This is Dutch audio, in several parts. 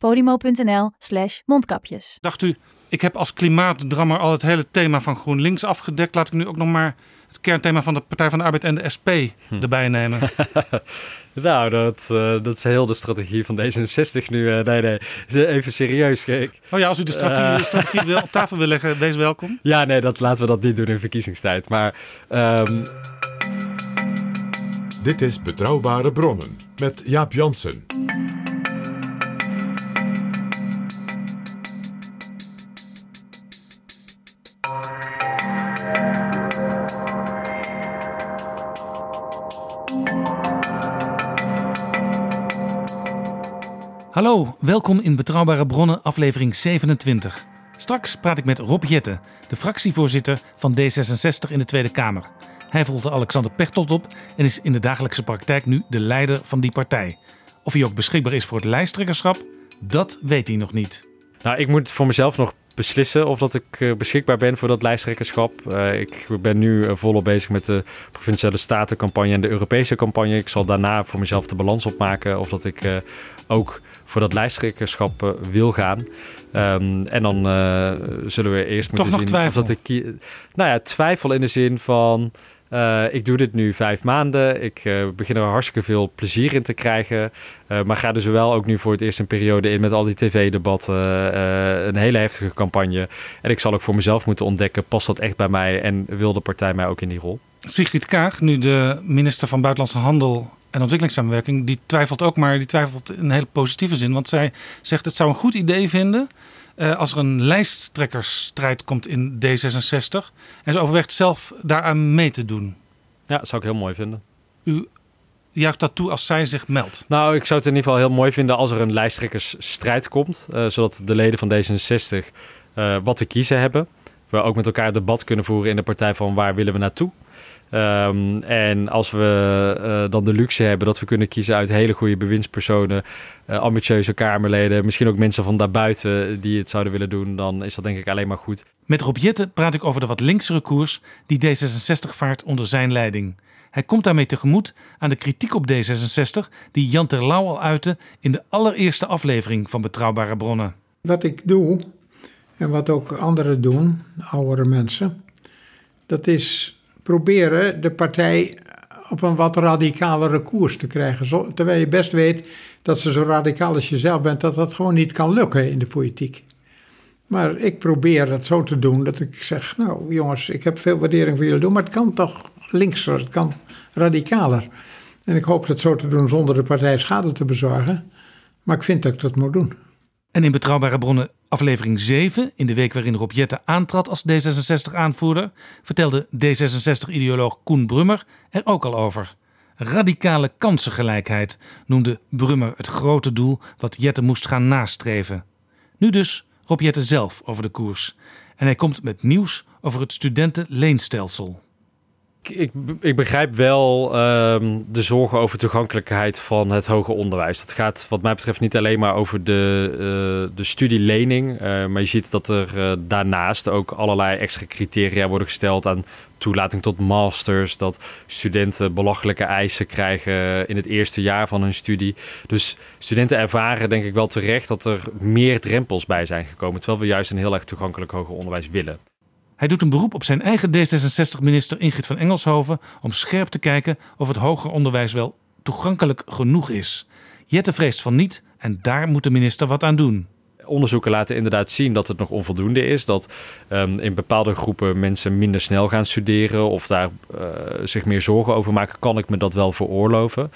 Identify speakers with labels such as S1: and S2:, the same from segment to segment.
S1: podimo.nl slash mondkapjes.
S2: Dacht u, ik heb als klimaatdrammer al het hele thema van GroenLinks afgedekt. Laat ik nu ook nog maar het kernthema van de Partij van de Arbeid en de SP erbij nemen.
S3: Nou, dat, eh, dat is heel de strategie van D66 nu. eh, nee, nee, even serieus. Kijk.
S2: Oh ja, als u de strategie, strategie wil, op tafel wil leggen, wees welkom.
S3: Ja, nee, dat, laten we dat niet doen in verkiezingstijd. Maar ehm,
S4: Dit is Betrouwbare Bronnen met Jaap Jansen.
S2: Hallo, welkom in Betrouwbare Bronnen, aflevering 27. Straks praat ik met Rob Jetten, de fractievoorzitter van D66 in de Tweede Kamer. Hij volgde Alexander Pechtold op en is in de dagelijkse praktijk nu de leider van die partij. Of hij ook beschikbaar is voor het lijsttrekkerschap, dat weet hij nog niet.
S3: nou, ik moet voor mezelf nog beslissen of dat ik eh, beschikbaar ben voor dat lijsttrekkerschap. Eh, ik ben nu eh, volop bezig met de provinciale statencampagne en de Europese campagne. Ik zal daarna voor mezelf de balans opmaken of dat ik ook voor dat lijsttrekkerschap eh, wil gaan. Ehm, en dan eh, zullen we eerst moeten
S2: nog
S3: zien
S2: twijfel?
S3: of dat ik Nou ja, twijfel in de zin van. eh, ik doe dit nu vijf maanden. Ik begin er hartstikke veel plezier in te krijgen. Maar ga dus wel ook nu voor het eerst een periode in met al die tv-debatten. een hele heftige campagne. En ik zal ook voor mezelf moeten ontdekken: past dat echt bij mij en wil de partij mij ook in die rol?
S2: Sigrid Kaag, nu de minister van Buitenlandse Handel en Ontwikkelingssamenwerking, die twijfelt ook, maar die twijfelt in een hele positieve zin. Want zij zegt het zou een goed idee vinden eh, als er een lijsttrekkersstrijd komt in D66. En ze overweegt zelf daaraan mee te doen.
S3: Ja, dat zou ik heel mooi vinden.
S2: U juicht dat toe als zij zich meldt.
S3: Nou, ik zou het in ieder geval heel mooi vinden als er een lijsttrekkersstrijd komt. eh, zodat de leden van D66 eh, wat te kiezen hebben. We ook met elkaar debat kunnen voeren in de partij van waar willen we naartoe. Ehm, en als we eh, dan de luxe hebben dat we kunnen kiezen uit hele goede bewindspersonen, eh, ambitieuze Kamerleden, misschien ook mensen van daarbuiten die het zouden willen doen, dan is dat denk ik alleen maar goed.
S2: Met Rob Jetten praat ik over de wat linksere koers die D66 vaart onder zijn leiding. Hij komt daarmee tegemoet aan de kritiek op D66 die Jan Terlouw al uitte in de allereerste aflevering van Betrouwbare Bronnen.
S5: Wat ik doe, en wat ook anderen doen, oudere mensen, dat is proberen de partij op een wat radicalere koers te krijgen. Terwijl je best weet dat ze zo radicaal als je zelf bent, dat dat gewoon niet kan lukken in de politiek. Maar ik probeer het zo te doen dat ik zeg, nou jongens, ik heb veel waardering voor jullie doen, maar het kan toch linkser, het kan radicaler. En ik hoop dat zo te doen zonder de partij schade te bezorgen. Maar ik vind dat ik dat moet doen.
S2: En in Betrouwbare Bronnen aflevering 7, in de week waarin Rob Jetten aantrad als D66-aanvoerder, vertelde D66-ideoloog Koen Brummer er ook al over. Radicale kansengelijkheid noemde Brummer het grote doel wat Jetten moest gaan nastreven. Nu dus Rob Jetten zelf over de koers. En hij komt met nieuws over het studentenleenstelsel.
S3: Ik, ik, begrijp wel ehm, de zorgen over toegankelijkheid van het hoger onderwijs. Dat gaat wat mij betreft niet alleen maar over de, eh, de studielening. eh, maar je ziet dat er eh, daarnaast ook allerlei extra criteria worden gesteld aan toelating tot masters. Dat studenten belachelijke eisen krijgen in het eerste jaar van hun studie. Dus studenten ervaren denk ik wel terecht dat er meer drempels bij zijn gekomen. Terwijl we juist een heel erg toegankelijk hoger onderwijs willen.
S2: Hij doet een beroep op zijn eigen D66-minister Ingrid van Engelshoven om scherp te kijken of het hoger onderwijs wel toegankelijk genoeg is. Jette vreest van niet en daar moet de minister wat aan doen.
S3: onderzoeken laten inderdaad zien dat het nog onvoldoende is. Dat ehm, in bepaalde groepen mensen minder snel gaan studeren of daar uh, zich meer zorgen over maken. Kan ik me dat wel veroorloven?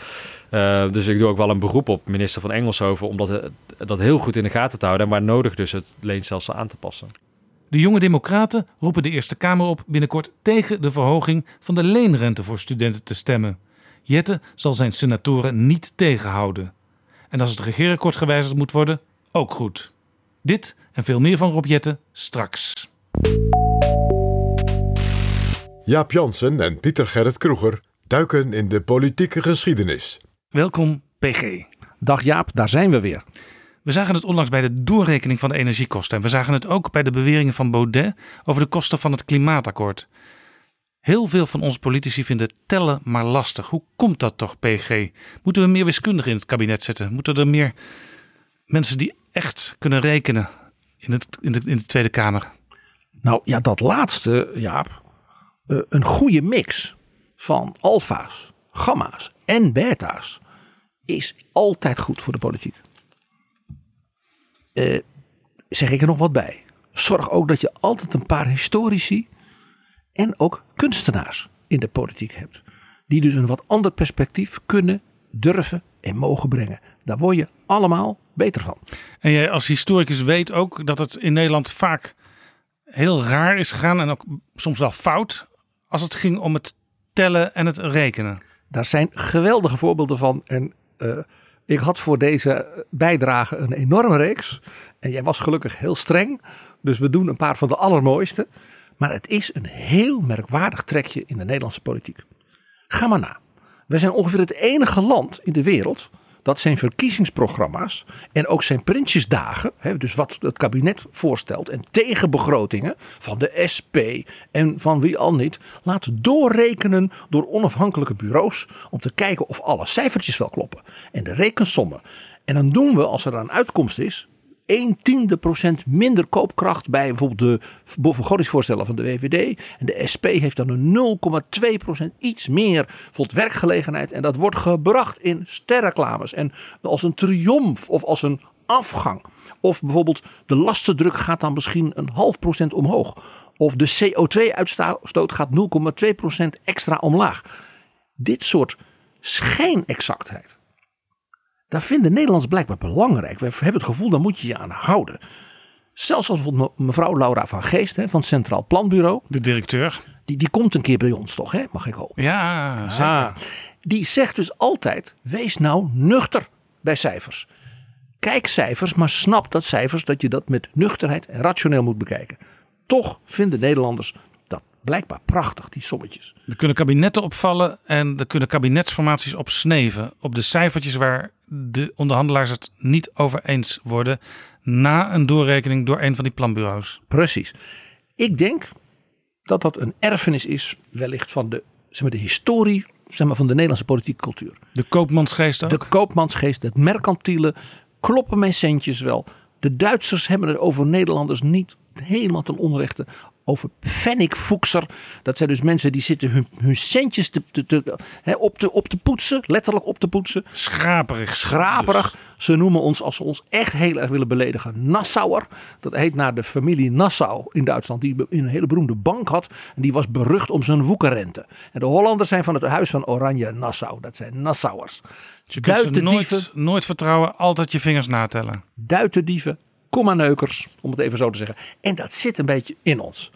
S3: Uh, dus ik doe ook wel een beroep op minister van Engelshoven om dat, dat heel goed in de gaten te houden. En waar nodig dus het leenstelsel aan te passen.
S2: De jonge democraten roepen de Eerste Kamer op binnenkort tegen de verhoging van de leenrente voor studenten te stemmen. Jette zal zijn senatoren niet tegenhouden. En als het regeerakkoord gewijzigd moet worden, ook goed. Dit en veel meer van Rob Jette straks.
S4: Jaap Jansen en Pieter Gerrit Kroeger duiken in de politieke geschiedenis.
S2: Welkom, PG.
S6: Dag Jaap, daar zijn we weer.
S2: We zagen het onlangs bij de doorrekening van de energiekosten. En we zagen het ook bij de beweringen van Baudet over de kosten van het klimaatakkoord. Heel veel van onze politici vinden tellen maar lastig. Hoe komt dat toch, PG? Moeten we meer wiskundigen in het kabinet zetten? Moeten er meer mensen die echt kunnen rekenen in, het, in, de, in de Tweede Kamer?
S6: Nou ja, dat laatste, Jaap. Uh, een goede mix van alfa's, gamma's en beta's is altijd goed voor de politiek. Uh, zeg ik er nog wat bij. Zorg ook dat je altijd een paar historici en ook kunstenaars in de politiek hebt. Die dus een wat ander perspectief kunnen, durven en mogen brengen. Daar word je allemaal beter van.
S2: En jij als historicus weet ook dat het in Nederland vaak heel raar is gegaan en ook soms wel fout als het ging om het tellen en het rekenen.
S6: Daar zijn geweldige voorbeelden van. En uh, ik had voor deze bijdrage een enorme reeks. En jij was gelukkig heel streng. Dus we doen een paar van de allermooiste. Maar het is een heel merkwaardig trekje in de Nederlandse politiek. Ga maar na. We zijn ongeveer het enige land in de wereld dat zijn verkiezingsprogramma's en ook zijn prinsjesdagen, dus wat het kabinet voorstelt en tegenbegrotingen van de SP en van wie al niet, laat doorrekenen door onafhankelijke bureaus om te kijken of alle cijfertjes wel kloppen en de rekensommen. En dan doen we, als er een uitkomst is, 1 tiende procent minder koopkracht bij bijvoorbeeld de begrotingsvoorstellen van de VVD. En de SP heeft dan een 0,2 procent iets meer voor werkgelegenheid. En dat wordt gebracht in sterreclames. En als een triomf of als een afgang. Of bijvoorbeeld de lastendruk gaat dan misschien een half procent omhoog. Of de CO2-uitstoot gaat 0,2 procent extra omlaag. Dit soort schijnexactheid daar vinden Nederlanders blijkbaar belangrijk. We hebben het gevoel, daar moet je je aan houden. Zelfs als bijvoorbeeld mevrouw Laura van Geest hè, van het Centraal Planbureau.
S2: De directeur.
S6: Die, die komt een keer bij ons toch, hè? mag ik hopen.
S2: Ja, ah, zeker.
S6: die zegt dus altijd, wees nou nuchter bij cijfers. Kijk cijfers, maar snap dat cijfers dat je dat met nuchterheid en rationeel moet bekijken. Toch vinden Nederlanders blijkbaar prachtig, die sommetjes.
S2: Er kunnen kabinetten opvallen en er kunnen kabinetsformaties op sneven. Op de cijfertjes waar de onderhandelaars het niet over eens worden. Na een doorrekening door een van die planbureaus.
S6: Precies. Ik denk dat dat een erfenis is, wellicht van de, zeg maar, de historie zeg maar, van de Nederlandse politieke cultuur.
S2: De koopmansgeest ook?
S6: De koopmansgeest, het mercantiele. Kloppen mijn centjes wel. De Duitsers hebben het over Nederlanders niet helemaal ten onrechte over pfennigvoekser. Dat zijn dus mensen die zitten hun, hun centjes te, te, te, op, te, op te poetsen. Letterlijk op te poetsen.
S2: Schraperig.
S6: Schraperig. Dus. Ze noemen ons, als ze ons echt heel erg willen beledigen, Nassauer. Dat heet naar de familie Nassau in Duitsland. Die een hele beroemde bank had. En die was berucht om zijn woekerrente. En de Hollanders zijn van het huis van Oranje Nassau. Dat zijn Nassauers.
S2: Je kunt ze nooit, nooit vertrouwen. Altijd je vingers natellen.
S6: Duiterdieven, komma-neukers, om het even zo te zeggen. En dat zit een beetje in ons.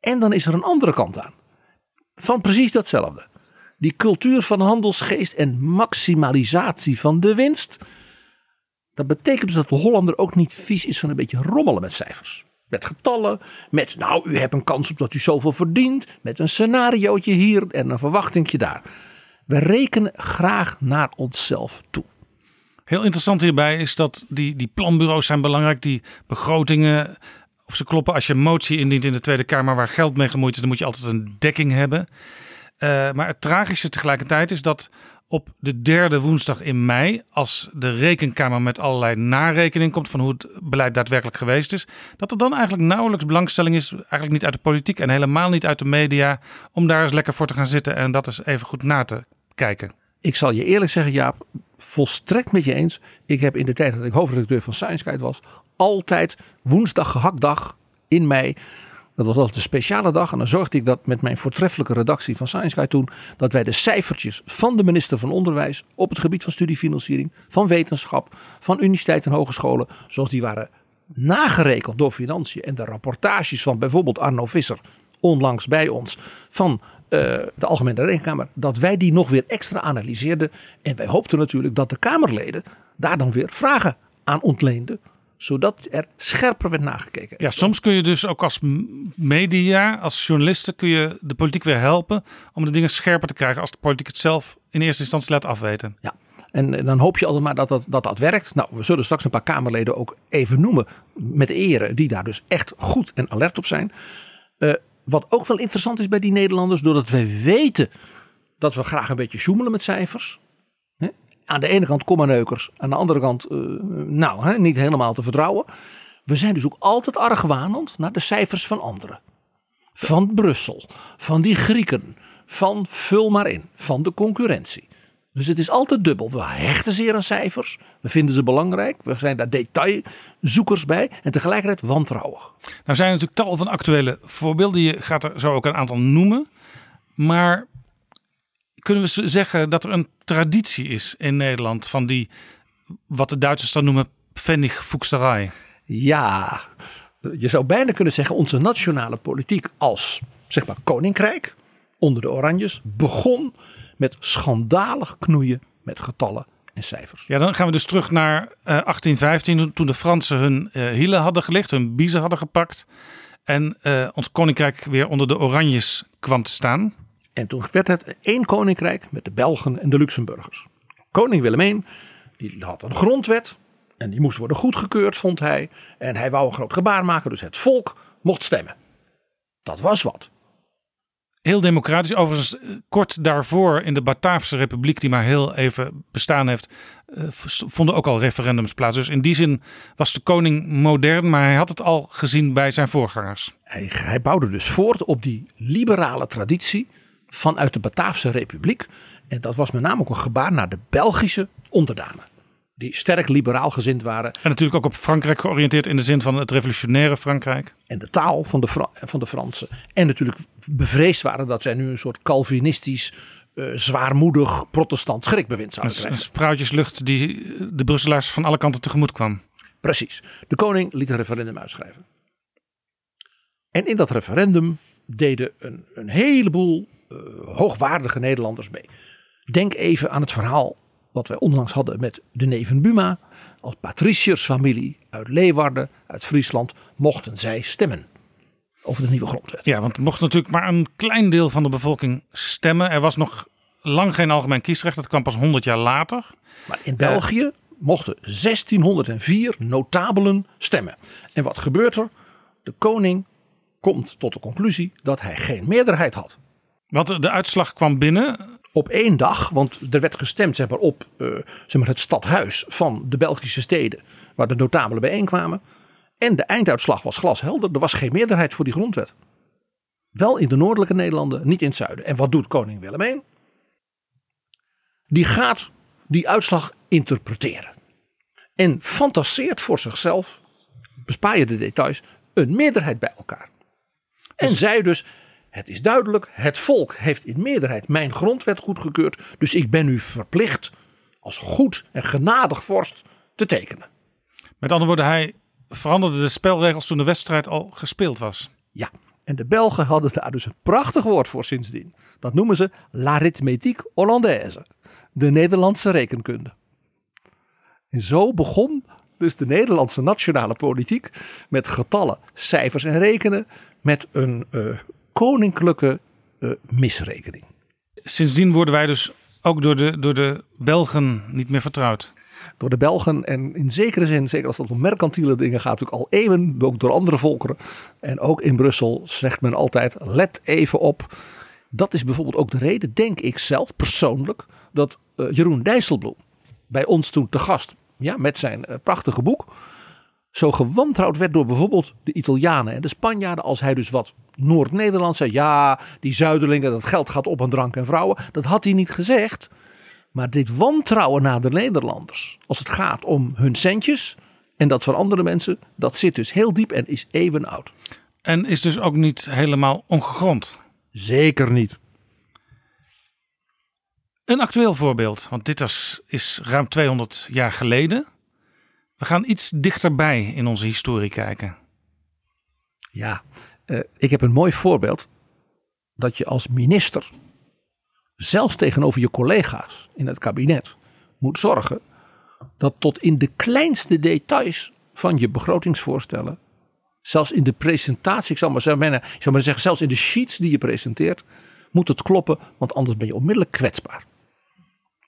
S6: En dan is er een andere kant aan. Van precies datzelfde. Die cultuur van handelsgeest en maximalisatie van de winst. Dat betekent dus dat de Hollander ook niet vies is van een beetje rommelen met cijfers. Met getallen, met nou u hebt een kans op dat u zoveel verdient. Met een scenariootje hier en een verwachtingje daar. We rekenen graag naar onszelf toe.
S2: Heel interessant hierbij is dat die, die planbureaus zijn belangrijk. Die begrotingen, of ze kloppen als je een motie indient in de Tweede Kamer waar geld mee gemoeid is, dan moet je altijd een dekking hebben. Uh, maar het tragische tegelijkertijd is dat op de derde woensdag in mei, als de rekenkamer met allerlei narekening komt van hoe het beleid daadwerkelijk geweest is, dat er dan eigenlijk nauwelijks belangstelling is, eigenlijk niet uit de politiek en helemaal niet uit de media, om daar eens lekker voor te gaan zitten en dat eens even goed na te kijken.
S6: Ik zal je eerlijk zeggen, Jaap, volstrekt met je eens. Ik heb in de tijd dat ik hoofdredacteur van Science Guide was, altijd woensdag gehaktdag in mei. Dat was altijd een speciale dag. En dan zorgde ik dat met mijn voortreffelijke redactie van Science Guy toen. Dat wij de cijfertjes van de minister van Onderwijs. op het gebied van studiefinanciering. van wetenschap. van universiteiten en hogescholen. zoals die waren nagerekend door financiën. en de rapportages van bijvoorbeeld Arno Visser. onlangs bij ons. van de Algemene Rekenkamer. dat wij die nog weer extra analyseerden. En wij hoopten natuurlijk dat de Kamerleden. daar dan weer vragen aan ontleenden zodat er scherper werd nagekeken.
S2: Ja, soms kun je dus ook als media, als journalisten, kun je de politiek weer helpen om de dingen scherper te krijgen als de politiek het zelf in eerste instantie laat afweten.
S6: Ja. En dan hoop je altijd maar dat dat, dat dat werkt. Nou, we zullen straks een paar Kamerleden ook even noemen met ere, die daar dus echt goed en alert op zijn. Uh, wat ook wel interessant is bij die Nederlanders, doordat wij weten dat we graag een beetje zoemelen met cijfers aan de ene kant kommaneukers, aan de andere kant uh, nou, hè, niet helemaal te vertrouwen. We zijn dus ook altijd argwanend naar de cijfers van anderen. Van Brussel, van die Grieken, van vul maar in, van de concurrentie. Dus het is altijd dubbel. We hechten zeer aan cijfers. We vinden ze belangrijk. We zijn daar detailzoekers bij. En tegelijkertijd wantrouwig.
S2: Nou zijn er natuurlijk tal van actuele voorbeelden. Je gaat er zo ook een aantal noemen. Maar kunnen we zeggen dat er een traditie is in Nederland van die, wat de Duitsers dan noemen, Pfennigfuchserei?
S6: Ja, je zou bijna kunnen zeggen onze nationale politiek als, zeg maar, koninkrijk onder de Oranjes begon met schandalig knoeien met getallen en cijfers.
S2: Ja, dan gaan we dus terug naar uh, eh, 1815, toen de Fransen hun uh, hielen hadden gelegd, hun biezen hadden gepakt. En uh, ons koninkrijk weer onder de Oranjes kwam te staan.
S6: En toen werd het één koninkrijk met de Belgen en de Luxemburgers. Koning Willem I die had een grondwet en die moest worden goedgekeurd, vond hij. En hij wou een groot gebaar maken, dus het volk mocht stemmen. Dat was wat.
S2: Heel democratisch. Overigens, eh, kort daarvoor in de Bataafse Republiek, die maar heel even bestaan heeft, eh, vonden ook al referendums plaats. Dus in die zin was de koning modern, maar hij had het al gezien bij zijn voorgangers.
S6: Hij, hij bouwde dus voort op die liberale traditie vanuit de Bataafse Republiek. En dat was met name ook een gebaar naar de Belgische onderdanen. Die sterk liberaal gezind waren.
S2: En natuurlijk ook op Frankrijk georiënteerd in de zin van het revolutionaire Frankrijk.
S6: En de taal van de, van de Fransen. En natuurlijk bevreesd waren dat zij nu een soort Calvinistisch, uh, zwaarmoedig protestant schrikbewind zouden krijgen.
S2: Een spruitjeslucht die de Brusselaars van alle kanten tegemoet kwam.
S6: Precies. De koning liet een referendum uitschrijven. En in dat referendum deden een, een heleboel uh, hoogwaardige Nederlanders mee. Denk even aan het verhaal wat wij onlangs hadden met de neven Buma. Als patriciërsfamilie uit Leeuwarden, uit Friesland, mochten zij stemmen over de nieuwe grondwet.
S2: Ja, want mocht natuurlijk maar een klein deel van de bevolking stemmen. Er was nog lang geen algemeen kiesrecht, dat kwam pas 100 jaar later.
S6: Maar in België mochten 1604 notabelen stemmen. En wat gebeurt er? De koning komt tot de conclusie dat hij geen meerderheid had.
S2: Want de uitslag kwam binnen.
S6: Op één dag, want er werd gestemd zeg maar, op uh, zeg maar, het stadhuis van de Belgische steden, waar de notabelen bijeenkwamen. En de einduitslag was glashelder. Er was geen meerderheid voor die grondwet. Wel in de noordelijke Nederlanden, niet in het zuiden. En wat doet koning Willem I? Die gaat die uitslag interpreteren. En fantaseert voor zichzelf, bespaar je de details, een meerderheid bij elkaar. En dus- zij dus, het is duidelijk, het volk heeft in meerderheid mijn grondwet goedgekeurd. Dus ik ben u verplicht als goed en genadig vorst te tekenen.
S2: Met andere woorden, hij veranderde de spelregels toen de wedstrijd al gespeeld was.
S6: Ja, en de Belgen hadden daar dus een prachtig woord voor sindsdien. Dat noemen ze l'arithmétique hollandaise, de Nederlandse rekenkunde. En zo begon dus de Nederlandse nationale politiek met getallen, cijfers en rekenen, met een uh, koninklijke uh, misrekening.
S2: Sindsdien worden wij dus ook door de, door de Belgen niet meer vertrouwd.
S6: Door de Belgen en in zekere zin, zeker als het om mercantiele dingen gaat, natuurlijk al eeuwen, ook door andere volkeren. En ook in Brussel zegt men altijd, let even op. Dat is bijvoorbeeld ook de reden, denk ik zelf persoonlijk, dat uh, Jeroen Dijsselbloem bij ons toen te gast, ja, met zijn uh, prachtige boek, zo gewantrouwd werd door bijvoorbeeld de Italianen en de Spanjaarden. Als hij dus wat Noord-Nederland zei. Ja, die zuiderlingen, dat geld gaat op aan drank en vrouwen. Dat had hij niet gezegd. Maar dit wantrouwen naar de Nederlanders. Als het gaat om hun centjes En dat van andere mensen, dat zit dus heel diep en is eeuwen oud.
S2: En is dus ook niet helemaal ongegrond.
S6: Zeker niet.
S2: Een actueel voorbeeld, want dit is, is ruim 200 jaar geleden. We gaan iets dichterbij in onze historie kijken.
S6: Ja, uh, ik heb een mooi voorbeeld dat je als minister, zelfs tegenover je collega's in het kabinet, moet zorgen dat tot in de kleinste details van je begrotingsvoorstellen, zelfs in de presentatie, ik maar zeggen, ik zal maar zeggen zelfs in de sheets die je presenteert, moet het kloppen, want anders ben je onmiddellijk kwetsbaar.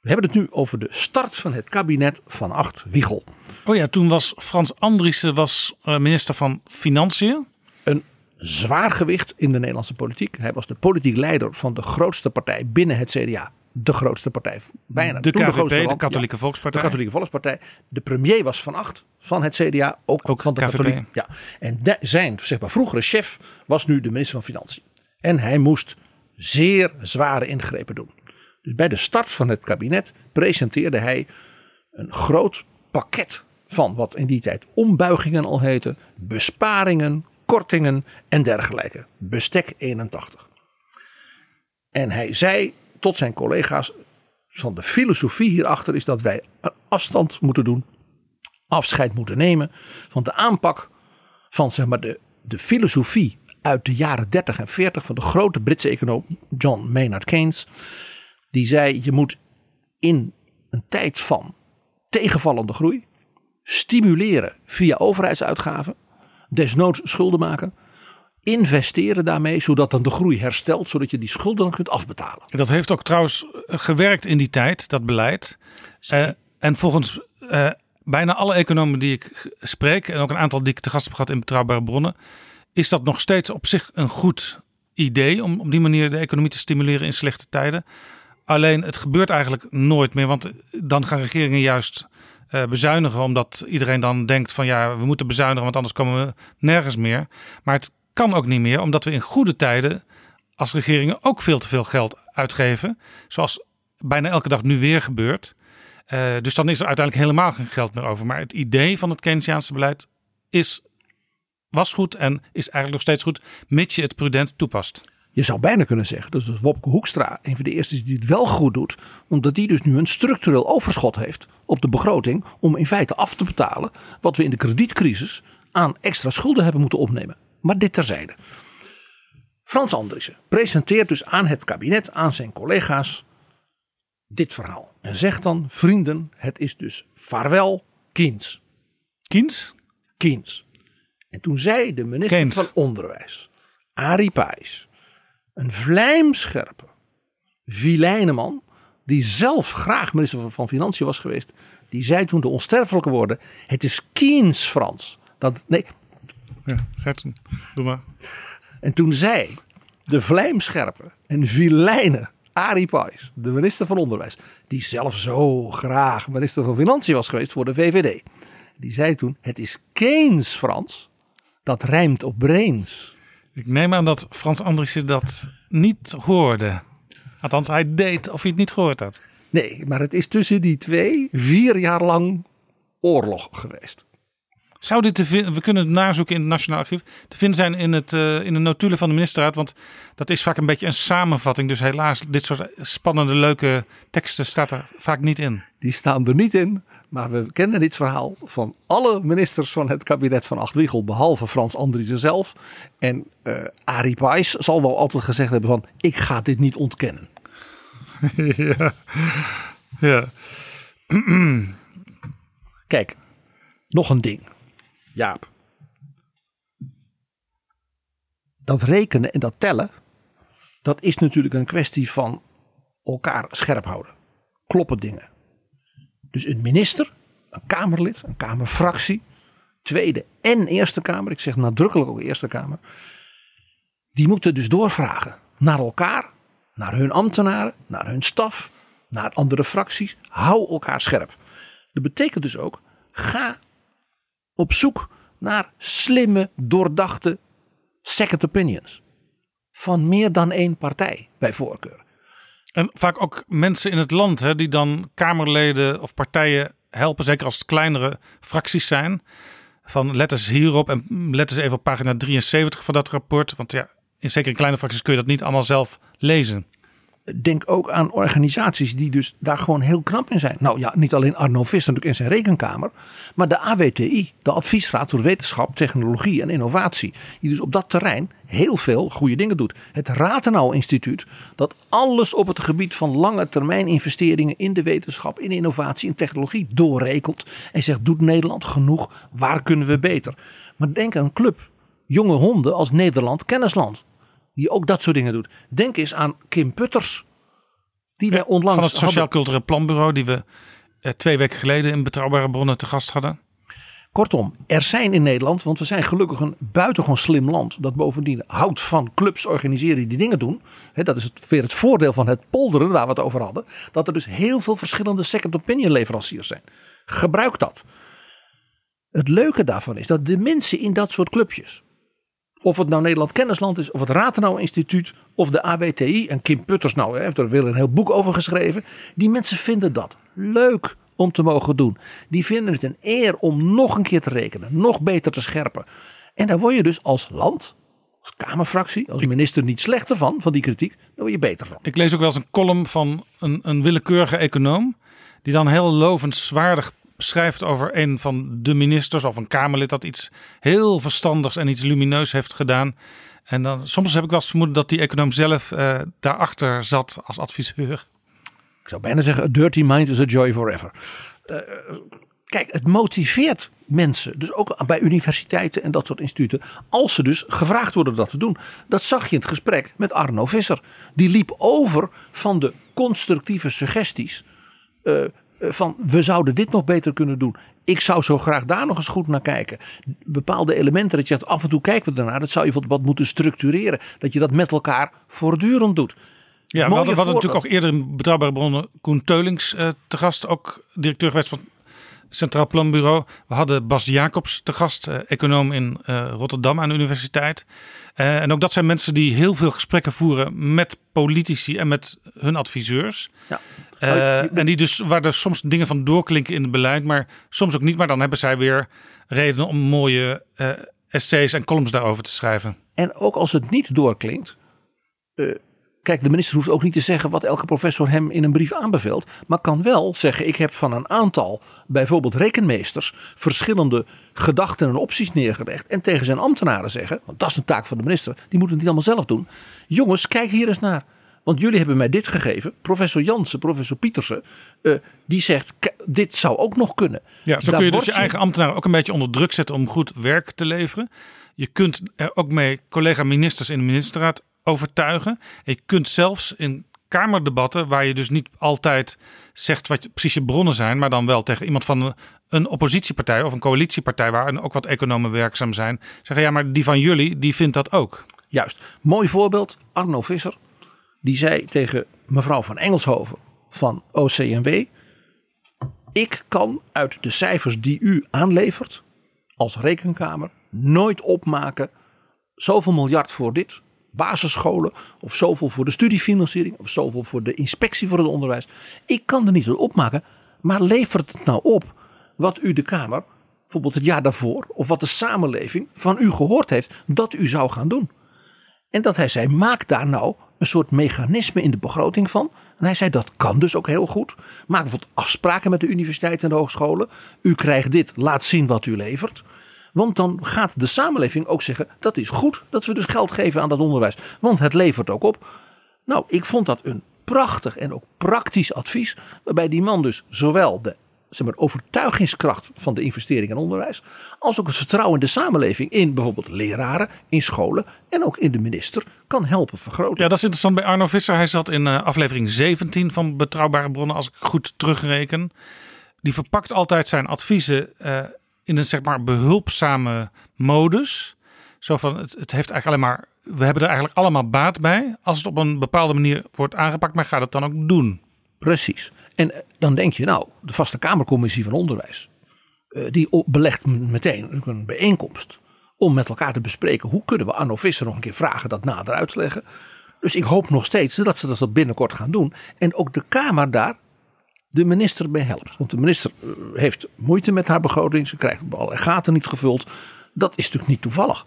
S6: We hebben het nu over de start van het kabinet van Acht Wiegel.
S2: Oh ja, toen was Frans Andriessen was eh, minister van Financiën.
S6: Een zwaar gewicht in de Nederlandse politiek. Hij was de politiek leider van de grootste partij binnen het CDA. De grootste partij. Bijna
S2: de KVP, de,
S6: grootste
S2: de Katholieke Volkspartij.
S6: De Katholieke Volkspartij. De premier was van Acht van het CDA. Ook,
S2: ook
S6: van de
S2: KVP.
S6: Katholieke. Ja. En de, zijn zeg maar, vroegere chef was nu de minister van Financiën. En hij moest zeer zware ingrepen doen. Dus bij de start van het kabinet presenteerde hij een groot pakket van wat in die tijd ombuigingen al heette, besparingen, kortingen en dergelijke. Bestek 81. En hij zei tot zijn collega's van de filosofie hierachter is dat wij afstand moeten doen, afscheid moeten nemen van de aanpak van zeg maar de, de filosofie uit de jaren 30 en 40 van de grote Britse econoom John Maynard Keynes. Die zei je moet in een tijd van tegenvallende groei stimuleren via overheidsuitgaven, desnoods schulden maken, investeren daarmee zodat dan de groei herstelt, zodat je die schulden kunt afbetalen.
S2: Dat heeft ook trouwens gewerkt in die tijd, dat beleid. Uh, en volgens uh, bijna alle economen die ik spreek en ook een aantal die ik te gast heb gehad in betrouwbare bronnen, is dat nog steeds op zich een goed idee om op die manier de economie te stimuleren in slechte tijden. Alleen het gebeurt eigenlijk nooit meer, want dan gaan regeringen juist uh, bezuinigen, omdat iedereen dan denkt van ja, we moeten bezuinigen, want anders komen we nergens meer. Maar het kan ook niet meer, omdat we in goede tijden als regeringen ook veel te veel geld uitgeven, zoals bijna elke dag nu weer gebeurt. Uh, dus dan is er uiteindelijk helemaal geen geld meer over. Maar het idee van het Keynesiaanse beleid is, was goed en is eigenlijk nog steeds goed, mits je het prudent toepast.
S6: Je zou bijna kunnen zeggen dat dus Wopke Hoekstra een van de eerste is die het wel goed doet. Omdat die dus nu een structureel overschot heeft op de begroting. Om in feite af te betalen wat we in de kredietcrisis aan extra schulden hebben moeten opnemen. Maar dit terzijde. Frans Andriessen presenteert dus aan het kabinet, aan zijn collega's, dit verhaal. En zegt dan, vrienden, het is dus vaarwel Kiens.
S2: Kiens?
S6: Kiens. En toen zei de minister
S2: Keynes.
S6: van Onderwijs, Arie Pijs, een vlijmscherpe, vilijne man, die zelf graag minister van Financiën was geweest, die zei toen de onsterfelijke woorden, het is Kiens Frans. Dat, nee.
S2: Ja, zet hem. Doe maar.
S6: En toen zei de vlijmscherpe en vilijne Arie Pijs, de minister van Onderwijs, die zelf zo graag minister van Financiën was geweest voor de VVD. Die zei toen, het is Keynes Frans, dat rijmt op brains.
S2: Ik neem aan dat Frans Andriessen dat niet hoorde. Althans, hij deed of hij het niet gehoord had.
S6: Nee, maar het is tussen die twee vier jaar lang oorlog geweest.
S2: Zou dit te vinden, we kunnen het nazoeken in het Nationaal Archief, te vinden zijn in, het, uh, in de notulen van de ministerraad, want dat is vaak een beetje een samenvatting. Dus helaas, dit soort spannende, leuke teksten staat er vaak niet in.
S6: Die staan er niet in, maar we kennen dit verhaal van alle ministers van het kabinet van Acht Wiegel, behalve Frans Andriessen zelf. En uh, Arie Pijs zal wel altijd gezegd hebben van, ik ga dit niet ontkennen.
S2: ja. ja.
S6: Kijk, nog een ding. Jaap. Dat rekenen en dat tellen, dat is natuurlijk een kwestie van elkaar scherp houden. Kloppen dingen. Dus een minister, een Kamerlid, een Kamerfractie, Tweede en Eerste Kamer, ik zeg nadrukkelijk ook Eerste Kamer, die moeten dus doorvragen naar elkaar, naar hun ambtenaren, naar hun staf, naar andere fracties. Hou elkaar scherp. Dat betekent dus ook, ga op zoek naar slimme, doordachte second opinions. Van meer dan één partij, bij voorkeur.
S2: En vaak ook mensen in het land hè, die dan Kamerleden of partijen helpen, zeker als het kleinere fracties zijn. Van let eens hierop en let eens even op pagina 73 van dat rapport. Want ja, in zeker in kleine fracties kun je dat niet allemaal zelf lezen.
S6: Denk ook aan organisaties die dus daar gewoon heel knap in zijn. Nou ja, niet alleen Arno Visser natuurlijk in zijn rekenkamer. Maar de AWTI, de Adviesraad voor Wetenschap, Technologie en Innovatie. Die dus op dat terrein heel veel goede dingen doet. Het Ratenau Instituut, dat alles op het gebied van lange termijn investeringen in de wetenschap, in innovatie, in technologie doorrekelt. En zegt, doet Nederland genoeg? Waar kunnen we beter? Maar denk aan een club, jonge honden als Nederland Kennisland die ook dat soort dingen doet. Denk eens aan Kim Putters. Die wij onlangs
S2: Van het Sociaal Cultureel Planbureau, die we eh, twee weken geleden in Betrouwbare Bronnen te gast hadden.
S6: Kortom, er zijn in Nederland, want we zijn gelukkig een buitengewoon slim land. Dat bovendien houdt van clubs organiseren die dingen doen. dat is het, weer het voordeel van het polderen waar we het over hadden. Dat er dus heel veel verschillende second opinion leveranciers zijn. Gebruik dat. Het leuke daarvan is dat de mensen in dat soort clubjes. Of het nou Nederland Kennisland is, of het Ratenau Instituut, of de AWTI. En Kim Putters nou heeft er weer een heel boek over geschreven. Die mensen vinden dat leuk om te mogen doen. Die vinden het een eer om nog een keer te rekenen, nog beter te scherpen. En daar word je dus als land, als Kamerfractie, als minister niet slechter van, van die kritiek. Daar word je beter van.
S2: Ik lees ook wel eens een column van een, een willekeurige econoom. Die dan heel lovenswaardig schrijft over een van de ministers of een Kamerlid dat iets heel verstandigs en iets lumineus heeft gedaan. En dan, soms heb ik wel eens vermoeden dat die econoom zelf uh, daarachter zat als adviseur.
S6: Ik zou bijna zeggen, a dirty mind is a joy forever. Uh, kijk, het motiveert mensen, dus ook bij universiteiten en dat soort instituten, als ze dus gevraagd worden dat te doen. Dat zag je in het gesprek met Arno Visser. Die liep over van de constructieve suggesties eh, van we zouden dit nog beter kunnen doen. Ik zou zo graag daar nog eens goed naar kijken. Bepaalde elementen dat je af en toe kijken we ernaar. Dat zou je wat, moeten structureren. Dat je dat met elkaar voortdurend doet.
S2: Ja, we hadden, natuurlijk ook eerder in Betrouwbare Bronnen Koen Teulings uh, te gast. Ook directeur geweest van Centraal Planbureau. We hadden Bas Jacobs te gast, uh, econoom in uh, Rotterdam aan de universiteit. en ook dat zijn mensen die heel veel gesprekken voeren met politici en met hun adviseurs. Ja. Uh, en die dus, waar er soms dingen van doorklinken in het beleid, maar soms ook niet. Maar dan hebben zij weer redenen om mooie uh, essays en columns daarover te schrijven.
S6: En ook als het niet doorklinkt. Uh, kijk, de minister hoeft ook niet te zeggen wat elke professor hem in een brief aanbeveelt. Maar kan wel zeggen: ik heb van een aantal, bijvoorbeeld rekenmeesters, verschillende gedachten en opties neergelegd. En tegen zijn ambtenaren zeggen: want dat is een taak van de minister, die moeten het niet allemaal zelf doen. Jongens, kijk hier eens naar. Want jullie hebben mij dit gegeven. Professor Jansen, professor Pietersen. Uh, die zegt, dit zou ook nog kunnen.
S2: Ja, zo kun je dus je, eigen ambtenaren ook een beetje onder druk zetten om goed werk te leveren. Je kunt er ook mee collega-ministers in de ministerraad overtuigen. je kunt zelfs in kamerdebatten, waar je dus niet altijd zegt wat je, precies je bronnen zijn, maar dan wel tegen iemand van een, een oppositiepartij of een coalitiepartij, waar ook wat economen werkzaam zijn, zeggen ja, maar die van jullie, die vindt dat ook.
S6: Juist. Mooi voorbeeld, Arno Visser die zei tegen mevrouw van Engelshoven van OCMW: Ik kan uit de cijfers die u aanlevert als rekenkamer nooit opmaken zoveel miljard voor dit, basisscholen, of zoveel voor de studiefinanciering, of zoveel voor de inspectie voor het onderwijs. Ik kan er niet op opmaken, maar levert het nou op wat u de Kamer, bijvoorbeeld het jaar daarvoor, of wat de samenleving van u gehoord heeft dat u zou gaan doen? En dat hij zei: maak daar nou een soort mechanisme in de begroting van. En hij zei dat kan dus ook heel goed. Maak bijvoorbeeld afspraken met de universiteiten en de hogescholen. U krijgt dit, laat zien wat u levert. Want dan gaat de samenleving ook zeggen dat is goed dat we dus geld geven aan dat onderwijs. Want het levert ook op. Nou, ik vond dat een prachtig en ook praktisch advies. Waarbij die man dus zowel de zeg maar, overtuigingskracht van de investering in onderwijs. Als ook het vertrouwen in de samenleving in bijvoorbeeld leraren, in scholen en ook in de minister kan helpen vergroten.
S2: Ja, dat is interessant bij Arno Visser. Hij zat in uh, aflevering 17 van Betrouwbare Bronnen, als ik goed terugreken. Die verpakt altijd zijn adviezen uh, in een zeg maar behulpzame modus. Zo van, het, het heeft eigenlijk alleen maar, we hebben er eigenlijk allemaal baat bij. Als het op een bepaalde manier wordt aangepakt, maar gaat het dan ook doen.
S6: Precies. En eh, dan denk je, nou, de Vaste Kamercommissie van Onderwijs, eh, die belegt meteen een bijeenkomst om met elkaar te bespreken hoe kunnen we Arno Visser nog een keer vragen dat nader uit te leggen. Dus ik hoop nog steeds dat ze dat binnenkort gaan doen. En ook de Kamer daar de minister bij helpt. Want de minister eh, heeft moeite met haar begroting. Ze krijgt allerlei gaten niet gevuld. Dat is natuurlijk niet toevallig.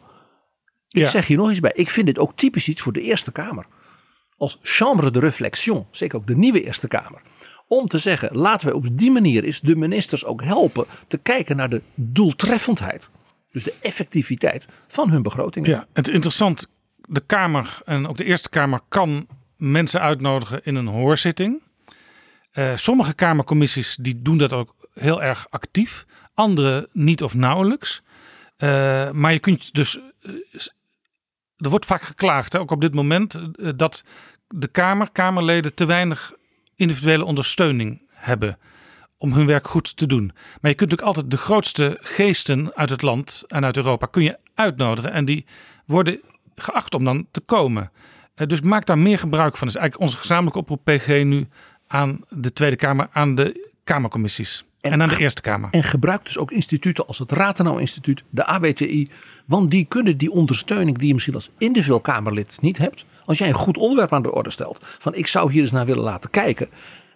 S6: Ik
S2: Ja.
S6: zeg hier nog eens bij. Ik vind dit ook typisch iets voor de Eerste Kamer. Als chambre de réflexion. Zeker ook de nieuwe Eerste Kamer. Om te zeggen, laten wij op die manier eens de ministers ook helpen te kijken naar de doeltreffendheid. Dus de effectiviteit van hun begrotingen.
S2: Ja, het is interessant. De Kamer en ook de Eerste Kamer kan mensen uitnodigen in een hoorzitting. Eh, sommige Kamercommissies die doen dat ook heel erg actief. Andere niet of nauwelijks. Eh, maar je kunt dus. eh, er wordt vaak geklaagd, ook op dit moment, dat de Kamer, Kamerleden te weinig individuele ondersteuning hebben om hun werk goed te doen. Maar je kunt natuurlijk altijd de grootste geesten uit het land en uit Europa kun je uitnodigen en die worden geacht om dan te komen. Eh, Dus maak daar meer gebruik van. Dat is eigenlijk onze gezamenlijke oproep PG nu aan de Tweede Kamer, aan de Kamercommissies en,
S6: En
S2: aan de Eerste Kamer.
S6: En gebruik dus ook instituten als het Ratenau Instituut, de ABTI. Want die kunnen die ondersteuning die je misschien als individueel Kamerlid niet hebt. Als jij een goed onderwerp aan de orde stelt. Van ik zou hier eens naar willen laten kijken.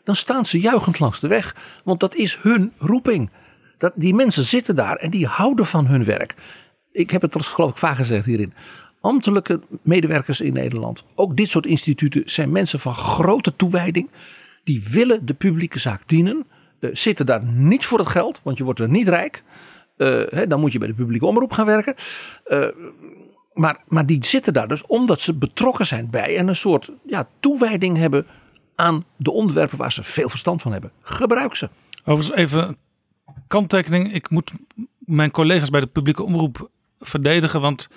S6: Dan staan ze juichend langs de weg. Want dat is hun roeping. Dat, die mensen zitten daar en die houden van hun werk. Ik heb het geloof ik vaak gezegd hierin. Ambtelijke medewerkers in Nederland. Ook dit soort instituten zijn mensen van grote toewijding. Die willen de publieke zaak dienen. eh, zitten daar niet voor het geld, want je wordt er niet rijk. Eh, dan moet je bij de publieke omroep gaan werken. Eh, maar, maar die zitten daar dus omdat ze betrokken zijn bij en een soort ja, toewijding hebben aan de onderwerpen waar ze veel verstand van hebben. Gebruik ze.
S2: Overigens even kanttekening. Ik moet mijn collega's bij de publieke omroep verdedigen. Want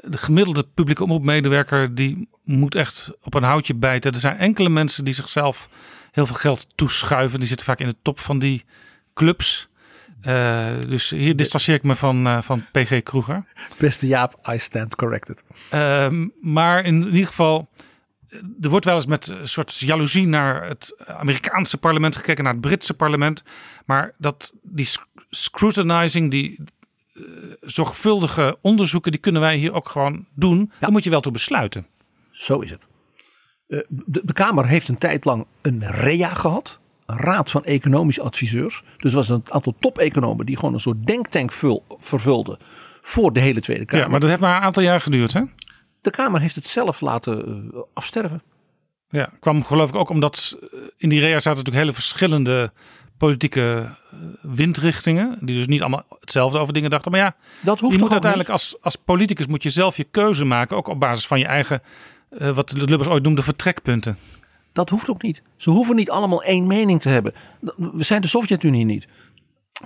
S2: de gemiddelde publieke omroepmedewerker die moet echt op een houtje bijten. Er zijn enkele mensen die zichzelf heel veel geld toeschuiven. Die zitten vaak in de top van die clubs. Eh, dus hier distancieer ik me van, eh, van PG Kroeger.
S6: Beste Jaap, I stand corrected.
S2: Ehm, maar in ieder geval, er wordt wel eens met een soort jaloezie naar het Amerikaanse parlement gekeken, naar het Britse parlement. Maar dat die sc- scrutinizing, die eh, zorgvuldige onderzoeken, die kunnen wij hier ook gewoon doen. Daar moet je wel toe besluiten.
S6: Zo is het. De, de Kamer heeft een tijd lang een REA gehad. Raad van economische adviseurs. Dus was een aantal top-economen die gewoon een soort denktank vul- vervulden voor de hele Tweede Kamer.
S2: Ja, maar dat heeft maar een aantal jaar geduurd, hè?
S6: De Kamer heeft het zelf laten eh, afsterven.
S2: Ja, kwam geloof ik ook omdat eh, in die REA zaten natuurlijk hele verschillende politieke eh, windrichtingen. Die dus niet allemaal hetzelfde over dingen dachten. Maar ja,
S6: Dat hoeft
S2: je moet uiteindelijk als, als politicus moet je zelf je keuze maken. Ook op basis van je eigen, wat de Lubbers ooit noemde, vertrekpunten.
S6: Dat hoeft ook niet. Ze hoeven niet allemaal één mening te hebben. We zijn de Sovjet-Unie niet.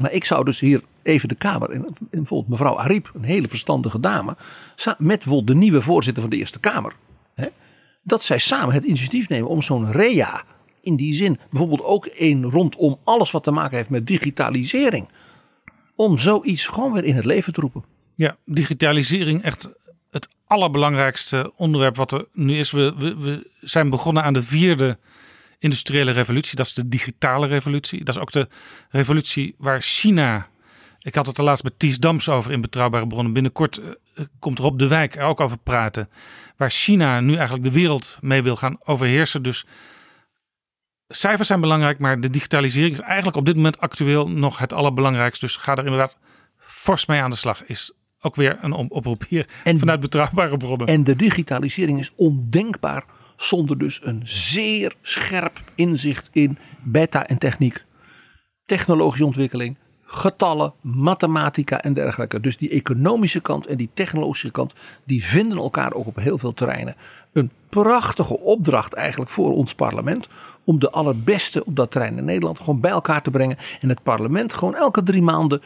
S6: Maar ik zou dus hier even de Kamer, en bijvoorbeeld mevrouw Ariep, een hele verstandige dame, met de nieuwe voorzitter van de Eerste Kamer, hè, dat zij samen het initiatief nemen om zo'n REA, in die zin bijvoorbeeld ook een rondom alles wat te maken heeft met digitalisering, om zoiets gewoon weer in het leven te roepen.
S2: Ja, digitalisering echt het allerbelangrijkste onderwerp wat er nu is. We, we, zijn begonnen aan de vierde industriële revolutie. Dat is de digitale revolutie. Dat is ook de revolutie waar China. Ik had het er laatst met Ties Dams over in Betrouwbare Bronnen. Binnenkort eh, komt Rob de Wijk er ook over praten. Waar China nu eigenlijk de wereld mee wil gaan overheersen. Dus cijfers zijn belangrijk, maar de digitalisering is eigenlijk op dit moment actueel nog het allerbelangrijkste. Dus ga er inderdaad fors mee aan de slag. Is ook weer een op- oproep hier
S6: En-
S2: vanuit betrouwbare bronnen.
S6: En de digitalisering is ondenkbaar zonder dus een zeer scherp inzicht in beta en techniek, technologische ontwikkeling, getallen, mathematica en dergelijke. Dus die economische kant en die technologische kant, die vinden elkaar ook op heel veel terreinen. Een prachtige opdracht eigenlijk voor ons parlement om de allerbeste op dat terrein in Nederland gewoon bij elkaar te brengen. En het parlement gewoon elke drie maanden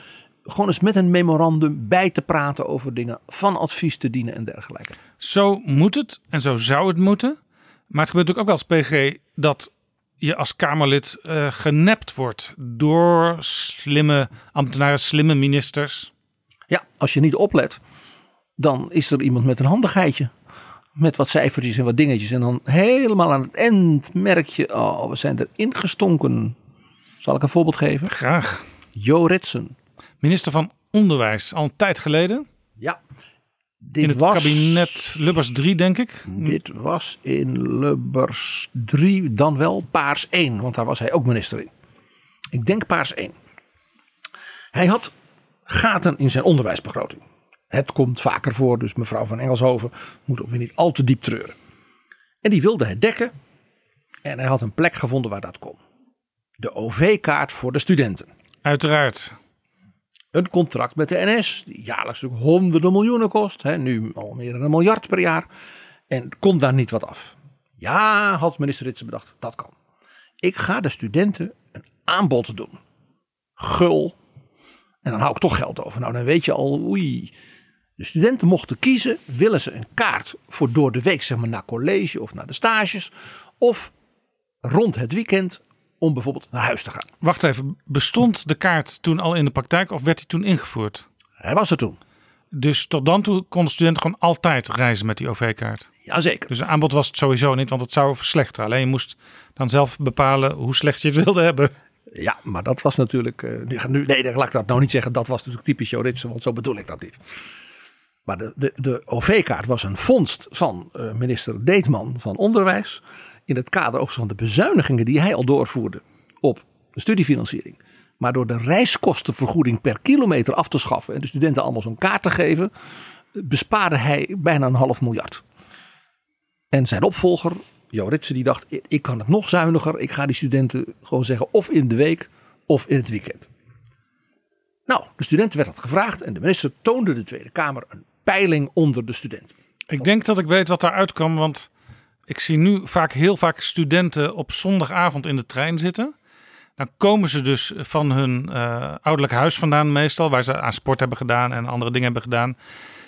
S6: gewoon eens met een memorandum bij te praten over dingen, van advies te dienen en dergelijke.
S2: Zo moet het en zo zou het moeten. Maar het gebeurt natuurlijk ook wel als PG dat je als Kamerlid eh, genept wordt door slimme ambtenaren, slimme ministers.
S6: Ja, als je niet oplet, dan is er iemand met een handigheidje. Met wat cijfertjes en wat dingetjes. En dan helemaal aan het eind merk je, oh, we zijn erin gestonken. Zal ik een voorbeeld geven?
S2: Graag.
S6: Jo Ritsen.
S2: Minister van Onderwijs, al een tijd geleden.
S6: Ja. Dit
S2: In het
S6: was,
S2: kabinet Lubbers 3, denk ik.
S6: Dit was in Lubbers 3, dan wel Paars 1. Want daar was hij ook minister in. Ik denk paars 1. Hij had gaten in zijn onderwijsbegroting. Het komt vaker voor, dus mevrouw van Engelshoven moet ook weer niet al te diep treuren. En die wilde hij dekken. En hij had een plek gevonden waar dat kon. De OV-kaart voor de studenten.
S2: Uiteraard.
S6: Een contract met de NS, die jaarlijks honderden miljoenen kost. Hè, nu al meer dan een miljard per jaar. En komt daar niet wat af. Ja, had minister Ritsen bedacht, dat kan. Ik ga de studenten een aanbod doen. Gul. En dan hou ik toch geld over. Nou, dan weet je al, oei. De studenten mochten kiezen, willen ze een kaart voor door de week, zeg maar naar college of naar de stages. Of rond het weekend om bijvoorbeeld naar huis te gaan.
S2: Wacht even, bestond de kaart toen al in de praktijk of werd die toen ingevoerd?
S6: Hij was er toen.
S2: Dus tot dan toe konden studenten gewoon altijd reizen met die OV-kaart.
S6: Jazeker.
S2: Dus een aanbod was het sowieso niet, want het zou verslechteren. Alleen je moest dan zelf bepalen hoe slecht je het wilde hebben.
S6: Ja, maar dat was natuurlijk. Uh, nu, nu, nee, laat ik dat nou niet zeggen. Dat was natuurlijk typisch Joritsen, want zo bedoel ik dat niet. Maar de, de, de OV-kaart was een vondst van uh, minister Deetman van Onderwijs. In het kader ook van de bezuinigingen die hij al doorvoerde op de studiefinanciering. Maar door de reiskostenvergoeding per kilometer af te schaffen en de studenten allemaal zo'n kaart te geven, bespaarde hij bijna een half miljard. En zijn opvolger, Jo Ritsen, die dacht: ik kan het nog zuiniger. Ik ga die studenten gewoon zeggen of in de week of in het weekend. Nou, de studenten werd dat gevraagd en de minister toonde de Tweede Kamer een peiling onder de studenten.
S2: Ik denk dat ik weet wat daaruit kwam, want ik zie nu vaak heel vaak studenten op zondagavond in de trein zitten. Dan komen ze dus van hun uh, ouderlijk huis vandaan meestal, waar ze aan sport hebben gedaan en andere dingen hebben gedaan.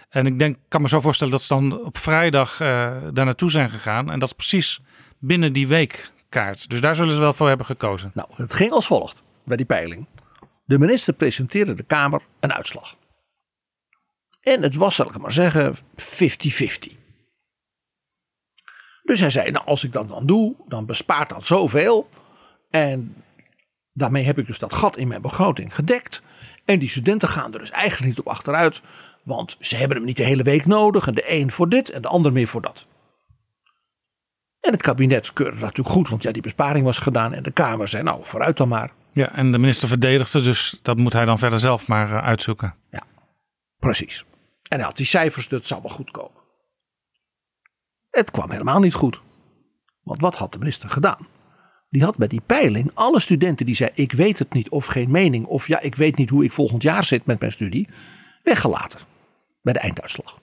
S2: En ik denk, kan me zo voorstellen dat ze dan op vrijdag uh, daar naartoe zijn gegaan. En dat is precies binnen die weekkaart. Dus daar zullen ze wel voor hebben gekozen.
S6: Nou, het ging als volgt bij die peiling. De minister presenteerde de Kamer een uitslag. En het was, zal ik maar zeggen, 50-50. Dus hij zei, nou als ik dat dan doe, dan bespaart dat zoveel. En daarmee heb ik dus dat gat in mijn begroting gedekt. En die studenten gaan er dus eigenlijk niet op achteruit. Want ze hebben hem niet de hele week nodig. En de een voor dit en de ander meer voor dat. En het kabinet keurde dat natuurlijk goed. Want ja, die besparing was gedaan. En de Kamer zei, nou vooruit dan maar.
S2: Ja, en de minister verdedigde. Dus dat moet hij dan verder zelf maar uh, uitzoeken.
S6: Ja, precies. En hij had die cijfers, dat zou wel goed komen. Het kwam helemaal niet goed. Want wat had de minister gedaan? Die had bij die peiling alle studenten die zeiden: Ik weet het niet, of geen mening, of ja, ik weet niet hoe ik volgend jaar zit met mijn studie, weggelaten bij de einduitslag.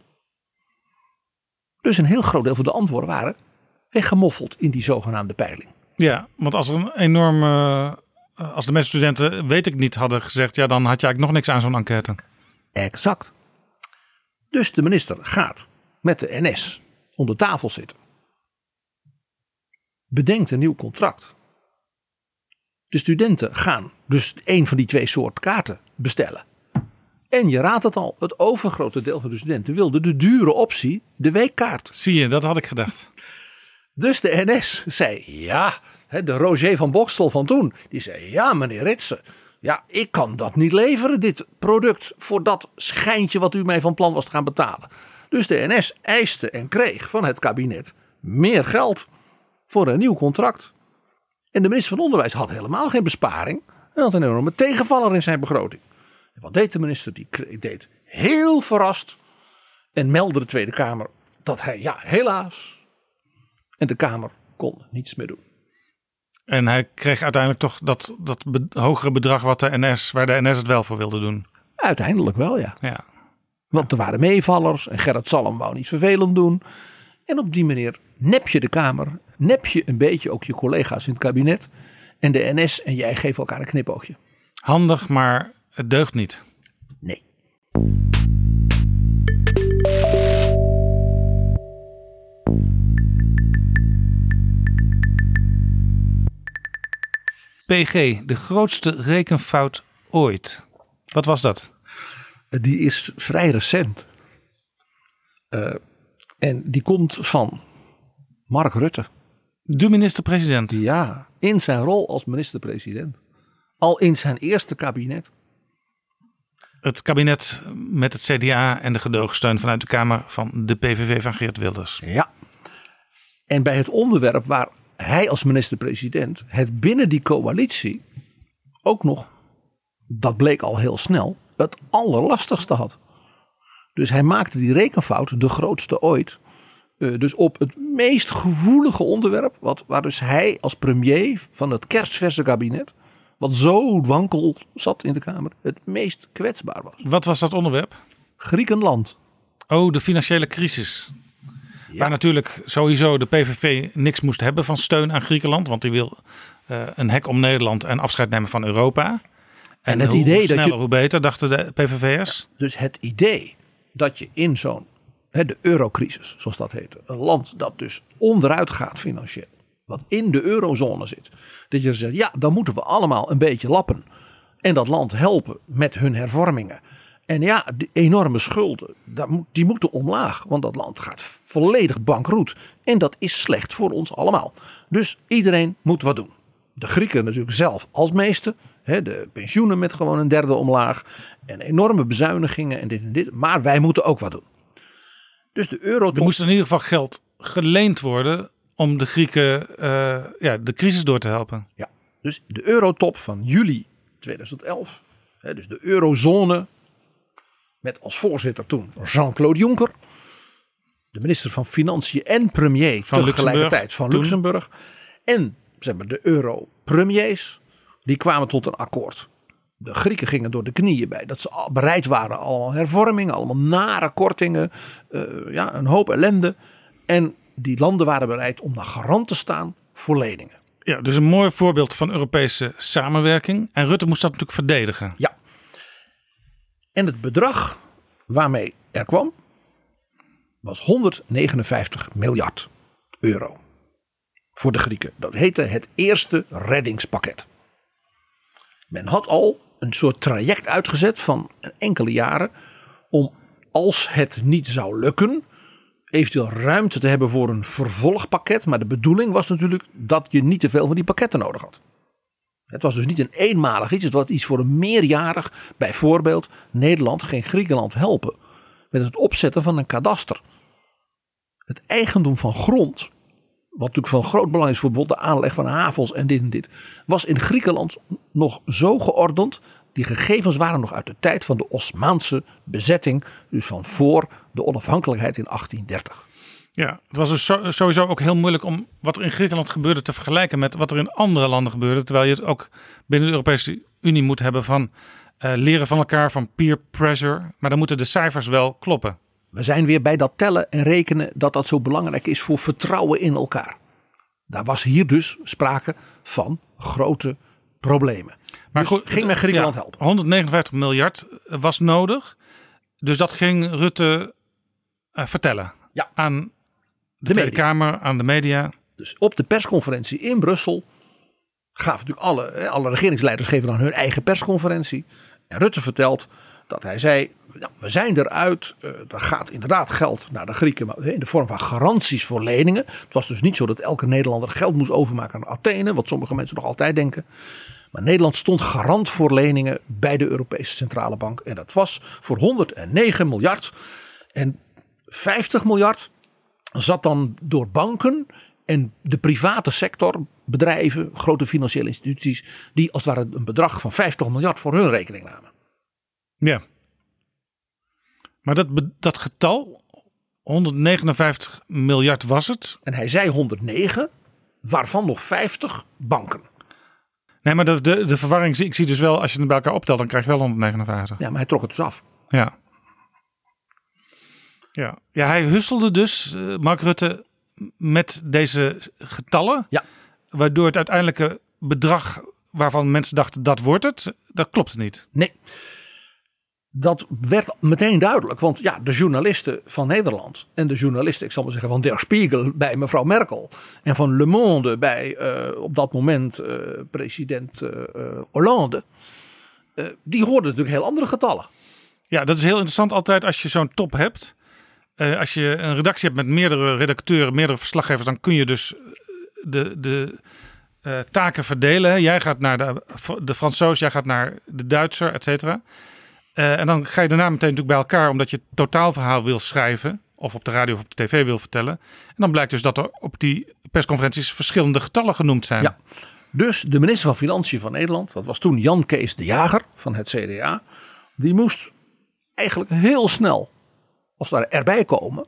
S6: Dus een heel groot deel van de antwoorden waren weggemoffeld in die zogenaamde peiling.
S2: Ja, want als er een enorme. Als de meeste studenten weet ik niet hadden gezegd, ja, dan had je eigenlijk nog niks aan zo'n enquête.
S6: Exact. Dus de minister gaat met de NS om de tafel zitten. Bedenkt een nieuw contract. De studenten gaan dus een van die twee soorten kaarten bestellen. En je raadt het al, het overgrote deel van de studenten wilde de dure optie, de weekkaart.
S2: Zie je, dat had ik gedacht.
S6: Dus de NS zei ja, de Roger van Bokstel van toen, die zei ja meneer Ritsen, ja ik kan dat niet leveren, dit product, voor dat schijntje wat u mij van plan was te gaan betalen. Dus de NS eiste en kreeg van het kabinet meer geld voor een nieuw contract. En de minister van Onderwijs had helemaal geen besparing. En had een enorme tegenvaller in zijn begroting. En wat deed de minister? Die deed heel verrast en meldde de Tweede Kamer dat hij, ja, helaas. En de Kamer kon niets meer doen.
S2: En hij kreeg uiteindelijk toch dat, dat hogere bedrag wat de NS, waar de NS het wel voor wilde doen.
S6: Uiteindelijk wel, ja.
S2: Ja.
S6: Want er waren meevallers en Gerrit Salm wou niet vervelend doen. En op die manier nep je de Kamer, nep je een beetje ook je collega's in het kabinet. En de NS en jij geven elkaar een knipoogje.
S2: Handig, maar het deugt niet.
S6: Nee.
S2: PG, de grootste rekenfout ooit. Wat was dat?
S6: Die is vrij recent. Uh, en die komt van Mark Rutte.
S2: De minister-president.
S6: Ja, in zijn rol als minister-president. Al in zijn eerste kabinet.
S2: Het kabinet met het CDA en de gedoogsteun vanuit de Kamer van de PVV van Geert Wilders.
S6: Ja. En bij het onderwerp waar hij als minister-president het binnen die coalitie ook nog, dat bleek al heel snel, het allerlastigste had. Dus hij maakte die rekenfout, de grootste ooit. eh, dus op het meest gevoelige onderwerp, wat, waar dus hij als premier van het kerstverse kabinet, wat zo wankel zat in de Kamer, het meest kwetsbaar was.
S2: Wat was dat onderwerp?
S6: Griekenland.
S2: Oh, de financiële crisis. Waar natuurlijk sowieso de PVV niks moest hebben van steun aan Griekenland. Want die wil eh, een hek om Nederland en afscheid nemen van Europa. En,
S6: het
S2: hoe
S6: idee dat
S2: sneller,
S6: je-
S2: hoe beter, dachten de PVV'ers.
S6: Dus het idee dat je in zo'n, de eurocrisis, zoals dat heette, een land dat dus onderuit gaat financieel, wat in de eurozone zit, dat je zegt, ja, dan moeten we allemaal een beetje lappen en dat land helpen met hun hervormingen. En ja, die enorme schulden, die moeten omlaag, want dat land gaat volledig bankroet. En dat is slecht voor ons allemaal. Dus iedereen moet wat doen. De Grieken natuurlijk zelf als meeste. Hè, de pensioenen met gewoon een derde omlaag. En enorme bezuinigingen en dit en dit. Maar wij moeten ook wat doen. Dus de euro...
S2: Er moest in ieder geval geld geleend worden om de Grieken eh, ja, de crisis door te helpen.
S6: Ja, dus de eurotop van juli 2011. Hè, dus de eurozone. Met als voorzitter toen Jean-Claude Juncker. De minister van Financiën en premier
S2: Van
S6: tegelijkertijd van. Luxemburg. En zeg maar, de euro-premiers. Die kwamen tot een akkoord. De Grieken gingen door de knieën bij. Dat ze bereid waren. Allemaal hervormingen. Allemaal nare kortingen. eh, ja, een hoop ellende. En die landen waren bereid om naar garant te staan voor leningen.
S2: Ja, dus een mooi voorbeeld van Europese samenwerking. En Rutte moest dat natuurlijk verdedigen.
S6: Ja. En het bedrag waarmee er kwam was 159 miljard euro voor de Grieken. Dat heette het eerste reddingspakket. Men had al een soort traject uitgezet van enkele jaren om als het niet zou lukken, eventueel ruimte te hebben voor een vervolgpakket. Maar de bedoeling was natuurlijk dat je niet te veel van die pakketten nodig had. Het was dus niet een eenmalig iets, het was iets voor een meerjarig, bijvoorbeeld Nederland geen Griekenland helpen met het opzetten van een kadaster. Het eigendom van grond, wat natuurlijk van groot belang is voor bijvoorbeeld de aanleg van havens en dit en dit, was in Griekenland nog zo geordend. Die gegevens waren nog uit de tijd van de Osmaanse bezetting, dus van voor de onafhankelijkheid in 1830.
S2: Ja, het was dus sowieso ook heel moeilijk om wat er in Griekenland gebeurde te vergelijken met wat er in andere landen gebeurde. Terwijl je het ook binnen de Europese Unie moet hebben van eh, leren van elkaar, van peer pressure. Maar dan moeten de cijfers wel kloppen.
S6: We zijn weer bij dat tellen en rekenen dat dat zo belangrijk is voor vertrouwen in elkaar. Daar was hier dus sprake van grote problemen.
S2: Maar
S6: Dus ging men Griekenland
S2: ja,
S6: helpen?
S2: 159 miljard was nodig. Dus dat ging Rutte eh, vertellen
S6: Ja.
S2: aan de,
S6: De
S2: Tweede
S6: media.
S2: Kamer, aan de media.
S6: Dus op de persconferentie in Brussel gaven natuurlijk alle, alle regeringsleiders geven dan hun eigen persconferentie. En Rutte vertelt dat hij zei, nou, we zijn eruit, eh, er gaat inderdaad geld naar de Grieken maar in de vorm van garanties voor leningen. Het was dus niet zo dat elke Nederlander geld moest overmaken aan Athene, wat sommige mensen nog altijd denken. Maar Nederland stond garant voor leningen bij de Europese Centrale Bank. En dat was voor 109 miljard. En 50 miljard zat dan door banken en de private sector, bedrijven, grote financiële instituties, die als het ware een bedrag van 50 miljard voor hun rekening namen.
S2: Ja. Maar dat, dat getal, 159 miljard was het.
S6: En hij zei 109, waarvan nog 50 banken.
S2: Nee, maar de, de, de verwarring, zie- ik zie dus wel, als je het bij elkaar optelt, dan krijg je wel 159.
S6: Ja, maar hij trok het dus af.
S2: Ja. Ja, ja hij husselde dus, eh, Mark Rutte, met deze getallen.
S6: Ja.
S2: Waardoor het uiteindelijke bedrag waarvan mensen dachten dat wordt het, dat klopt niet.
S6: Nee. Dat werd meteen duidelijk, want ja, de journalisten van Nederland en de journalisten, ik zal maar zeggen, van Der Spiegel bij mevrouw Merkel en van Le Monde bij eh, op dat moment eh, president eh, Hollande, die hoorden natuurlijk heel andere getallen.
S2: Ja, dat is heel interessant altijd als je zo'n top hebt. Als je een redactie hebt met meerdere redacteuren, meerdere verslaggevers, dan kun je dus de, de taken verdelen. Jij gaat naar de, de Fransoos, jij gaat naar de Duitser, et cetera. Eh, en dan ga je daarna meteen natuurlijk bij elkaar, omdat je het totaalverhaal wil schrijven, of op de radio of op de tv wil vertellen. En dan blijkt dus dat er op die persconferenties verschillende getallen genoemd zijn.
S6: Ja. Dus de minister van Financiën van Nederland, dat was toen Jan Kees de Jager van het CDA, die moest eigenlijk heel snel als ware erbij komen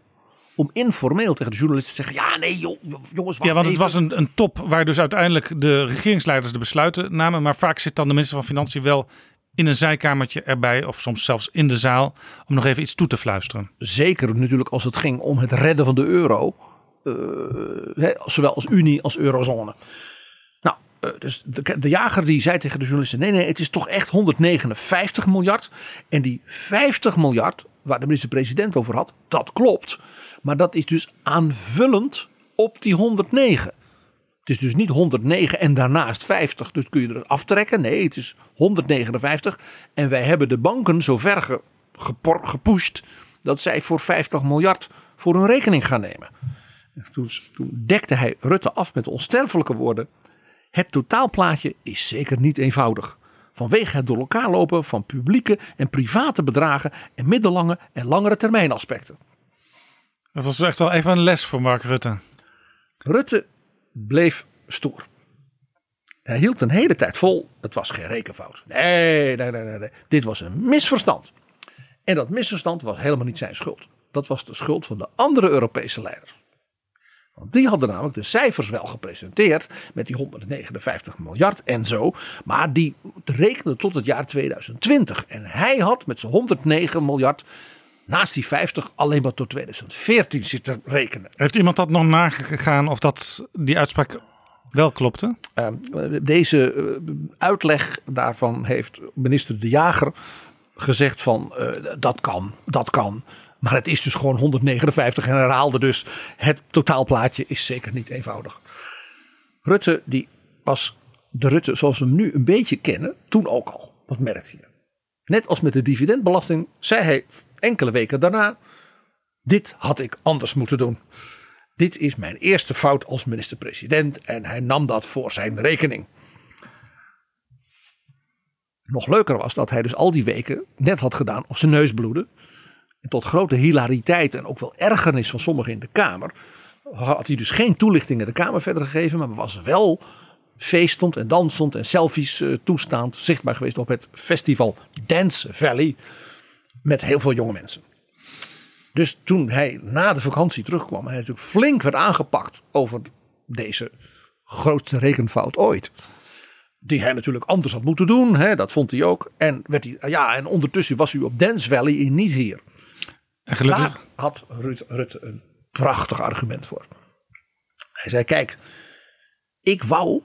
S6: om informeel tegen de journalisten te zeggen: ja, nee, joh, jongens, wacht
S2: Ja, want het
S6: even.
S2: was een, een top waar dus uiteindelijk de regeringsleiders de besluiten namen. Maar vaak zit dan de minister van Financiën wel in een zijkamertje erbij, of soms zelfs in de zaal, om nog even iets toe te fluisteren.
S6: Zeker natuurlijk als het ging om het redden van de euro, eh, zowel als Unie als eurozone. Nou, eh, dus de, de jager die zei tegen de journalisten: nee, nee, het is toch echt 159 miljard. En die 50 miljard waar de minister-president over had, dat klopt. Maar dat is dus aanvullend op die 109. Het is dus niet 109 en daarnaast 50, dus kun je er aftrekken. Nee, het is 159. En wij hebben de banken zo ver ge, gepor- gepusht dat zij voor 50 miljard voor hun rekening gaan nemen. Toen, toen dekte hij Rutte af met onsterfelijke woorden. Het totaalplaatje is zeker niet eenvoudig. Vanwege het door elkaar lopen van publieke en private bedragen en middellange en langere termijn aspecten.
S2: Dat was echt wel even een les voor Mark Rutte.
S6: Rutte bleef stoer. Hij hield een hele tijd vol. Het was geen rekenfout. Nee, nee, nee, nee, nee. Dit was een misverstand. En dat misverstand was helemaal niet zijn schuld. Dat was de schuld van de andere Europese leiders. Want die hadden namelijk de cijfers wel gepresenteerd met die 159 miljard en zo. Maar die rekenden tot het jaar 2020. En hij had met zijn 109 miljard naast die 50 alleen maar tot 2014 zitten rekenen.
S2: Heeft iemand dat nog nagegaan of dat die uitspraak wel klopte?
S6: Uh, deze uh, uitleg daarvan heeft minister De Jager gezegd van uh, dat kan, dat kan. Maar het is dus gewoon 159 en herhaalde dus het totaalplaatje is zeker niet eenvoudig. Rutte die was de Rutte zoals we hem nu een beetje kennen toen ook al. Dat merkte je. Net als met de dividendbelasting zei hij enkele weken daarna dit had ik anders moeten doen. Dit is mijn eerste fout als minister-president en hij nam dat voor zijn rekening. Nog leuker was dat hij dus al die weken net had gedaan op zijn neus bloeden. En tot grote hilariteit en ook wel ergernis van sommigen in de Kamer had hij dus geen toelichting in de Kamer verder gegeven, maar was wel feestend en dansend en selfies toestaand zichtbaar geweest op het festival Dance Valley met heel veel jonge mensen. Dus toen hij na de vakantie terugkwam, hij natuurlijk flink werd aangepakt over deze grootste rekenfout ooit. Die hij natuurlijk anders had moeten doen, hè, dat vond hij ook. En, werd hij, ja, en ondertussen was u op Dance Valley in niet hier.
S2: En gelukkig.
S6: Daar had Rutte, Rutte een prachtig argument voor. Hij zei: Kijk, ik wou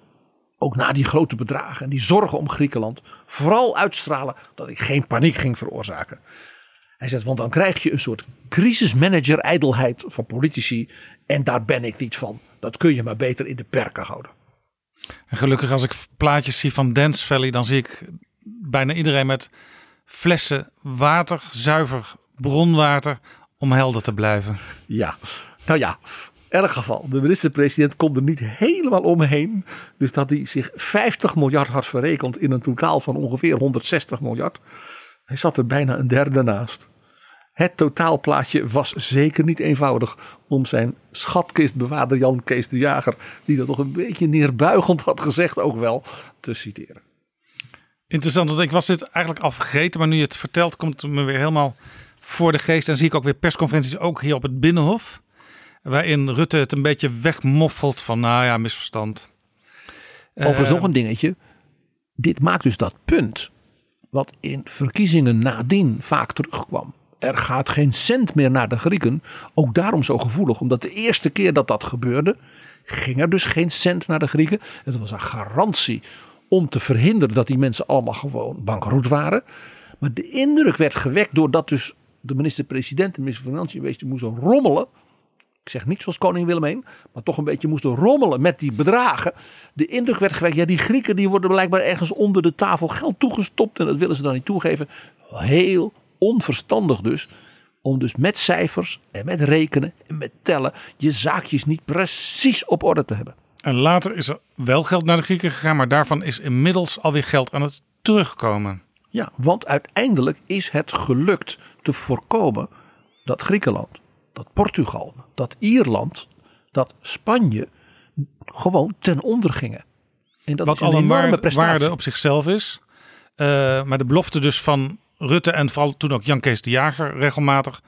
S6: ook na die grote bedragen en die zorgen om Griekenland vooral uitstralen dat ik geen paniek ging veroorzaken. Hij zegt, want dan krijg je een soort crisismanager-ijdelheid van politici. En daar ben ik niet van. Dat kun je maar beter in de perken houden.
S2: En gelukkig als ik plaatjes zie van Dance Valley, dan zie ik bijna iedereen met flessen water, zuiver bronwater, om helder te blijven.
S6: Ja, nou ja, elk geval. De minister-president kon er niet helemaal omheen. Dus dat hij zich 50 miljard had verrekend in een totaal van ongeveer 160 miljard. Hij zat er bijna een derde naast. Het totaalplaatje was zeker niet eenvoudig om zijn schatkistbewaarder Jan Kees de Jager, die dat toch een beetje neerbuigend had gezegd, ook wel te citeren.
S2: Interessant, want ik was dit eigenlijk al vergeten, maar nu je het vertelt, komt het me weer helemaal voor de geest. En zie ik ook weer persconferenties, ook hier op het Binnenhof, waarin Rutte het een beetje wegmoffelt van, nou ja, misverstand.
S6: Overigens nog een dingetje. Dit maakt dus dat punt wat in verkiezingen nadien vaak terugkwam. Er gaat geen cent meer naar de Grieken. Ook daarom zo gevoelig, omdat de eerste keer dat dat gebeurde, ging er dus geen cent naar de Grieken. Het was een garantie om te verhinderen dat die mensen allemaal gewoon bankroet waren. Maar de indruk werd gewekt doordat dus de minister-president en de minister van Financiën een beetje rommelen. Ik zeg niet zoals koning Willem I, maar toch een beetje moesten rommelen met die bedragen. De indruk werd gewekt, ja die Grieken die worden blijkbaar ergens onder de tafel geld toegestopt. En dat willen ze dan niet toegeven. Heel onverstandig dus. Om dus met cijfers en met rekenen en met tellen je zaakjes niet precies op orde te hebben.
S2: En later is er wel geld naar de Grieken gegaan, maar daarvan is inmiddels alweer geld aan het terugkomen.
S6: Ja, want uiteindelijk is het gelukt te voorkomen dat Griekenland, dat Portugal, dat Ierland, dat Spanje gewoon ten onder gingen. En dat
S2: Wat al een
S6: enorme prestatie.
S2: waarde op zichzelf is. Eh, maar de belofte dus van Rutte en vooral toen ook Jan Kees de Jager regelmatig...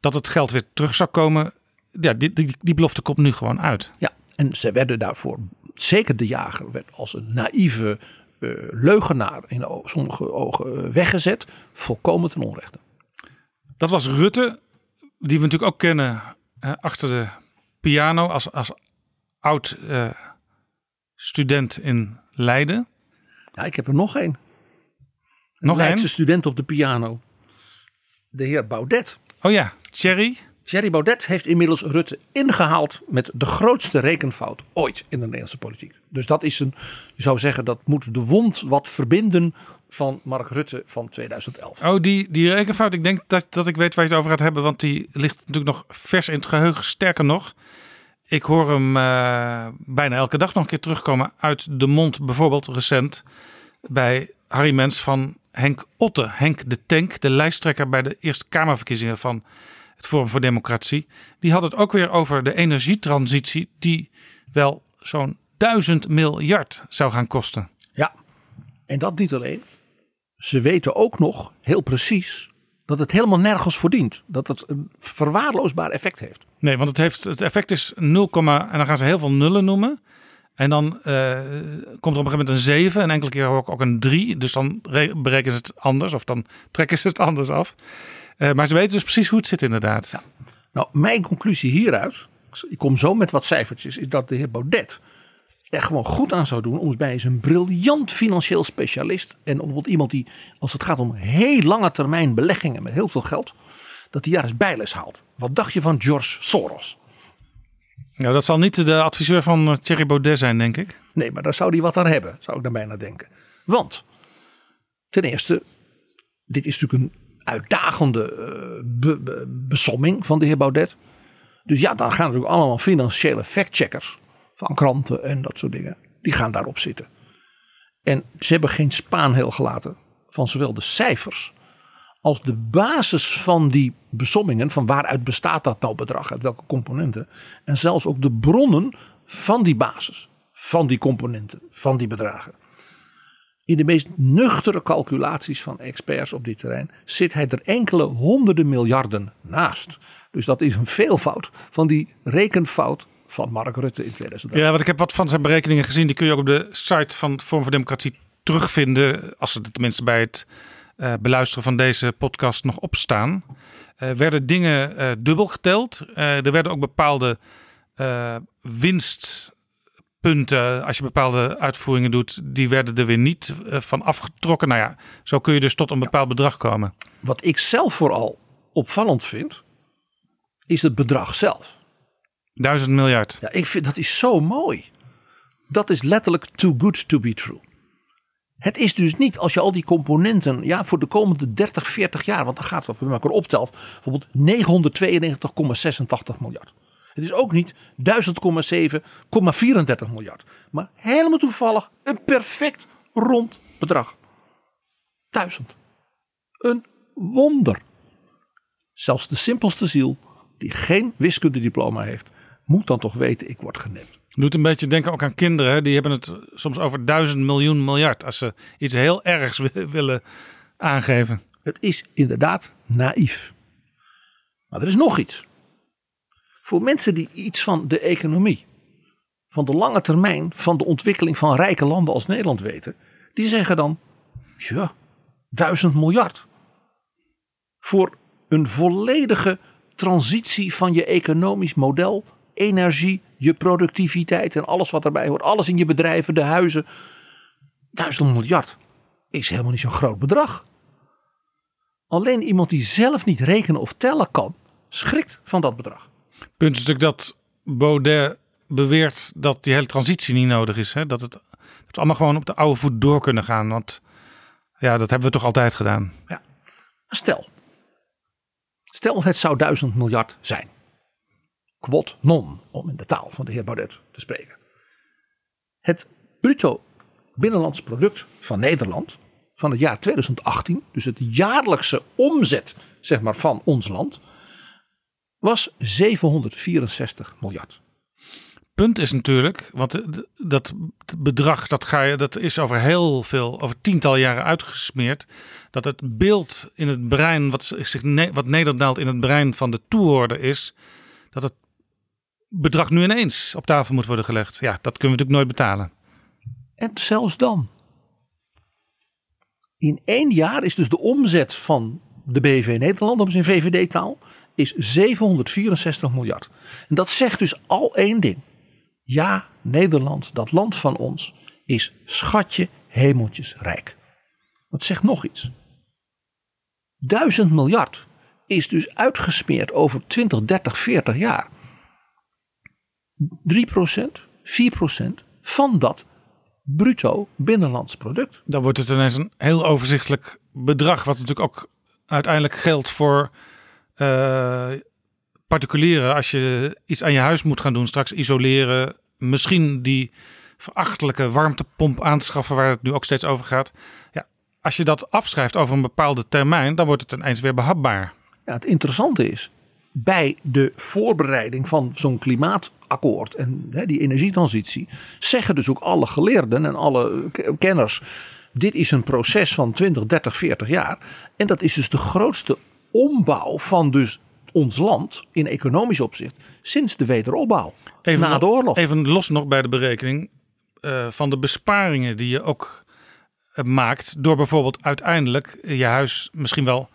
S2: dat het geld weer terug zou komen. Ja, die, die, die belofte komt nu gewoon uit.
S6: Ja, en ze werden daarvoor, zeker de jager, werd als een naïeve eh, leugenaar in sommige ogen eh, weggezet. Volkomen ten onrechte.
S2: Dat was Rutte, die we natuurlijk ook kennen eh, achter de piano als, als oud eh, student in Leiden.
S6: Ja, ik heb er nog één.
S2: Nog
S6: Een Leidse
S2: één?
S6: student op de piano. De heer Baudet.
S2: Oh ja, Thierry.
S6: Thierry Baudet heeft inmiddels Rutte ingehaald met de grootste rekenfout ooit in de Nederlandse politiek. Dus dat is een, je zou zeggen, dat moet de wond wat verbinden van Mark Rutte van 2011.
S2: Oh, die, die rekenfout. Ik denk dat, dat ik weet waar je het over gaat hebben. Want die ligt natuurlijk nog vers in het geheugen. Sterker nog, ik hoor hem eh, bijna elke dag nog een keer terugkomen uit de mond. Bijvoorbeeld recent bij Harry Mens van Henk Otte. Henk de Tank, de lijsttrekker bij de Eerste Kamerverkiezingen van het Forum voor Democratie. Die had het ook weer over de energietransitie die wel zo'n duizend miljard zou gaan kosten.
S6: Ja, en dat niet alleen. Ze weten ook nog heel precies dat het helemaal nergens voor dient. Dat het een verwaarloosbaar effect heeft.
S2: Nee, want het, heeft, het effect is 0, en dan gaan ze heel veel nullen noemen. En dan eh, komt er op een gegeven moment een 7 en enkele keer ook, ook een 3. Dus dan re- berekenen ze het anders of dan trekken ze het anders af. Eh, maar ze weten dus precies hoe het zit inderdaad.
S6: Nou, mijn conclusie hieruit, ik kom zo met wat cijfertjes, is dat de heer Baudet er gewoon goed aan zou doen om eens bij een briljant financieel specialist en bijvoorbeeld iemand die, als het gaat om heel lange termijn beleggingen met heel veel geld, dat hij daar eens bijles haalt. Wat dacht je van George Soros?
S2: Nou, dat zal niet de adviseur van eh, Thierry Baudet zijn, denk ik.
S6: Nee, maar daar zou hij wat aan hebben, zou ik dan bijna denken. Want, ten eerste, dit is natuurlijk een uitdagende eh, be- be- besomming van de heer Baudet. Dus ja, dan gaan natuurlijk allemaal financiële factcheckers van kranten en dat soort dingen. Die gaan daarop zitten. En ze hebben geen spaan heel gelaten van zowel de cijfers als de basis van die besommingen. Van waaruit bestaat dat nou bedrag, uit welke componenten. En zelfs ook de bronnen van die basis, van die componenten, van die bedragen. In de meest nuchtere calculaties van experts op dit terrein zit hij er enkele honderden miljarden naast. Dus dat is een veelvoud van die rekenfout van Mark Rutte in 2011.
S2: Ja, want ik heb wat van zijn berekeningen gezien. Die kun je ook op de site van Forum voor Democratie terugvinden. Als ze tenminste bij het eh, beluisteren van deze podcast nog opstaan. Eh werden dingen eh, dubbel geteld. Er werden ook bepaalde winstpunten. Als je bepaalde uitvoeringen doet, die werden er weer niet van afgetrokken. Nou ja, zo kun je dus tot een bepaald bedrag komen.
S6: Wat ik zelf vooral opvallend vind, is het bedrag zelf.
S2: Duizend miljard.
S6: Ja, ik vind dat is zo mooi. Dat is letterlijk too good to be true. Het is dus niet als je al die componenten ja, voor de komende 30, 40 jaar, want dan gaat het, je met elkaar optelt, bijvoorbeeld 992,86 miljard. Het is ook niet 1000,7,34 miljard. Maar helemaal toevallig een perfect rond bedrag. 1000. Een wonder. Zelfs de simpelste ziel, die geen wiskundediploma heeft, moet dan toch weten, ik word genept.
S2: Doet een beetje denken ook aan kinderen. Die hebben het soms over duizend miljoen miljard. Als ze iets heel ergs wi- willen aangeven.
S6: Het is inderdaad naïef. Maar er is nog iets. Voor mensen die iets van de economie, van de lange termijn, van de ontwikkeling van rijke landen als Nederland weten, die zeggen dan, ja, duizend miljard. Voor een volledige transitie van je economisch model, energie, je productiviteit en alles wat erbij hoort, alles in je bedrijven, de huizen. Duizend miljard is helemaal niet zo'n groot bedrag. Alleen iemand die zelf niet rekenen of tellen kan, schrikt van dat bedrag.
S2: Punt is natuurlijk dat Baudet beweert dat die hele transitie niet nodig is. Hè? Dat, het, dat we allemaal gewoon op de oude voet door kunnen gaan. Want ja, dat hebben we toch altijd gedaan.
S6: Maar stel, stel het zou duizend miljard zijn. Quod non, om in de taal van de heer Baudet te spreken. Het bruto binnenlands product van Nederland van het jaar 2018, dus het jaarlijkse omzet zeg maar, van ons land, was 764 miljard.
S2: punt is natuurlijk, want dat bedrag dat, ga je, dat is over heel veel, over tientallen jaren uitgesmeerd. Dat het beeld in het brein, wat, zich, wat nederdaalt in het brein van de toehoorder is, dat het bedrag nu ineens op tafel moet worden gelegd. Ja, dat kunnen we natuurlijk nooit betalen.
S6: En zelfs dan. In één jaar is dus de omzet van de BV Nederland, om zijn VVD-taal, is 764 miljard. En dat zegt dus al één ding. Ja, Nederland, dat land van ons, is schatje hemeltjes rijk. Dat zegt nog iets. Duizend miljard is dus uitgesmeerd over 20, 30, 40 jaar. 3% 4% van dat bruto binnenlands product.
S2: Dan wordt het ineens een heel overzichtelijk bedrag, wat natuurlijk ook uiteindelijk geldt voor eh, particulieren. Als je iets aan je huis moet gaan doen, straks isoleren, misschien die verachtelijke warmtepomp aanschaffen, waar het nu ook steeds over gaat. Ja, als je dat afschrijft over een bepaalde termijn, dan wordt het ineens weer behapbaar.
S6: Ja, het interessante is, bij de voorbereiding van zo'n klimaatakkoord en hè, die energietransitie, zeggen dus ook alle geleerden en alle k- kenners, dit is een proces van 20, 30, 40 jaar. En dat is dus de grootste ombouw van dus ons land in economisch opzicht sinds de wederopbouw.
S2: Even,
S6: na de oorlog.
S2: even los nog bij de berekening eh, van de besparingen die je ook eh, maakt door bijvoorbeeld uiteindelijk je huis misschien wel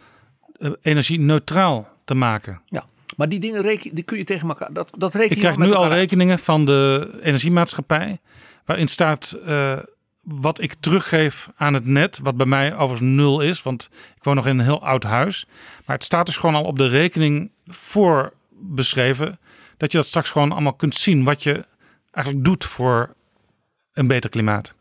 S2: eh, energie-neutraal te maken.
S6: Ja, maar die dingen reken, die kun je tegen elkaar. Dat, dat reken
S2: Ik krijg nu al
S6: uit.
S2: rekeningen van de energiemaatschappij. Waarin staat eh, wat ik teruggeef aan het net. Wat bij mij overigens nul is. Want ik woon nog in een heel oud huis. Maar het staat dus gewoon al op de rekening voor beschreven. Dat je dat straks gewoon allemaal kunt zien. Wat je eigenlijk doet voor een beter klimaat.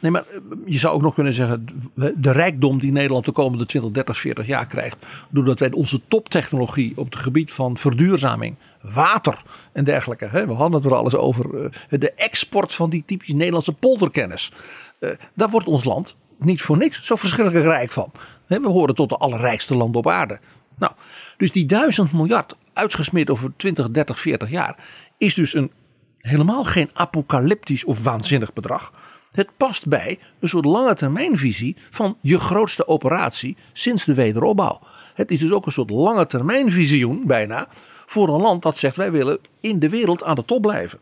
S6: Nee, maar eh, je zou ook nog kunnen zeggen, de rijkdom die Nederland de komende 20, 30, 40 jaar krijgt, doordat wij onze toptechnologie op het gebied van verduurzaming, water en dergelijke, hè, we hadden het er al eens over, eh, de export van die typisch Nederlandse polderkennis, eh, daar wordt ons land niet voor niks zo verschrikkelijk rijk van. We horen tot de allerrijkste landen op aarde. Nou, dus die duizend miljard uitgesmeerd over 20, 30, 40 jaar is dus een helemaal geen apocalyptisch of waanzinnig bedrag. Het past bij een soort lange termijnvisie van je grootste operatie sinds de wederopbouw. Het is dus ook een soort lange termijnvisioen bijna voor een land dat zegt wij willen in de wereld aan de top blijven.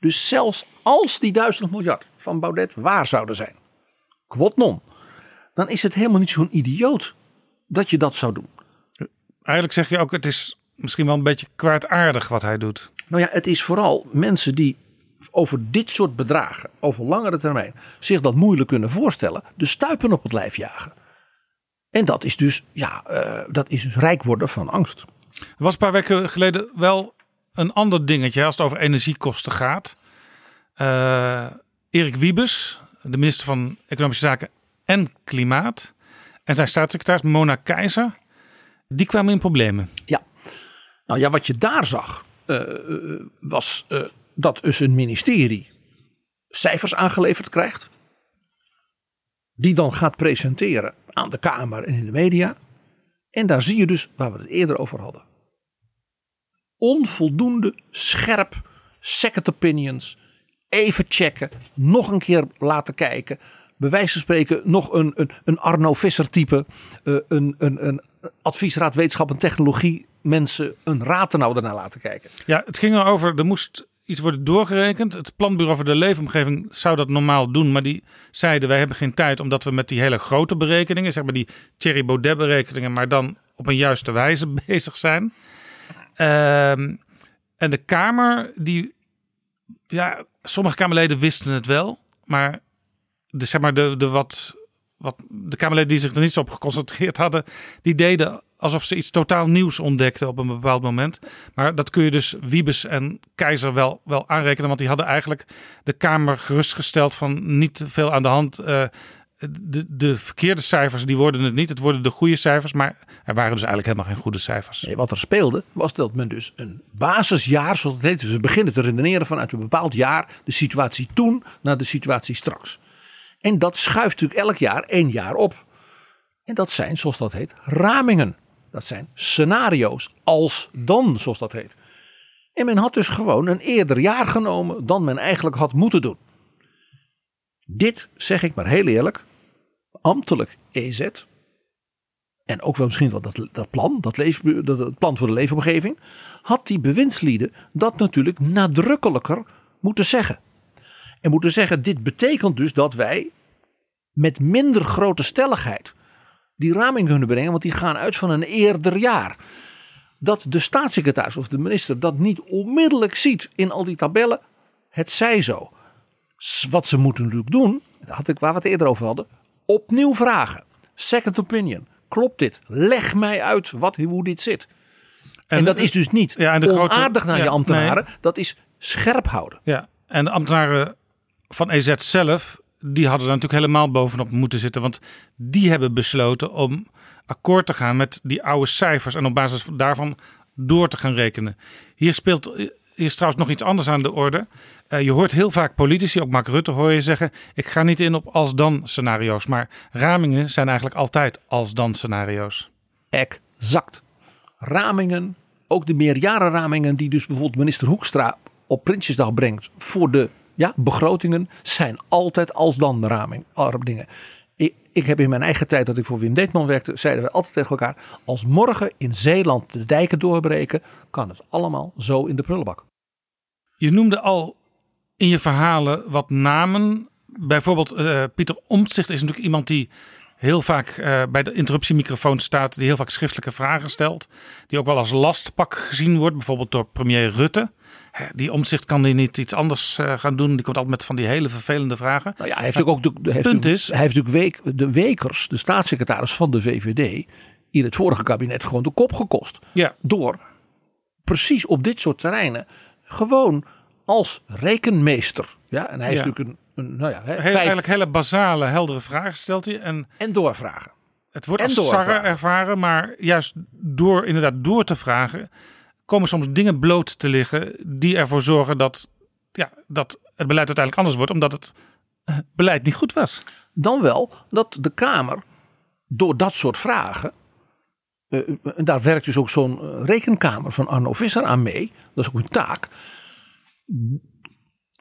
S6: Dus zelfs als die duizend miljard van Baudet waar zouden zijn, quod non, dan is het helemaal niet zo'n idioot dat je dat zou doen.
S2: Eigenlijk zeg je ook, het is misschien wel een beetje kwaadaardig wat hij doet.
S6: Nou ja, het is vooral mensen die over dit soort bedragen, over langere termijn, zich dat moeilijk kunnen voorstellen, de stuipen op het lijf jagen. En dat is dus, ja, eh, dat is dus rijk worden van angst.
S2: Er was een paar weken geleden wel een ander dingetje als het over energiekosten gaat. Eh, Erik Wiebes, de minister van Economische Zaken en Klimaat, en zijn staatssecretaris Mona Keizer, die kwamen in problemen.
S6: Ja, nou ja, wat je daar zag, eh, was dat dus een ministerie cijfers aangeleverd krijgt. Die dan gaat presenteren aan de Kamer en in de media. En daar zie je dus waar we het eerder over hadden. Onvoldoende scherp second opinions. Even checken. Nog een keer laten kijken. Bij van spreken nog een, een, een Arno Visser type. eh, een, een, een adviesraad wetenschap en technologie mensen een ratenau ernaar laten kijken.
S2: Ja, het ging erover, er moest iets worden doorgerekend. Het planbureau voor de leefomgeving zou dat normaal doen, maar die zeiden wij hebben geen tijd omdat we met die hele grote berekeningen, zeg maar die Thierry Baudet berekeningen, maar dan op een juiste wijze bezig zijn. Ehm, en de Kamer, die, ja, sommige Kamerleden wisten het wel, maar de, zeg maar de, de wat, wat de Kamerleden die zich er niet zo op geconcentreerd hadden, die deden alsof ze iets totaal nieuws ontdekten op een bepaald moment. Maar dat kun je dus Wiebes en Keizer wel, wel aanrekenen, want die hadden eigenlijk de Kamer gerustgesteld van niet veel aan de hand. Eh, de, de verkeerde cijfers, die worden het niet. Het worden de goede cijfers, maar er waren dus eigenlijk helemaal geen goede cijfers.
S6: Nee, wat er speelde was dat men dus een basisjaar, zoals het heet, dus we beginnen te redeneren vanuit een bepaald jaar, de situatie toen naar de situatie straks. En dat schuift natuurlijk elk jaar één jaar op. En dat zijn, zoals dat heet, ramingen. Dat zijn scenario's, als dan, zoals dat heet. En men had dus gewoon een eerder jaar genomen dan men eigenlijk had moeten doen. Dit zeg ik maar heel eerlijk, ambtelijk EZ. En ook wel misschien wel dat, dat plan, dat, dat plan voor de leefomgeving. Had die bewindslieden dat natuurlijk nadrukkelijker moeten zeggen. En moeten zeggen, dit betekent dus dat wij met minder grote stelligheid die raming kunnen brengen. Want die gaan uit van een eerder jaar. Dat de staatssecretaris of de minister dat niet onmiddellijk ziet in al die tabellen. Het zij zo. Wat ze moeten natuurlijk doen, daar had ik waar we het eerder over hadden. Opnieuw vragen. Second opinion. Klopt dit? Leg mij uit wat, hoe dit zit. En, dat is dus niet
S2: Ja, en de
S6: onaardig naar
S2: ja,
S6: je ambtenaren.
S2: nee.
S6: Dat is scherp houden.
S2: Ja, en de ambtenaren van EZ zelf, die hadden daar natuurlijk helemaal bovenop moeten zitten. Want die hebben besloten om akkoord te gaan met die oude cijfers en op basis daarvan door te gaan rekenen. Hier speelt hier is trouwens nog iets anders aan de orde. Eh, je hoort heel vaak politici, ook Mark Rutte hoor je zeggen... ik ga niet in op als-dan scenario's. Maar ramingen zijn eigenlijk altijd als-dan scenario's.
S6: Exact. Ramingen, ook de meerjarenramingen die dus bijvoorbeeld minister Hoekstra op Prinsjesdag brengt voor de ja, begrotingen, zijn altijd als dan raming, dingen. Ik, ik heb in mijn eigen tijd dat ik voor Wim Deetman werkte, zeiden we altijd tegen elkaar, als morgen in Zeeland de dijken doorbreken, kan het allemaal zo in de prullenbak.
S2: Je noemde al in je verhalen wat namen. Bijvoorbeeld eh, Pieter Omtzigt is natuurlijk iemand die heel vaak eh, bij de interruptiemicrofoon staat. Die heel vaak schriftelijke vragen stelt. Die ook wel als lastpak gezien wordt. Bijvoorbeeld door premier Rutte. Hè, Die Omtzigt kan die niet iets anders eh, gaan doen. Die komt altijd met van die hele vervelende vragen.
S6: Nou ja, hij heeft natuurlijk ook de, heeft
S2: punt is-
S6: hij heeft natuurlijk week, de Wekers, de staatssecretaris van de VVD, in het vorige kabinet gewoon de kop gekost.
S2: Ja,
S6: door precies op dit soort terreinen gewoon als rekenmeester. Ja, en hij is
S2: Ja.
S6: natuurlijk een nou ja, hè,
S2: heel,
S6: vijf
S2: eigenlijk hele basale, heldere vragen stelt hij. En
S6: en doorvragen.
S2: het wordt
S6: En
S2: als sarre ervaren. Maar juist door inderdaad door te vragen... komen soms dingen bloot te liggen die ervoor zorgen dat, ja, dat het beleid uiteindelijk anders wordt. Omdat het eh, beleid niet goed was.
S6: Dan wel dat de Kamer door dat soort vragen. eh, en daar werkt dus ook zo'n eh, rekenkamer van Arno Visser aan mee. Dat is ook een taak.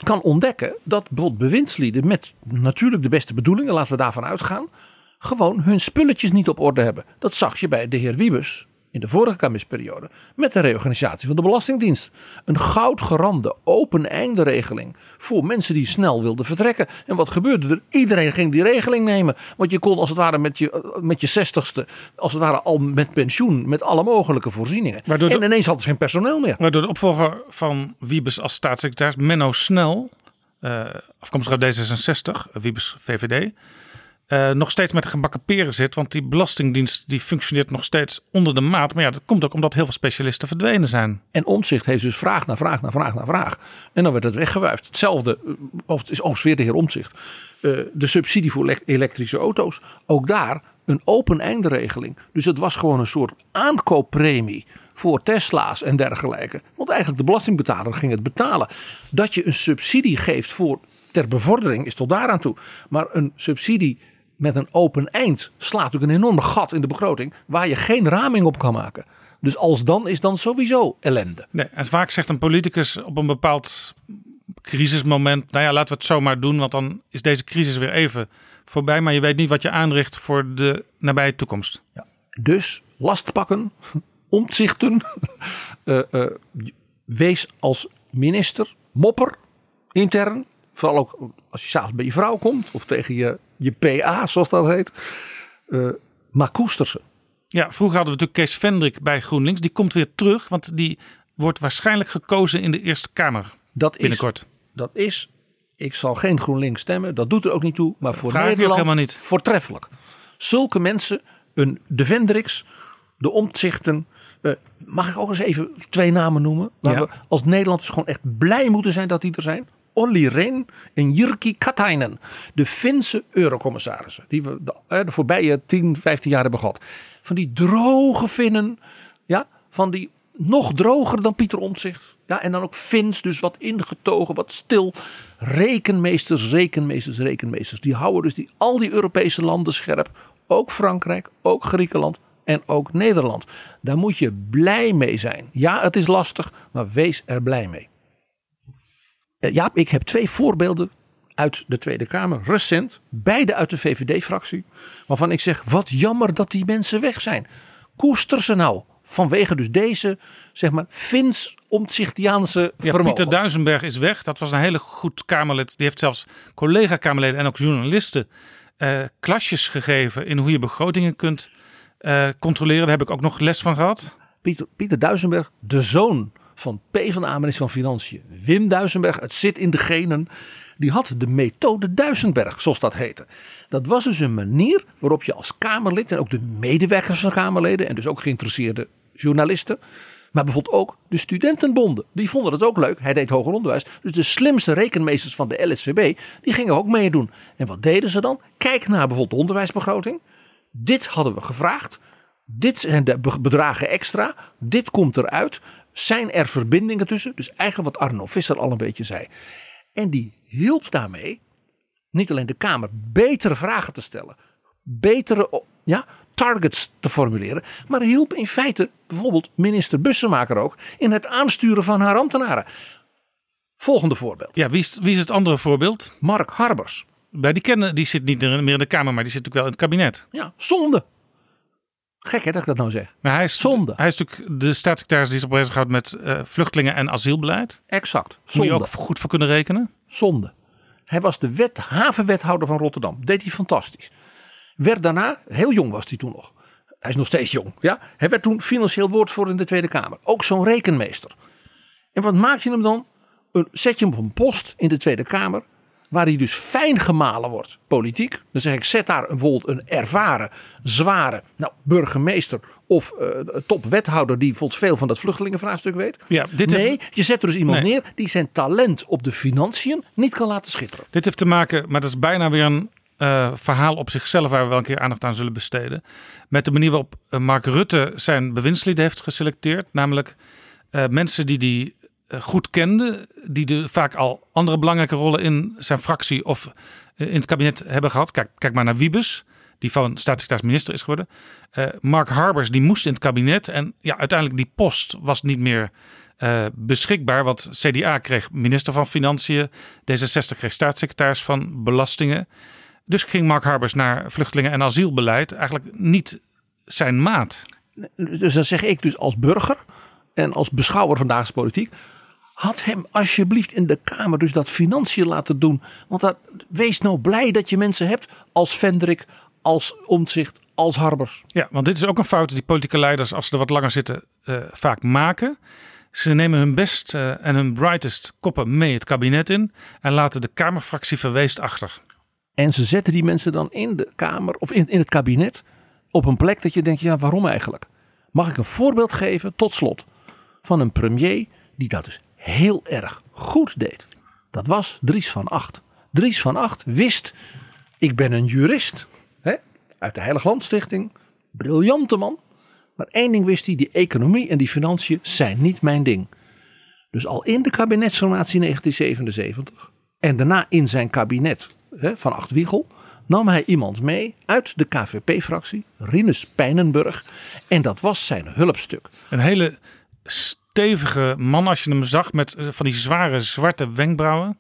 S6: Kan ontdekken dat bijvoorbeeld met natuurlijk de beste bedoelingen, laten we daarvan uitgaan, gewoon hun spulletjes niet op orde hebben. Dat zag je bij de heer Wiebes in de vorige kabinetsperiode met de reorganisatie van de Belastingdienst. Een goudgerande open einde regeling voor mensen die snel wilden vertrekken. En wat gebeurde er? Iedereen ging die regeling nemen. Want je kon als het ware met je, met je zestigste, als het ware al met pensioen, met alle mogelijke voorzieningen.
S2: De-
S6: en ineens hadden ze geen personeel meer.
S2: Waardoor de opvolger van Wiebes als staatssecretaris, Menno Snel, eh, afkomstig uit D66, Wiebes VVD, eh, nog steeds met gebakken peren zit. Want die belastingdienst die functioneert nog steeds onder de maat. Maar ja, dat komt ook omdat heel veel specialisten verdwenen zijn.
S6: En Omtzigt heeft dus vraag na vraag na vraag na vraag. En dan werd het weggewuifd. Hetzelfde, eh, of het is weer de heer Omtzigt. Eh, de subsidie voor elek- elektrische auto's. Ook daar een open eindregeling. Dus het was gewoon een soort aankooppremie voor Tesla's en dergelijke. Want eigenlijk de belastingbetaler ging het betalen. Dat je een subsidie geeft voor ter bevordering is tot daaraan toe. Maar een subsidie met een open eind slaat ook een enorme gat in de begroting. Waar je geen raming op kan maken. Dus als dan is dan sowieso ellende.
S2: Nee, en vaak zegt een politicus op een bepaald crisismoment: Nou ja, laten we het zomaar doen, want dan is deze crisis weer even voorbij. Maar je weet niet wat je aanricht voor de nabije toekomst.
S6: Dus last pakken, omzichten. eh, eh, wees als minister mopper intern. Vooral ook als je s'avonds bij je vrouw komt of tegen je, je PA, zoals dat heet. Eh, maar koester ze.
S2: Ja, vroeger hadden we natuurlijk Kees Vendrik bij GroenLinks. Die komt weer terug, want die wordt waarschijnlijk gekozen in de Eerste Kamer
S6: Dat is,
S2: binnenkort.
S6: dat is, ik zal geen GroenLinks stemmen, dat doet er ook niet toe. Maar voor
S2: vraag
S6: Nederland
S2: helemaal niet.
S6: voortreffelijk. Zulke mensen, een de Vendriks, de Omtzigten. eh, mag ik ook eens even twee namen noemen? Waar
S2: Ja.
S6: we als Nederlanders gewoon echt blij moeten zijn dat die er zijn. Olli Rehn en Jyrki Katainen. De Finse eurocommissarissen. Die we de, de voorbije 10, 15 jaar hebben gehad. Van die droge Finnen. Ja, van die nog droger dan Pieter Omtzigt. Ja, en dan ook Fins, dus wat ingetogen, wat stil. Rekenmeesters, rekenmeesters, rekenmeesters. Die houden dus die, al die Europese landen scherp. Ook Frankrijk, ook Griekenland en ook Nederland. Daar moet je blij mee zijn. Ja, het is lastig, maar wees er blij mee. Eh, Jaap, ik heb twee voorbeelden uit de Tweede Kamer, recent, beide uit de VVD-fractie, waarvan ik zeg, wat jammer dat die mensen weg zijn. Koester ze nou, vanwege dus deze, zeg maar, Fins omzichtiaanse
S2: Ja. Pieter Duisenberg is weg. Dat was een hele goed Kamerlid. Die heeft zelfs collega-Kamerleden en ook journalisten eh, klasjes gegeven in hoe je begrotingen kunt eh, controleren. Daar heb ik ook nog les van gehad.
S6: Pieter, Pieter Duisenberg, de zoon van PvdA-minister van Financiën, Wim Duisenberg, het zit in de genen, die had de methode Duisenberg, zoals dat heette. Dat was dus een manier waarop je als Kamerlid en ook de medewerkers van Kamerleden en dus ook geïnteresseerde journalisten, maar bijvoorbeeld ook de studentenbonden, die vonden het ook leuk. Hij deed hoger onderwijs. Dus de slimste rekenmeesters van de LSVB, die gingen ook meedoen. En wat deden ze dan? Kijk naar bijvoorbeeld de onderwijsbegroting. Dit hadden we gevraagd. Dit zijn de be- bedragen extra. Dit komt eruit. Zijn er verbindingen tussen? Dus eigenlijk wat Arno Visser al een beetje zei. En die hielp daarmee niet alleen de Kamer betere vragen te stellen. Betere ja, targets te formuleren. Maar hielp in feite bijvoorbeeld minister Bussemaker ook in het aansturen van haar ambtenaren. Volgende voorbeeld.
S2: Ja, wie is, wie is het andere voorbeeld?
S6: Mark Harbers.
S2: Bij die kennen, die zit niet meer in de Kamer, maar die zit natuurlijk wel in het kabinet.
S6: Ja, zonde. Gek hè dat ik dat nou zeg.
S2: Maar hij is,
S6: Zonde.
S2: Hij is natuurlijk de staatssecretaris die zich bezighoudt met eh, vluchtelingen en asielbeleid.
S6: Exact.
S2: Moet je
S6: Zonde.
S2: ook goed voor kunnen rekenen.
S6: Zonde. Hij was de wet, havenwethouder van Rotterdam. Deed hij fantastisch. Werd daarna, heel jong was hij toen nog. Hij is nog steeds jong. Ja? Hij werd toen financieel woordvoerder in de Tweede Kamer. Ook zo'n rekenmeester. En wat maak je hem dan? Een, zet je hem op een post in de Tweede Kamer. Waar hij dus fijn gemalen wordt, politiek. Dan zeg ik, zet daar bijvoorbeeld een ervaren, zware nou, burgemeester of eh, topwethouder die volgens veel van dat vluchtelingenvraagstuk weet.
S2: Ja, dit
S6: nee,
S2: heeft-
S6: je zet er dus iemand
S2: Nee.
S6: neer die zijn talent op de financiën niet kan laten schitteren.
S2: Dit heeft te maken, maar dat is bijna weer een eh, verhaal op zichzelf waar we wel een keer aandacht aan zullen besteden. Met de manier waarop eh, Mark Rutte zijn bewindslieden heeft geselecteerd. Namelijk mensen die die goed kende, die de, vaak al andere belangrijke rollen in zijn fractie of eh, in het kabinet hebben gehad. Kijk, kijk maar naar Wiebes, die van staatssecretaris-minister is geworden. Eh, Mark Harbers, die moest in het kabinet. En ja, uiteindelijk die post was niet meer eh, beschikbaar. Want CDA kreeg minister van Financiën, D66 kreeg staatssecretaris van Belastingen. Dus ging Mark Harbers naar vluchtelingen en asielbeleid eigenlijk niet zijn maat.
S6: Dus dan zeg ik dus als burger en als beschouwer van politiek. Had hem alsjeblieft in de Kamer dus dat financiën laten doen. Want dat, wees nou blij dat je mensen hebt als Vendrik, als Omtzigt, als Harbers.
S2: Ja, want dit is ook een fout die politieke leiders, als ze er wat langer zitten, eh, vaak maken. Ze nemen hun best eh, en hun brightest koppen mee het kabinet in en laten de Kamerfractie verweest achter.
S6: En ze zetten die mensen dan in de Kamer of in, in het kabinet op een plek dat je denkt, ja waarom eigenlijk? Mag ik een voorbeeld geven tot slot van een premier die dat dus heel erg goed deed. Dat was Dries van Acht. Dries van Acht wist, ik ben een jurist hè, uit de Heilig Landstichting, briljante man. Maar één ding wist hij, die economie en die financiën zijn niet mijn ding. Dus al in de kabinetsformatie 1977 en daarna in zijn kabinet hè, van Acht Wiegel nam hij iemand mee uit de KVP-fractie, Rinus Pijnenburg. En dat was zijn hulpstuk.
S2: Een hele stevige man als je hem zag met eh, van die zware zwarte wenkbrauwen.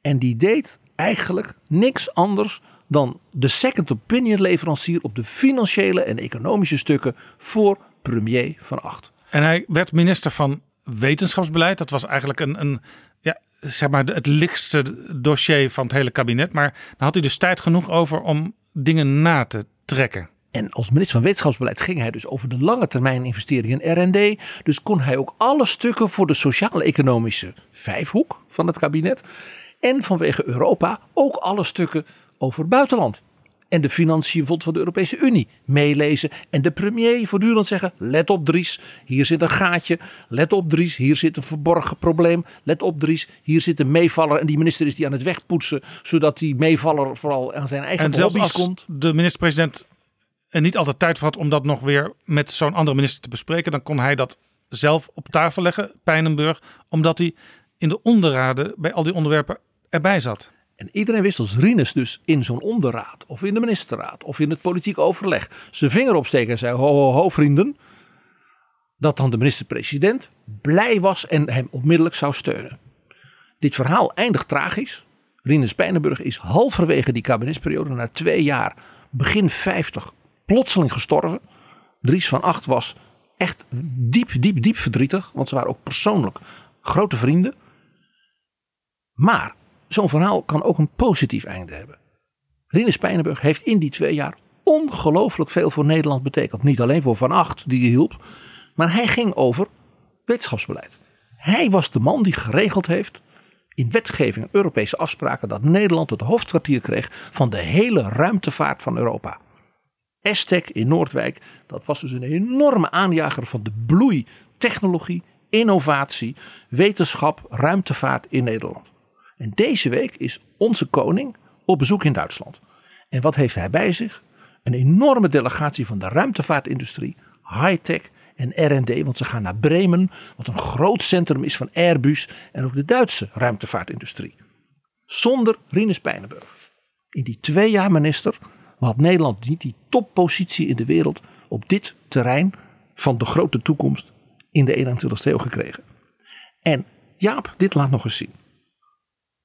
S6: En die deed eigenlijk niks anders dan de second opinion leverancier op de financiële en economische stukken voor premier van Acht.
S2: En hij werd minister van Wetenschapsbeleid. Dat was eigenlijk een, een ja, zeg maar het lichtste dossier van het hele kabinet. Maar dan had hij dus tijd genoeg over om dingen na te trekken.
S6: En als minister van Wetenschapsbeleid ging hij dus over de lange termijn investeringen in R&D. Dus kon hij ook alle stukken voor de sociaal-economische vijfhoek van het kabinet. En vanwege Europa ook alle stukken over buitenland. En de financiën van de Europese Unie meelezen. En de premier voortdurend zeggen, let op Dries, hier zit een gaatje. Let op Dries, hier zit een verborgen probleem. Let op Dries, hier zit een meevaller. En die minister is die aan het wegpoetsen. Zodat die meevaller vooral aan zijn eigen
S2: En zelfs
S6: hobby's
S2: als
S6: komt.
S2: de minister-president er niet altijd tijd voor had om dat nog weer met zo'n andere minister te bespreken, dan kon hij dat zelf op tafel leggen, Pijnenburg, omdat hij in de onderraden bij al die onderwerpen erbij zat.
S6: En iedereen wist als Rinus dus in zo'n onderraad of in de ministerraad of in het politiek overleg zijn vinger opsteken en zei: Ho, ho, ho, vrienden. Dat dan de minister-president blij was en hem onmiddellijk zou steunen. Dit verhaal eindigt tragisch. Rinus Pijnenburg is halverwege die kabinetsperiode, na twee jaar, begin 50, plotseling gestorven. Dries van Acht was echt diep, diep, diep verdrietig, want ze waren ook persoonlijk grote vrienden. Maar zo'n verhaal kan ook een positief einde hebben. Rinus Pijnenburg heeft in die twee jaar ongelooflijk veel voor Nederland betekend. Niet alleen voor Van Acht, die hielp, maar hij ging over wetenschapsbeleid. Hij was de man die geregeld heeft in wetgeving en Europese afspraken dat Nederland het hoofdkwartier kreeg van de hele ruimtevaart van Europa. Estec in Noordwijk, dat was dus een enorme aanjager van de bloei, technologie, innovatie, wetenschap, ruimtevaart in Nederland. En deze week is onze koning op bezoek in Duitsland. En wat heeft hij bij zich? Een enorme delegatie van de ruimtevaartindustrie, high-tech en R&D, want ze gaan naar Bremen, wat een groot centrum is van Airbus en ook de Duitse ruimtevaartindustrie. Zonder Rinus Pijnenburg. In die twee jaar minister had Nederland niet die toppositie in de wereld op dit terrein van de grote toekomst in de 21ste eeuw gekregen. En Jaap, dit laat nog eens zien.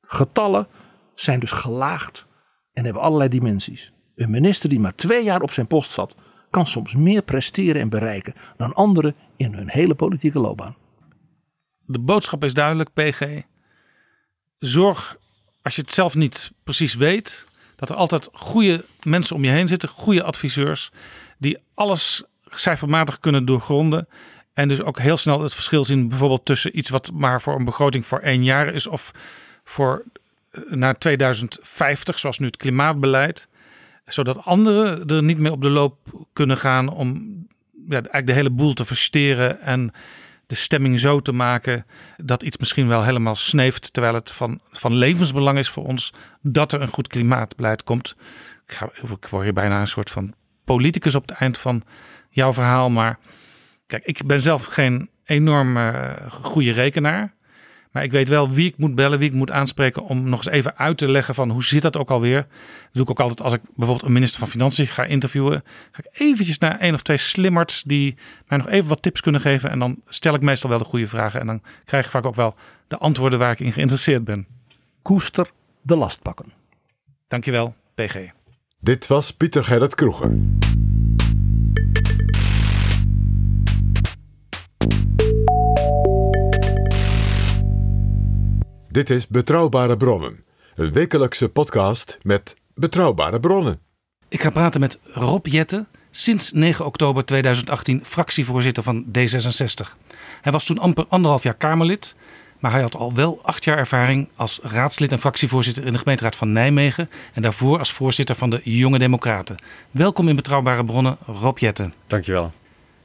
S6: Getallen zijn dus gelaagd en hebben allerlei dimensies. Een minister die maar twee jaar op zijn post zat, kan soms meer presteren en bereiken dan anderen in hun hele politieke loopbaan.
S2: De boodschap is duidelijk, PG. Zorg, als je het zelf niet precies weet, dat er altijd goede mensen om je heen zitten, goede adviseurs, die alles cijfermatig kunnen doorgronden. En dus ook heel snel het verschil zien, bijvoorbeeld tussen iets wat maar voor een begroting voor één jaar is, of voor eh, naar 2050, zoals nu het klimaatbeleid. Zodat anderen er niet meer op de loop kunnen gaan om ja, eigenlijk de hele boel te versteren en de stemming zo te maken dat iets misschien wel helemaal sneeft, terwijl het van, van levensbelang is voor ons dat er een goed klimaatbeleid komt. Ik, ga, ik word hier bijna een soort van politicus op het eind van jouw verhaal, maar kijk, ik ben zelf geen enorm uh, goede rekenaar. Maar ik weet wel wie ik moet bellen, wie ik moet aanspreken om nog eens even uit te leggen van hoe zit dat ook alweer. Dat doe ik ook altijd als ik bijvoorbeeld een minister van Financiën ga interviewen. Ga ik eventjes naar één of twee slimmerts die mij nog even wat tips kunnen geven. En dan stel ik meestal wel de goede vragen. En dan krijg ik vaak ook wel de antwoorden waar ik in geïnteresseerd ben.
S6: Koester de last pakken.
S2: Dankjewel, PG.
S4: Dit was Pieter Gerrit Kroeger. Dit is Betrouwbare Bronnen, een wekelijkse podcast met betrouwbare bronnen.
S2: Ik ga praten met Rob Jetten, sinds 9 oktober 2018 fractievoorzitter van D66. Hij was toen amper anderhalf jaar Kamerlid, maar hij had al wel acht jaar ervaring als raadslid en fractievoorzitter in de gemeenteraad van Nijmegen en daarvoor als voorzitter van de Jonge Democraten. Welkom in Betrouwbare Bronnen, Rob Jetten.
S3: Dankjewel.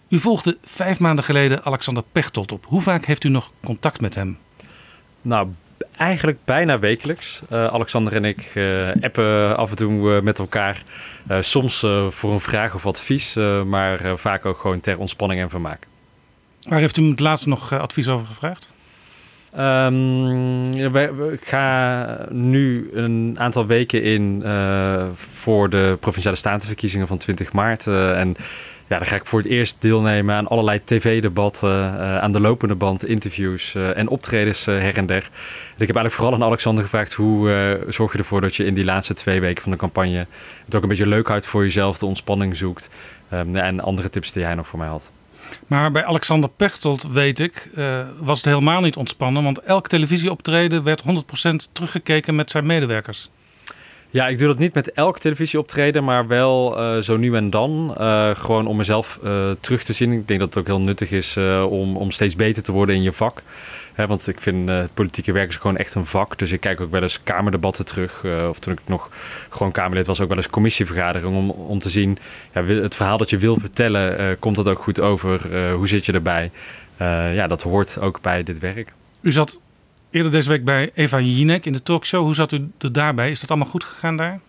S2: U volgde vijf maanden geleden Alexander Pechtold op. Hoe vaak heeft u nog contact met hem?
S3: Nou, eigenlijk bijna wekelijks. Uh, Alexander en ik uh, appen af en toe uh, met elkaar. soms voor een vraag of advies, maar vaak ook gewoon ter ontspanning en vermaak.
S2: Waar heeft u het laatst nog advies over gevraagd?
S3: Um, ik ga nu een aantal weken in voor de provinciale statenverkiezingen van 20 maart. en ja, dan ga ik voor het eerst deelnemen aan allerlei tv-debatten, uh, aan de lopende band, interviews uh, en optredens uh, her en der. Ik heb eigenlijk vooral aan Alexander gevraagd, hoe zorg je ervoor dat je in die laatste twee weken van de campagne het ook een beetje leuk houdt voor jezelf, de ontspanning zoekt um, en andere tips die hij nog voor mij had.
S2: Maar bij Alexander Pechtold, weet ik, was het helemaal niet ontspannen, want elk televisieoptreden werd 100% teruggekeken met zijn medewerkers.
S3: Ja, ik doe dat niet met elk televisieoptreden, maar wel uh, zo nu en dan. Uh, gewoon om mezelf uh, terug te zien. Ik denk dat het ook heel nuttig is om, om steeds beter te worden in je vak. Hè, want ik vind het politieke werk is gewoon echt een vak. Dus ik kijk ook wel eens kamerdebatten terug. of toen ik nog gewoon Kamerlid was, ook wel eens commissievergadering. Om, om te zien, ja, het verhaal dat je wil vertellen, komt dat ook goed over? hoe zit je erbij? ja, dat hoort ook bij dit werk.
S2: U zat eerder deze week bij Eva Jinek in de talkshow. Hoe zat u er daarbij? Is dat allemaal goed gegaan daar?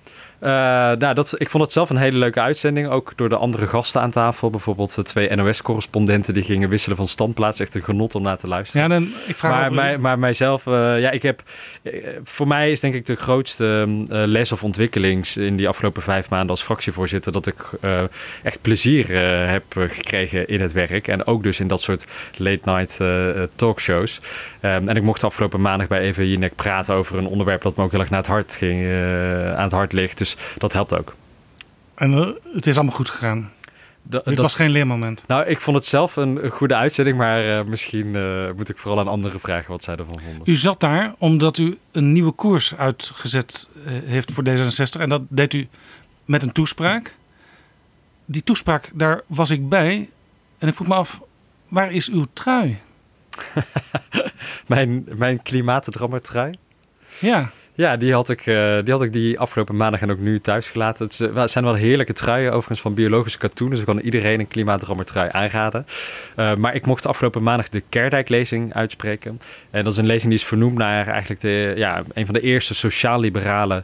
S3: Uh, nou, dat, ik vond het zelf een hele leuke uitzending. Ook door de andere gasten aan tafel. Bijvoorbeeld de twee NOS-correspondenten die gingen wisselen van standplaats. Echt een genot om naar te luisteren.
S2: Ja, dan, ik vraag
S3: maar, mij, maar mijzelf, uh, ja, ik heb. voor mij is denk ik de grootste uh, les of ontwikkeling in die afgelopen vijf maanden als fractievoorzitter. dat ik echt plezier heb gekregen in het werk. En ook dus in dat soort late-night talkshows. Um, en ik mocht afgelopen maandag bij Eva Jinek praten over een onderwerp dat me ook heel erg naar het hart ging, aan het hart ligt. Dus dat helpt ook.
S2: En uh, het is allemaal goed gegaan. Da Dit dat, was geen leermoment.
S3: Nou, ik vond het zelf een, goede uitzending, maar uh, misschien uh, moet ik vooral aan anderen vragen wat zij ervan vonden.
S2: U zat daar omdat u een nieuwe koers uitgezet heeft voor D66 en dat deed u met een toespraak. Die toespraak, daar was ik bij en ik vroeg me af, waar is uw trui?
S3: mijn, mijn klimaatdrammer
S2: Ja.
S3: Ja, die had, ik, uh, die had ik die afgelopen maandag en ook nu thuis gelaten. Het uh, zijn wel heerlijke truien, overigens van biologische katoen. Dus ik kan iedereen een klimaatdrammer trui aanraden. Uh, maar ik mocht afgelopen maandag de Kerdijk-lezing uitspreken. En dat is een lezing die is vernoemd naar eigenlijk de, ja, een van de eerste sociaal-liberale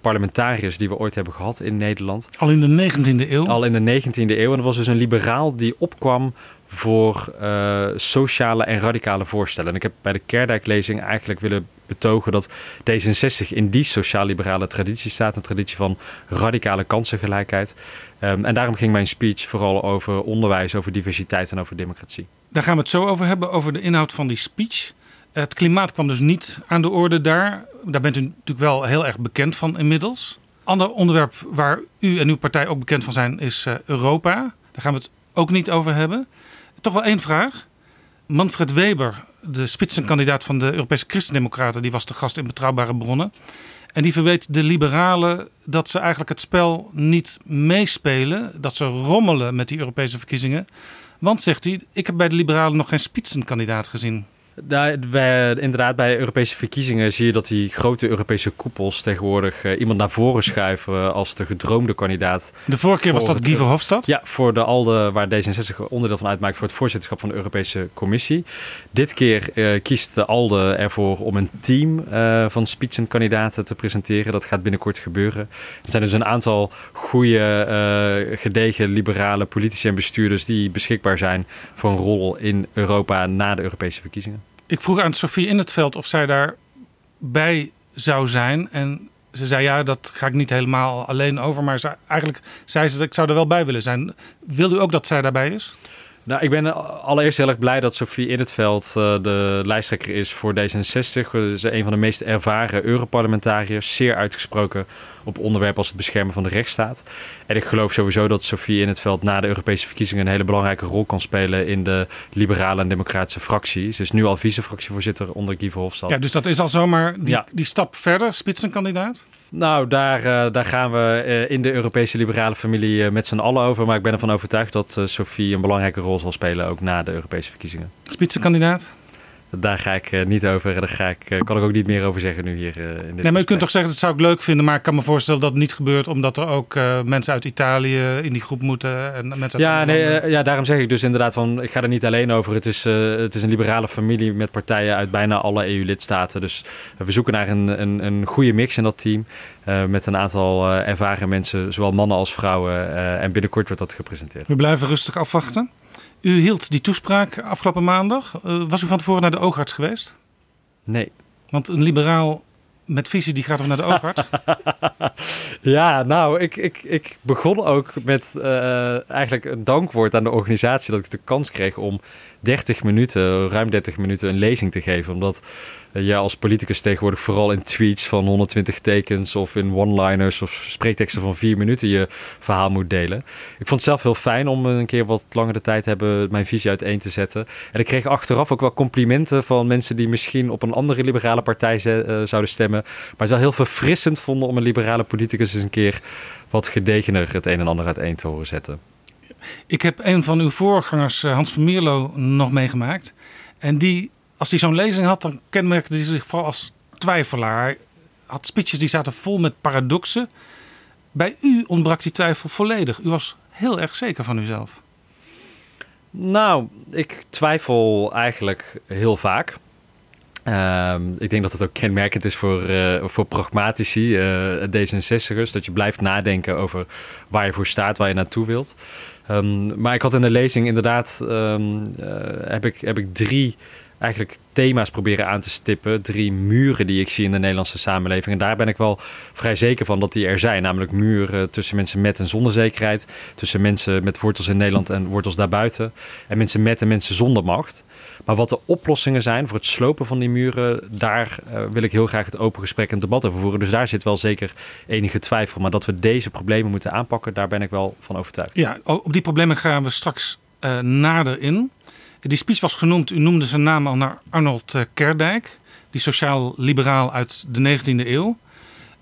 S3: parlementariërs die we ooit hebben gehad in Nederland.
S2: Al in de 19e eeuw?
S3: Al in de 19e eeuw. En dat was dus een liberaal die opkwam voor uh, sociale en radicale voorstellen. En ik heb bij de Kerdijk-lezing eigenlijk willen betogen dat D66 in die sociaal-liberale traditie staat. Een traditie van radicale kansengelijkheid. Um, en daarom ging mijn speech vooral over onderwijs, over diversiteit en over democratie.
S2: Daar gaan we het zo over hebben, over de inhoud van die speech. Het klimaat kwam dus niet aan de orde daar. Daar bent u natuurlijk wel heel erg bekend van inmiddels. Ander onderwerp waar u en uw partij ook bekend van zijn is uh, Europa. Daar gaan we het ook niet over hebben. Toch wel één vraag. Manfred Weber, de spitsenkandidaat van de Europese Christendemocraten, die was de gast in Betrouwbare Bronnen. En die verweet de liberalen dat ze eigenlijk het spel niet meespelen, dat ze rommelen met die Europese verkiezingen. Want, zegt hij, ik heb bij de liberalen nog geen spitsenkandidaat gezien.
S3: Daar, wij, inderdaad, bij Europese verkiezingen zie je dat die grote Europese koepels tegenwoordig uh, iemand naar voren schuiven als de gedroomde kandidaat.
S2: De vorige keer was dat Guy Verhofstadt?
S3: Ja, voor de ALDE, waar D66 onderdeel van uitmaakt, voor het voorzitterschap van de Europese Commissie. Dit keer uh, kiest de ALDE ervoor om een team uh, van spitsenkandidaten te presenteren. Dat gaat binnenkort gebeuren. Er zijn dus een aantal goede, gedegen liberale politici en bestuurders die beschikbaar zijn voor een rol in Europa na de Europese verkiezingen.
S2: Ik vroeg aan Sofie in het veld of zij daarbij zou zijn. En ze zei ja, dat ga ik niet helemaal alleen over. Maar eigenlijk zei ze dat ik zou er wel bij willen zijn. Wil u ook dat zij daarbij is?
S3: Nou, ik ben allereerst heel erg blij dat Sofie in het veld uh, de lijsttrekker is voor D66. Ze is een van de meest ervaren Europarlementariërs. Zeer uitgesproken op onderwerpen als het beschermen van de rechtsstaat. En ik geloof sowieso dat Sofie in het veld na de Europese verkiezingen een hele belangrijke rol kan spelen in de liberale en democratische fractie. Ze is nu al vice-fractievoorzitter onder Guy Verhofstadt.
S2: Ja, dus dat is al zomaar die, ja. die stap verder, spitsenkandidaat?
S3: Nou, daar, uh, daar gaan we uh, in de Europese liberale familie uh, met z'n allen over. Maar ik ben ervan overtuigd dat Sofie een belangrijke rol zal spelen, ook na de Europese verkiezingen.
S2: Spitsenkandidaat?
S3: Daar ga ik uh, niet over. Daar ga ik, uh, kan ik ook niet meer over zeggen nu hier uh, in dit
S2: Nee, maar je kunt toch zeggen, dat zou ik leuk vinden. Maar ik kan me voorstellen dat het niet gebeurt. Omdat er ook mensen uit Italië in die groep moeten. En mensen uit
S3: ja, nee, ja, daarom zeg ik dus inderdaad van... Ik ga er niet alleen over. Het is, het is een liberale familie met partijen uit bijna alle EU-lidstaten. Dus we zoeken naar een, een, een goede mix in dat team. met een aantal ervaren mensen, zowel mannen als vrouwen. en binnenkort wordt dat gepresenteerd.
S2: We blijven rustig afwachten. U hield die toespraak afgelopen maandag. Uh, was u van tevoren naar de oogarts geweest?
S3: Nee.
S2: Want een liberaal met visie die gaat ook naar de oogarts?
S3: ja, nou, ik, ik, ik begon ook met uh, eigenlijk een dankwoord aan de organisatie dat ik de kans kreeg om 30 minuten, ruim 30 minuten, een lezing te geven. Omdat uh, je als politicus tegenwoordig vooral in tweets van 120 tekens of in one-liners of spreekteksten van 4 minuten je verhaal moet delen. Ik vond het zelf heel fijn om een keer wat langer de tijd hebben mijn visie uiteen te zetten. En ik kreeg achteraf ook wel complimenten van mensen die misschien op een andere liberale partij uh, zouden stemmen. Maar het wel heel verfrissend vonden om een liberale politicus eens een keer wat gedegener het een en ander uiteen te horen zetten.
S2: Ik heb een van uw voorgangers, eh, Hans van Mierlo, nog meegemaakt. En die, als hij zo'n lezing had, dan kenmerkte hij zich vooral als twijfelaar. Hij had speeches die zaten vol met paradoxen. Bij u ontbrak die twijfel volledig. U was heel erg zeker van uzelf.
S3: Nou, ik twijfel eigenlijk heel vaak. Ehm, ik denk dat het ook kenmerkend is voor, uh, voor pragmatici, uh, D66'ers, dat je blijft nadenken over waar je voor staat, waar je naartoe wilt. Um, maar ik had in de lezing inderdaad, um, uh, heb, ik, heb ik drie eigenlijk thema's proberen aan te stippen. Drie muren die ik zie in de Nederlandse samenleving. En daar ben ik wel vrij zeker van dat die er zijn. Namelijk muren tussen mensen met en zonder zekerheid. Tussen mensen met wortels in Nederland en wortels daarbuiten. En mensen met en mensen zonder macht. Maar wat de oplossingen zijn voor het slopen van die muren, daar uh, wil ik heel graag het open gesprek en debat over voeren. Dus daar zit wel zeker enige twijfel. Maar dat we deze problemen moeten aanpakken, daar ben ik wel van overtuigd.
S2: Ja, op die problemen gaan we straks uh, nader in. Die speech was genoemd, u noemde zijn naam al naar Arnold uh, Kerdijk, die sociaal-liberaal uit de 19e eeuw.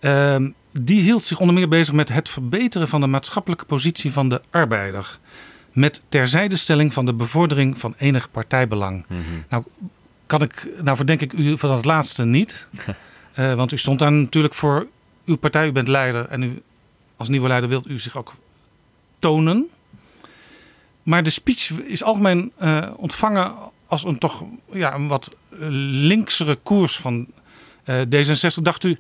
S2: Ehm, die hield zich onder meer bezig met het verbeteren van de maatschappelijke positie van de arbeider met terzijdestelling van de bevordering van enig partijbelang. Mm -hmm. Nou, kan ik, nou verdenk ik u van het laatste niet. uh, want u stond daar natuurlijk voor uw partij, u bent leider en u als nieuwe leider wilt u zich ook tonen. Maar de speech is algemeen uh, ontvangen als een toch ja, een wat linksere koers van uh, D66. Dacht u,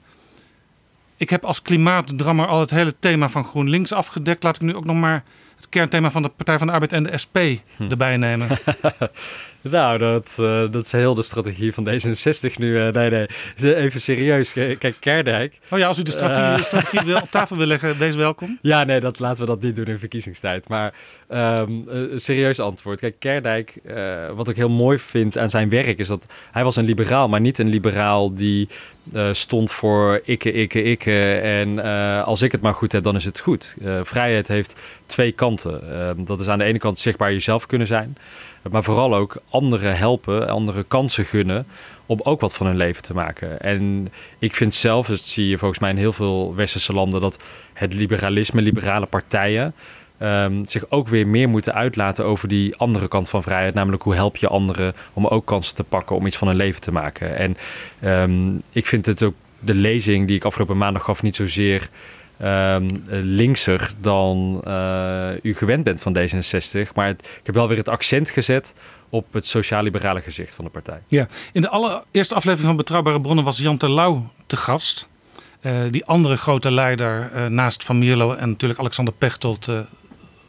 S2: ik heb als klimaatdrammer al het hele thema van GroenLinks afgedekt. Laat ik nu ook nog maar het kernthema van de Partij van de Arbeid en de SP hm. erbij nemen?
S3: nou, dat, uh, dat is heel de strategie van D66 nu. Uh, nee, nee, even serieus. Kijk, Kerdijk.
S2: Oh ja, als u de strategie, uh, strategie wil, op tafel wil leggen, wees welkom.
S3: Ja, nee, dat, laten we dat niet doen in verkiezingstijd. Maar um, een serieus antwoord. Kijk, Kerdijk, wat ik heel mooi vind aan zijn werk, is dat hij was een liberaal, maar niet een liberaal die uh, stond voor ikke, ikke, ikke. En uh, als ik het maar goed heb, dan is het goed. Uh, vrijheid heeft twee kanten. Ehm, dat is aan de ene kant zichtbaar jezelf kunnen zijn. Maar vooral ook anderen helpen, andere kansen gunnen om ook wat van hun leven te maken. En ik vind zelf, dat zie je volgens mij in heel veel westerse landen, dat het liberalisme, liberale partijen, um, zich ook weer meer moeten uitlaten over die andere kant van vrijheid. Namelijk hoe help je anderen om ook kansen te pakken om iets van hun leven te maken. En um, ik vind het ook de lezing die ik afgelopen maandag gaf niet zozeer um, linkser dan uh, u gewend bent van D66. Maar ik heb wel weer het accent gezet op het sociaal-liberale gezicht van de partij.
S2: Ja, in de allereerste aflevering van Betrouwbare Bronnen was Jan Terlouw te gast. Uh, die andere grote leider uh, naast Van Mierlo en natuurlijk Alexander Pechtold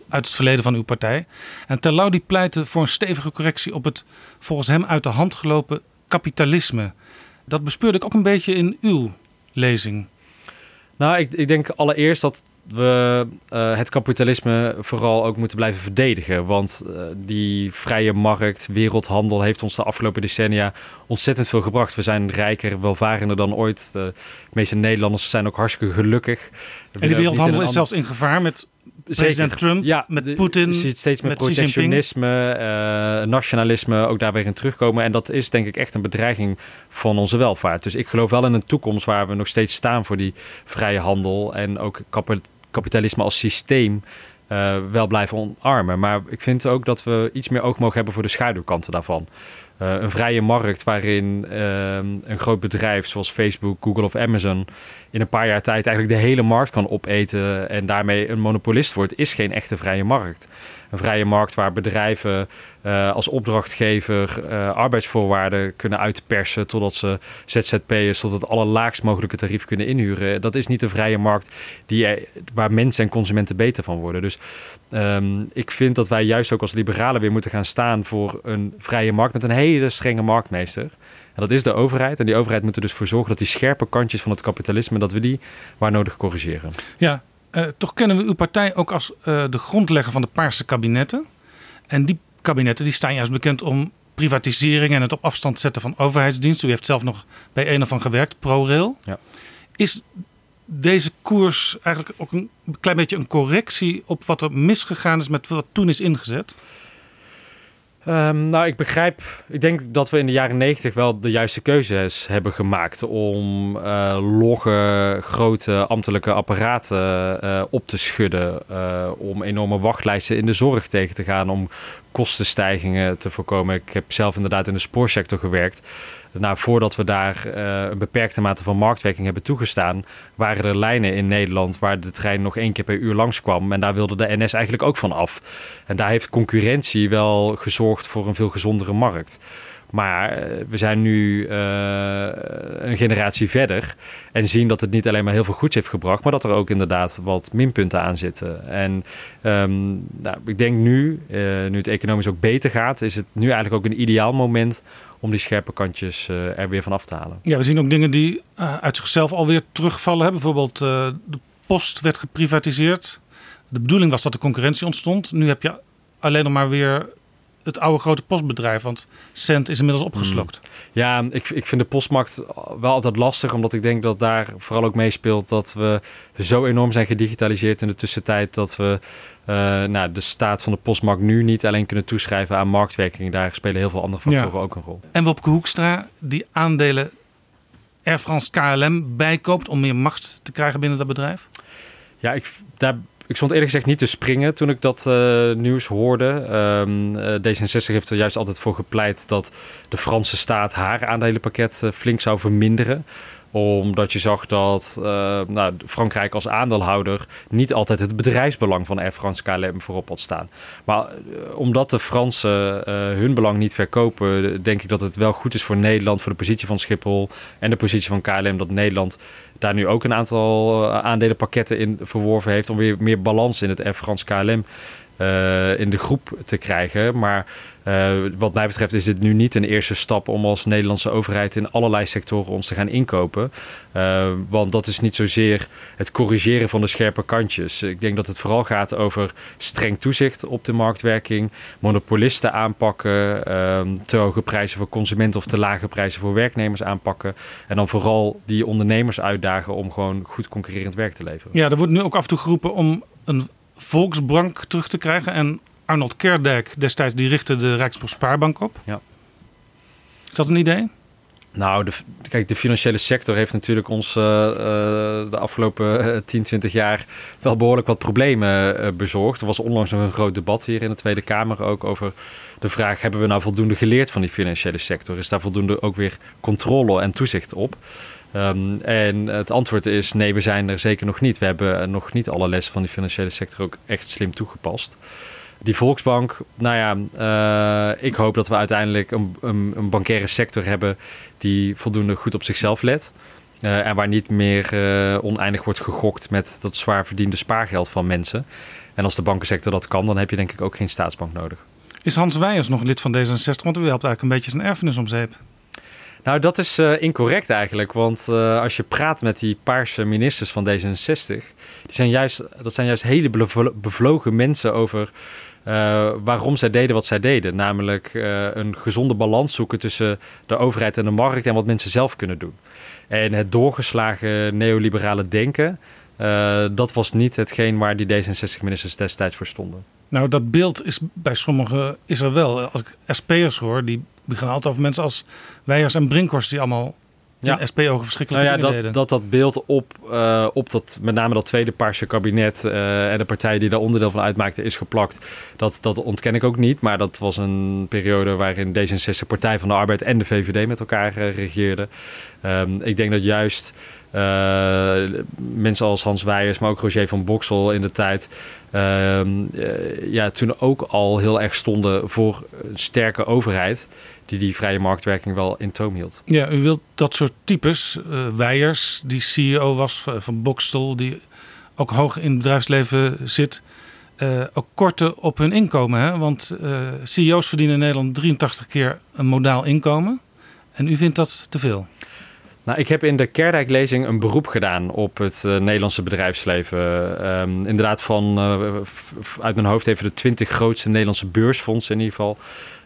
S2: uit het verleden van uw partij. En Terlouw die pleitte voor een stevige correctie op het volgens hem uit de hand gelopen kapitalisme. Dat bespeurde ik ook een beetje in uw lezing.
S3: Nou, ik, ik denk allereerst dat we uh, het kapitalisme vooral ook moeten blijven verdedigen. Want uh, die vrije markt, wereldhandel heeft ons de afgelopen decennia ontzettend veel gebracht. We zijn rijker, welvarender dan ooit. De meeste Nederlanders zijn ook hartstikke gelukkig.
S2: En die wereldhandel is zelfs in gevaar met president Trump,
S3: ja,
S2: met Poetin. Je
S3: ziet steeds meer protectionisme, uh, nationalisme ook daar weer in terugkomen. En dat is denk ik echt een bedreiging van onze welvaart. Dus ik geloof wel in een toekomst waar we nog steeds staan voor die vrije handel en ook kapitalisme als systeem. Uh, wel blijven omarmen. Maar ik vind ook dat we iets meer oog mogen hebben voor de schaduwkanten daarvan. Uh, een vrije markt waarin uh, een groot bedrijf zoals Facebook, Google of Amazon in een paar jaar tijd eigenlijk de hele markt kan opeten en daarmee een monopolist wordt, is geen echte vrije markt. Een vrije markt waar bedrijven uh, als opdrachtgever uh, arbeidsvoorwaarden kunnen uitpersen totdat ze ZZP'ers tot het allerlaagst mogelijke tarief kunnen inhuren. Dat is niet een vrije markt die waar mensen en consumenten beter van worden. Dus um, ik vind dat wij juist ook als liberalen weer moeten gaan staan voor een vrije markt met een hele strenge marktmeester. En dat is de overheid. En die overheid moet er dus voor zorgen dat die scherpe kantjes van het kapitalisme, dat we die waar nodig corrigeren.
S2: Ja, uh, toch kennen we uw partij ook als uh, de grondlegger van de Paarse kabinetten. En die kabinetten die staan juist bekend om privatisering en het op afstand zetten van overheidsdiensten. U heeft zelf nog bij een of van gewerkt, ProRail.
S3: Ja.
S2: Is deze koers eigenlijk ook een klein beetje een correctie op wat er misgegaan is met wat toen is ingezet?
S3: Um, nou, ik begrijp. Ik denk dat we in de jaren negentig wel de juiste keuzes hebben gemaakt om uh, grote ambtelijke apparaten uh, op te schudden. Uh, om enorme wachtlijsten in de zorg tegen te gaan. Om kostenstijgingen te voorkomen. Ik heb zelf inderdaad in de spoorsector gewerkt. Nou, voordat we daar uh, een beperkte mate van marktwerking hebben toegestaan, waren er lijnen in Nederland waar de trein nog één keer per uur langskwam. En daar wilde de NS eigenlijk ook van af. En daar heeft concurrentie wel gezorgd voor een veel gezondere markt. Maar eh, we zijn nu eh, een generatie verder en zien dat het niet alleen maar heel veel goeds heeft gebracht, maar dat er ook inderdaad wat minpunten aan zitten. En ehm, nou, ik denk nu, uh, nu het economisch ook beter gaat, is het nu eigenlijk ook een ideaal moment om die scherpe kantjes er weer van af te halen.
S2: Ja, we zien ook dingen die uit zichzelf alweer terugvallen. Hè? Bijvoorbeeld de post werd geprivatiseerd. De bedoeling was dat er concurrentie ontstond. Nu heb je alleen nog maar weer het oude grote postbedrijf? Want Cent is inmiddels opgeslokt.
S3: Hmm. Ja, ik, ik vind de postmarkt wel altijd lastig. Omdat ik denk dat daar vooral ook meespeelt dat we zo enorm zijn gedigitaliseerd in de tussentijd. Dat we uh, nou, de staat van de postmarkt nu niet alleen kunnen toeschrijven aan marktwerking. Daar spelen heel veel andere factoren ook een rol.
S2: En Wopke Hoekstra, die aandelen Air France KLM bijkoopt om meer macht te krijgen binnen dat bedrijf?
S3: Ja, ik, daar ik stond eerlijk gezegd niet te springen toen ik dat uh, nieuws hoorde. Um, uh, D66 heeft er juist altijd voor gepleit dat de Franse staat haar aandelenpakket uh, flink zou verminderen omdat je zag dat nou, Frankrijk als aandeelhouder niet altijd het bedrijfsbelang van Air France KLM voorop had staan. Maar omdat de Fransen hun belang niet verkopen, denk ik dat het wel goed is voor Nederland, voor de positie van Schiphol en de positie van KLM, dat Nederland daar nu ook een aantal aandelenpakketten in verworven heeft om weer meer balans in het Air France KLM in de groep te krijgen. Maar uh, wat mij betreft is dit nu niet een eerste stap om als Nederlandse overheid in allerlei sectoren ons te gaan inkopen. Uh, want dat is niet zozeer het corrigeren van de scherpe kantjes. Ik denk dat het vooral gaat over streng toezicht op de marktwerking, monopolisten aanpakken, uh, te hoge prijzen voor consumenten of te lage prijzen voor werknemers aanpakken. En dan vooral die ondernemers uitdagen om gewoon goed concurrerend werk te leveren.
S2: Ja, er wordt nu ook af en toe geroepen om een volksbank terug te krijgen. En Arnold Kerdijk destijds die richtte de Rijksbospaarbank op.
S3: Ja.
S2: Is dat een idee?
S3: Nou, de, kijk, de financiële sector heeft natuurlijk ons uh, uh, de afgelopen 10, 20 jaar wel behoorlijk wat problemen uh, bezorgd. Er was onlangs nog een groot debat hier in de Tweede Kamer ook over de vraag: hebben we nou voldoende geleerd van die financiële sector? Is daar voldoende ook weer controle en toezicht op? Um, en het antwoord is nee, we zijn er zeker nog niet. We hebben nog niet alle lessen van die financiële sector ook echt slim toegepast die Volksbank, nou ja, uh, ik hoop dat we uiteindelijk een, een, een, bankaire sector hebben die voldoende goed op zichzelf let. Uh, en waar niet meer uh, oneindig wordt gegokt met dat zwaar verdiende spaargeld van mensen. En als de bankensector dat kan, dan heb je denk ik ook geen staatsbank nodig.
S2: Is Hans Weijers nog lid van D66? Want u helpt eigenlijk een beetje zijn erfenis om zeep.
S3: Nou, dat is uh, incorrect eigenlijk. Want uh, als je praat met die paarse ministers van D66, die zijn juist, dat zijn juist hele bevlogen mensen over uh, waarom zij deden wat zij deden. Namelijk uh, een gezonde balans zoeken tussen de overheid en de markt en wat mensen zelf kunnen doen. En het doorgeslagen neoliberale denken, uh, dat was niet hetgeen waar die D66-ministers destijds voor stonden.
S2: Nou, dat beeld is bij sommigen is er wel. Als ik SP'ers hoor, die beginnen altijd over mensen als Weijers en Brinkhorst... die allemaal ja. SP-ogen verschrikkelijk
S3: nou ja, dat, dat, dat beeld op, uh, op dat, met name dat tweede paarse kabinet uh, en de partijen die daar onderdeel van uitmaakten is geplakt. Dat, dat ontken ik ook niet. Maar dat was een periode waarin D66, Partij van de Arbeid en de VVD met elkaar uh, regeerden. Um, ik denk dat juist mensen als Hans Weijers, maar ook Roger van Boksel in de tijd... Ehm, ja, toen ook al heel erg stonden voor een sterke overheid die die vrije marktwerking wel in toom hield.
S2: Ja, u wilt dat soort types, uh, Weijers, die CEO was van Bokstel, die ook hoog in het bedrijfsleven zit, ook korten op hun inkomen. Hè? Want CEO's verdienen in Nederland 83 keer een modaal inkomen. En u vindt dat te veel?
S3: Nou, ik heb in de Kerdijk-lezing een beroep gedaan op het uh, Nederlandse bedrijfsleven. Um, inderdaad, van uit mijn hoofd even de 20 grootste Nederlandse beursfondsen in ieder geval.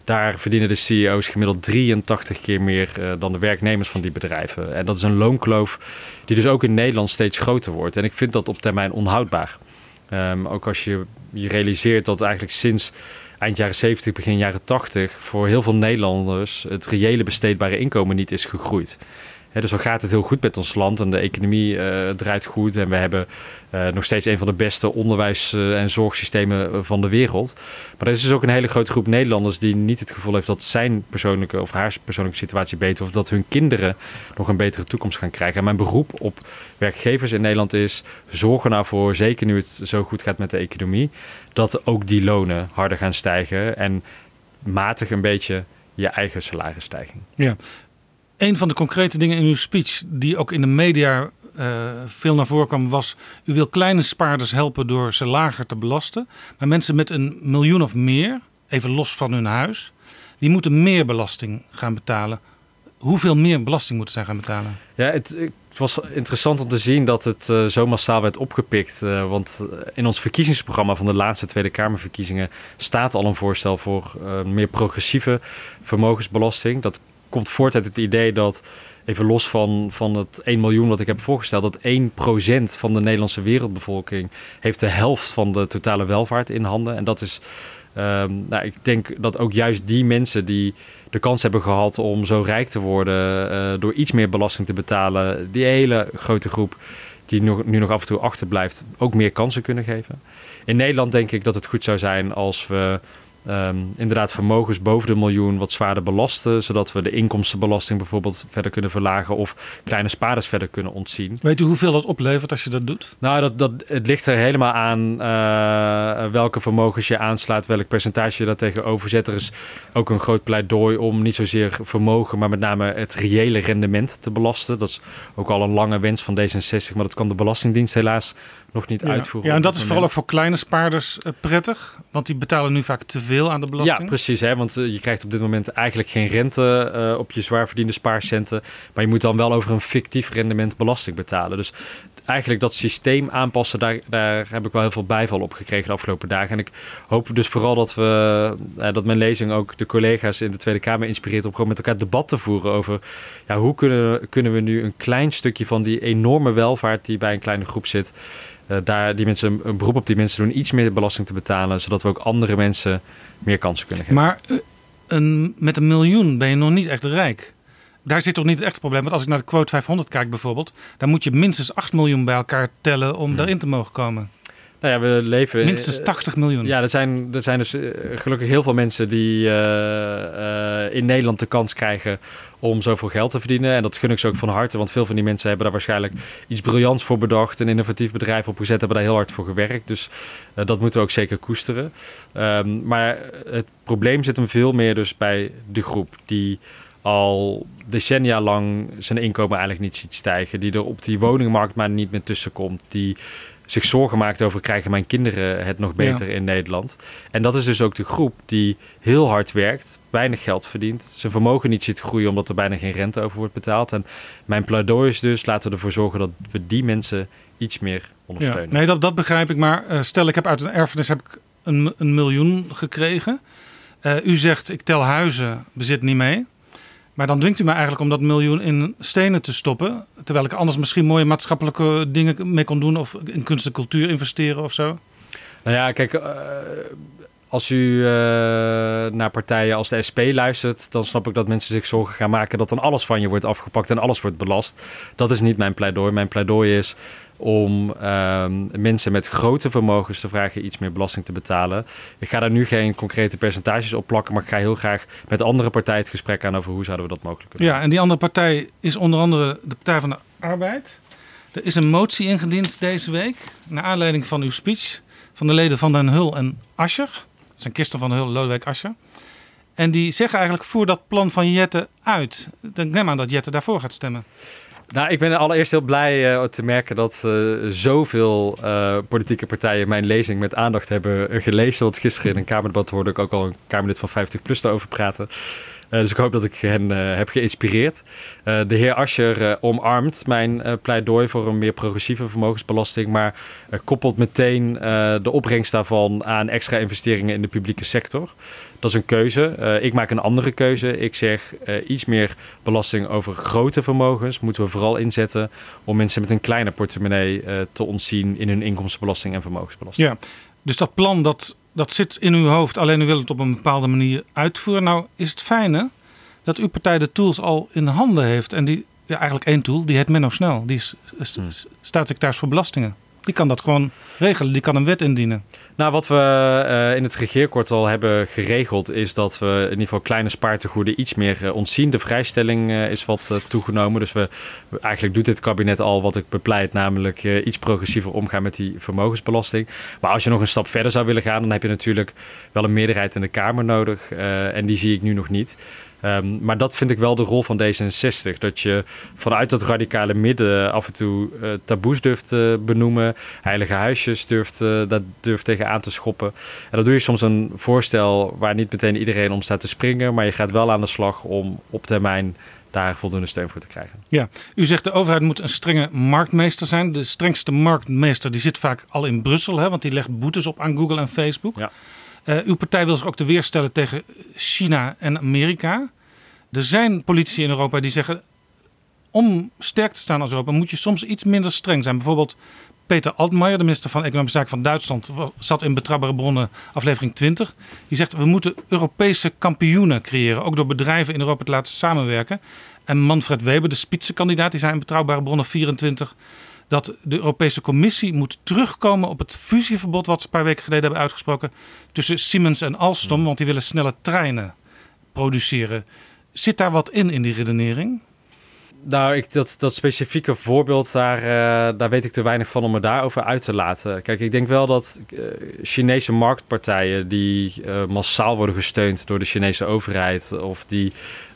S3: Daar verdienen de CEO's gemiddeld 83 keer meer uh, dan de werknemers van die bedrijven. En dat is een loonkloof die dus ook in Nederland steeds groter wordt. En ik vind dat op termijn onhoudbaar. Um, ook als je je realiseert dat eigenlijk sinds eind jaren 70, begin jaren 80 voor heel veel Nederlanders het reële besteedbare inkomen niet is gegroeid dus dan gaat het heel goed met ons land en de economie uh, draait goed. En we hebben uh, nog steeds een van de beste onderwijs- uh, en zorgsystemen van de wereld. Maar er is dus ook een hele grote groep Nederlanders die niet het gevoel heeft dat zijn persoonlijke of haar persoonlijke situatie beter of dat hun kinderen nog een betere toekomst gaan krijgen. En mijn beroep op werkgevers in Nederland is: zorg er nou voor, zeker nu het zo goed gaat met de economie, dat ook die lonen harder gaan stijgen en matig een beetje je eigen salarisstijging.
S2: Ja. Een van de concrete dingen in uw speech, die ook in de media uh, veel naar voren kwam, was: u wil kleine spaarders helpen door ze lager te belasten. Maar mensen met een miljoen of meer, even los van hun huis, die moeten meer belasting gaan betalen. Hoeveel meer belasting moeten zij gaan betalen?
S3: Ja, het, het was interessant om te zien dat het uh, zo massaal werd opgepikt. Uh, want in ons verkiezingsprogramma van de laatste Tweede Kamerverkiezingen staat al een voorstel voor meer progressieve vermogensbelasting. Dat komt voort uit het idee dat, even los van, van het 1 miljoen wat ik heb voorgesteld, dat 1% van de Nederlandse wereldbevolking heeft de helft van de totale welvaart in handen. En dat is, um, nou, ik denk dat ook juist die mensen die de kans hebben gehad om zo rijk te worden uh, door iets meer belasting te betalen, die hele grote groep die nog, nu nog af en toe achterblijft, ook meer kansen kunnen geven. In Nederland denk ik dat het goed zou zijn als we Um, inderdaad vermogens boven de miljoen wat zwaarder belasten, zodat we de inkomstenbelasting bijvoorbeeld verder kunnen verlagen of kleine spaarders verder kunnen ontzien.
S2: Weet u hoeveel dat oplevert als je dat doet?
S3: Nou, dat, dat, het ligt er helemaal aan uh, welke vermogens je aanslaat, welk percentage je daar tegenover zet. Er is ook een groot pleidooi om niet zozeer vermogen, maar met name het reële rendement te belasten. Dat is ook al een lange wens van D66, maar dat kan de Belastingdienst helaas nog niet
S2: ja.
S3: uitvoeren.
S2: Ja, en dat is vooral ook voor kleine spaarders uh, prettig, want die betalen nu vaak te veel aan de belasting.
S3: Ja, precies. Hè, want uh, je krijgt op dit moment eigenlijk geen rente uh, op je zwaar verdiende spaarcenten, maar je moet dan wel over een fictief rendement belasting betalen. Dus eigenlijk dat systeem aanpassen, daar, daar heb ik wel heel veel bijval op gekregen de afgelopen dagen. En ik hoop dus vooral dat we dat mijn lezing ook de collega's in de Tweede Kamer inspireert om gewoon met elkaar debat te voeren over ja, hoe kunnen, kunnen we nu een klein stukje van die enorme welvaart die bij een kleine groep zit. Uh, daar die mensen een beroep op die mensen doen iets meer belasting te betalen, zodat we ook andere mensen meer kansen kunnen geven.
S2: Maar uh, een, met een miljoen ben je nog niet echt rijk. Daar zit toch niet het echte probleem. Want als ik naar de quote 500 kijk bijvoorbeeld, dan moet je minstens 8 miljoen bij elkaar tellen om hmm. daarin te mogen komen.
S3: Nou ja, we leven.
S2: Minstens 80 miljoen.
S3: Ja, er zijn, er zijn dus gelukkig heel veel mensen die uh, uh, in Nederland de kans krijgen om zoveel geld te verdienen. En dat gun ik ze ook van harte, want veel van die mensen hebben daar waarschijnlijk iets briljants voor bedacht, een innovatief bedrijf opgezet, hebben daar heel hard voor gewerkt. Dus uh, dat moeten we ook zeker koesteren. Um, maar het probleem zit hem veel meer dus bij de groep die al decennia lang zijn inkomen eigenlijk niet ziet stijgen. Die er op die woningmarkt maar niet meer tussenkomt. Die zich zorgen maakt over krijgen mijn kinderen het nog beter ja. in Nederland. En dat is dus ook de groep die heel hard werkt, weinig geld verdient, zijn vermogen niet ziet groeien omdat er bijna geen rente over wordt betaald. En mijn pleidooi is dus laten we ervoor zorgen dat we die mensen iets meer ondersteunen.
S2: Ja, nee, dat, dat begrijp ik. Maar uh, stel ik heb uit een erfenis heb ik een, een miljoen gekregen. Uh, u zegt ik tel huizen, bezit niet mee. Maar dan dwingt u mij eigenlijk om dat miljoen in stenen te stoppen. Terwijl ik anders misschien mooie maatschappelijke dingen mee kon doen. Of in kunst en cultuur investeren of zo.
S3: Nou ja, kijk, uh, als u uh, naar partijen als de SP luistert, dan snap ik dat mensen zich zorgen gaan maken dat dan alles van je wordt afgepakt en alles wordt belast. Dat is niet mijn pleidooi. Mijn pleidooi is om uh, mensen met grote vermogens te vragen iets meer belasting te betalen. Ik ga daar nu geen concrete percentages op plakken, maar ik ga heel graag met andere partijen het gesprek aan over hoe zouden we dat mogelijk kunnen
S2: Ja, en die andere partij is onder andere de Partij van de Arbeid. Er is een motie ingediend deze week, naar aanleiding van uw speech, van de leden van Den Hul en Ascher. Dat zijn Kirsten van der Hul, Lodewijk Ascher. En die zeggen eigenlijk, voer dat plan van Jette uit. Ik neem aan dat Jette daarvoor gaat stemmen.
S3: Nou, ik ben allereerst heel blij uh, te merken dat uh, zoveel uh, politieke partijen mijn lezing met aandacht hebben gelezen. Want gisteren in een Kamerdebat hoorde ik ook al een Kamerlid van 50PLUS daarover praten. dus ik hoop dat ik hen heb geïnspireerd. de heer Ascher omarmt mijn pleidooi voor een meer progressieve vermogensbelasting. Maar koppelt meteen de opbrengst daarvan aan extra investeringen in de publieke sector. Dat is een keuze. Uh, ik maak een andere keuze. Ik zeg uh, iets meer belasting over grote vermogens moeten we vooral inzetten om mensen met een kleine portemonnee uh, te ontzien in hun inkomstenbelasting en vermogensbelasting.
S2: Ja, dus dat plan dat, dat zit in uw hoofd, alleen u wilt het op een bepaalde manier uitvoeren. Nou is het fijne dat uw partij de tools al in handen heeft en die ja, eigenlijk één tool, die heet Menno Snel. Die is, is, is staatssecretaris voor belastingen. Die kan dat gewoon regelen. Die kan een wet indienen.
S3: Nou, wat we uh, in het regeerkort al hebben geregeld, is dat we in ieder geval kleine spaartegoeden iets meer uh, ontzien. De vrijstelling uh, is wat toegenomen. Dus we, eigenlijk doet dit kabinet al wat ik bepleit, namelijk iets progressiever omgaan met die vermogensbelasting. Maar als je nog een stap verder zou willen gaan, dan heb je natuurlijk wel een meerderheid in de Kamer nodig. en die zie ik nu nog niet. Um, maar dat vind ik wel de rol van D66. Dat je vanuit dat radicale midden af en toe uh, taboes durft te benoemen. Heilige huisjes durft, uh, dat durft tegenaan te schoppen. En dan doe je soms een voorstel waar niet meteen iedereen om staat te springen. Maar je gaat wel aan de slag om op termijn daar voldoende steun voor te krijgen.
S2: Ja, u zegt de overheid moet een strenge marktmeester zijn. De strengste marktmeester die zit vaak al in Brussel, hè, want die legt boetes op aan Google en Facebook. Ja. Uh, uw partij wil zich ook te weerstellen tegen China en Amerika. Er zijn politici in Europa die zeggen: om sterk te staan als Europa moet je soms iets minder streng zijn. Bijvoorbeeld Peter Altmaier, de minister van Economische Zaken van Duitsland, zat in Betrouwbare Bronnen, aflevering 20. Die zegt: we moeten Europese kampioenen creëren, ook door bedrijven in Europa te laten samenwerken. En Manfred Weber, de spitsenkandidaat, die zei in Betrouwbare Bronnen 24 dat de Europese Commissie moet terugkomen op het fusieverbod wat ze een paar weken geleden hebben uitgesproken tussen Siemens en Alstom, hmm. want die willen snelle treinen produceren. Zit daar wat in, in die redenering?
S3: Nou, ik, dat, dat specifieke voorbeeld, daar, uh, daar weet ik te weinig van om me daarover uit te laten. Kijk, ik denk wel dat uh, Chinese marktpartijen die uh, massaal worden gesteund door de Chinese overheid of die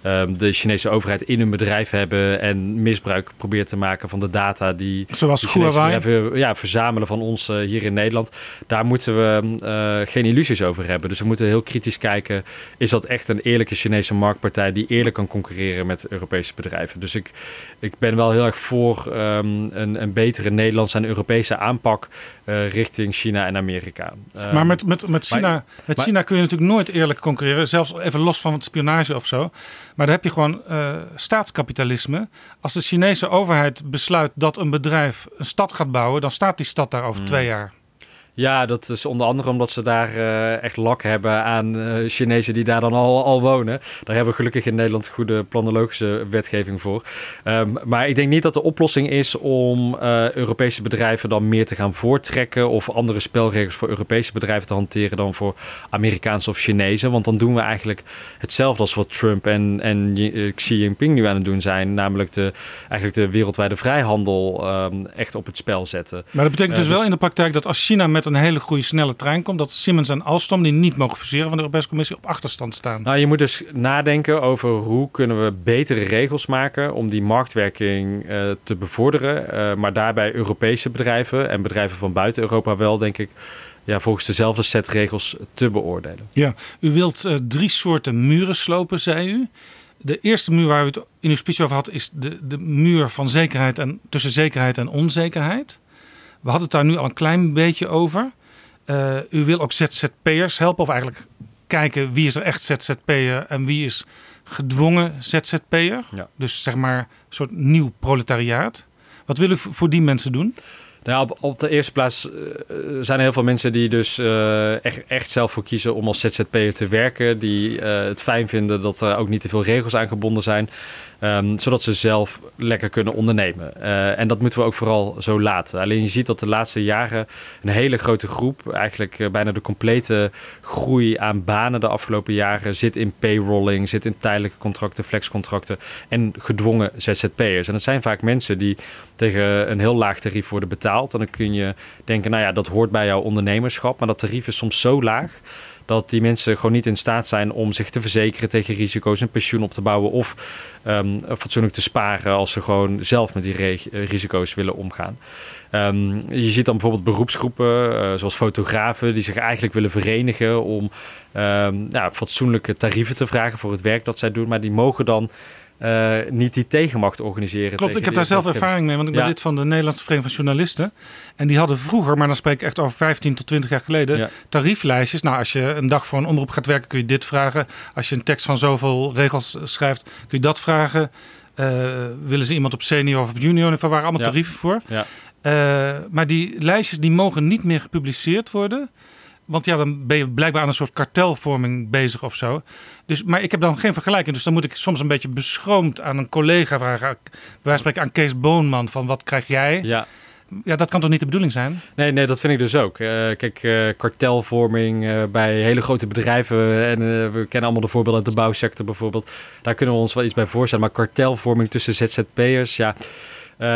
S3: um, de Chinese overheid in hun bedrijf hebben en misbruik probeert te maken van de data die
S2: Zoals
S3: Huawei ja, verzamelen van ons uh, hier in Nederland. Daar moeten we uh, geen illusies over hebben. Dus we moeten heel kritisch kijken: is dat echt een eerlijke Chinese marktpartij die eerlijk kan concurreren met Europese bedrijven? Dus ik, ik ben wel heel erg voor um, een, een betere Nederlandse en Europese aanpak uh, richting China en Amerika.
S2: Um, maar met, met, met China, maar, met China kun je natuurlijk nooit eerlijk concurreren, zelfs even los van het spionage of zo. Maar dan heb je gewoon uh, staatskapitalisme. Als de Chinese overheid besluit dat een bedrijf een stad gaat bouwen, dan staat die stad daar over mm. twee jaar.
S3: Ja, dat is onder andere omdat ze daar uh, echt lak hebben aan uh, Chinezen die daar dan al, al wonen. Daar hebben we gelukkig in Nederland goede planologische wetgeving voor. Um, maar ik denk niet dat de oplossing is om uh, Europese bedrijven dan meer te gaan voortrekken of andere spelregels voor Europese bedrijven te hanteren dan voor Amerikaanse of Chinezen. Want dan doen we eigenlijk hetzelfde als wat Trump en, en Xi Jinping nu aan het doen zijn. Namelijk de, eigenlijk de wereldwijde vrijhandel um, echt op het spel zetten.
S2: Maar dat betekent dus, dus wel in de praktijk dat als China met een hele goede snelle trein komt, dat Siemens en Alstom, die niet mogen fuseren van de Europese Commissie, op achterstand staan.
S3: Nou, je moet dus nadenken over hoe kunnen we betere regels maken om die marktwerking uh, te bevorderen. Uh, maar daarbij Europese bedrijven en bedrijven van buiten Europa wel, denk ik, ja, volgens dezelfde set regels te beoordelen.
S2: Ja, u wilt uh, drie soorten muren slopen, zei u. De eerste muur waar u het in uw speech over had, is de, de muur van zekerheid en tussen zekerheid en onzekerheid. We hadden het daar nu al een klein beetje over. Uh, u wil ook ZZP'ers helpen, of eigenlijk kijken wie is er echt ZZP'er en wie is gedwongen ZZP'er. Ja. Dus zeg maar een soort nieuw proletariaat. Wat willen u voor die mensen doen?
S3: Nou, op, op de eerste plaats uh, zijn er heel veel mensen die dus uh, echt, echt zelf voor kiezen om als ZZP'er te werken. Die uh, het fijn vinden dat er ook niet te veel regels aan gebonden zijn. Um, zodat ze zelf lekker kunnen ondernemen. Uh, en dat moeten we ook vooral zo laten. Alleen je ziet dat de laatste jaren een hele grote groep, eigenlijk uh, bijna de complete groei aan banen de afgelopen jaren, zit in payrolling, zit in tijdelijke contracten, flexcontracten en gedwongen ZZP'ers. En dat zijn vaak mensen die tegen een heel laag tarief worden betaald. En dan kun je denken, nou ja, dat hoort bij jouw ondernemerschap. Maar dat tarief is soms zo laag dat die mensen gewoon niet in staat zijn om zich te verzekeren tegen risico's, een pensioen op te bouwen of um, fatsoenlijk te sparen als ze gewoon zelf met die eh, risico's willen omgaan. Um, je ziet dan bijvoorbeeld beroepsgroepen, uh, zoals fotografen, die zich eigenlijk willen verenigen om nou, fatsoenlijke tarieven te vragen voor het werk dat zij doen. Maar die mogen dan uh, niet die tegenmacht organiseren.
S2: Klopt, ik heb daar zelf ervaring mee, want ik ben lid van de Nederlandse Vereniging van Journalisten. En die hadden vroeger, maar dan spreek ik echt over 15 tot 20 jaar geleden, ja. tarieflijstjes. Nou, als je een dag voor een omroep gaat werken, kun je dit vragen. Als je een tekst van zoveel regels schrijft, kun je dat vragen. Uh, willen ze iemand op senior of op junior niveau? waren allemaal tarieven voor. Ja. Uh, maar die lijstjes die mogen niet meer gepubliceerd worden. Want ja, dan ben je blijkbaar aan een soort kartelvorming bezig of zo. Dus, maar ik heb dan geen vergelijking. Dus dan moet ik soms een beetje beschroomd aan een collega vragen. Wij spreken aan Kees Boonman van wat krijg jij? Ja. ja, dat kan toch niet de bedoeling zijn?
S3: Nee, nee, dat vind ik dus ook. Uh, kijk, uh, kartelvorming uh, bij hele grote bedrijven. En we kennen allemaal de voorbeelden uit de bouwsector bijvoorbeeld. Daar kunnen we ons wel iets bij voorstellen. Maar kartelvorming tussen ZZP'ers, ja. Uh,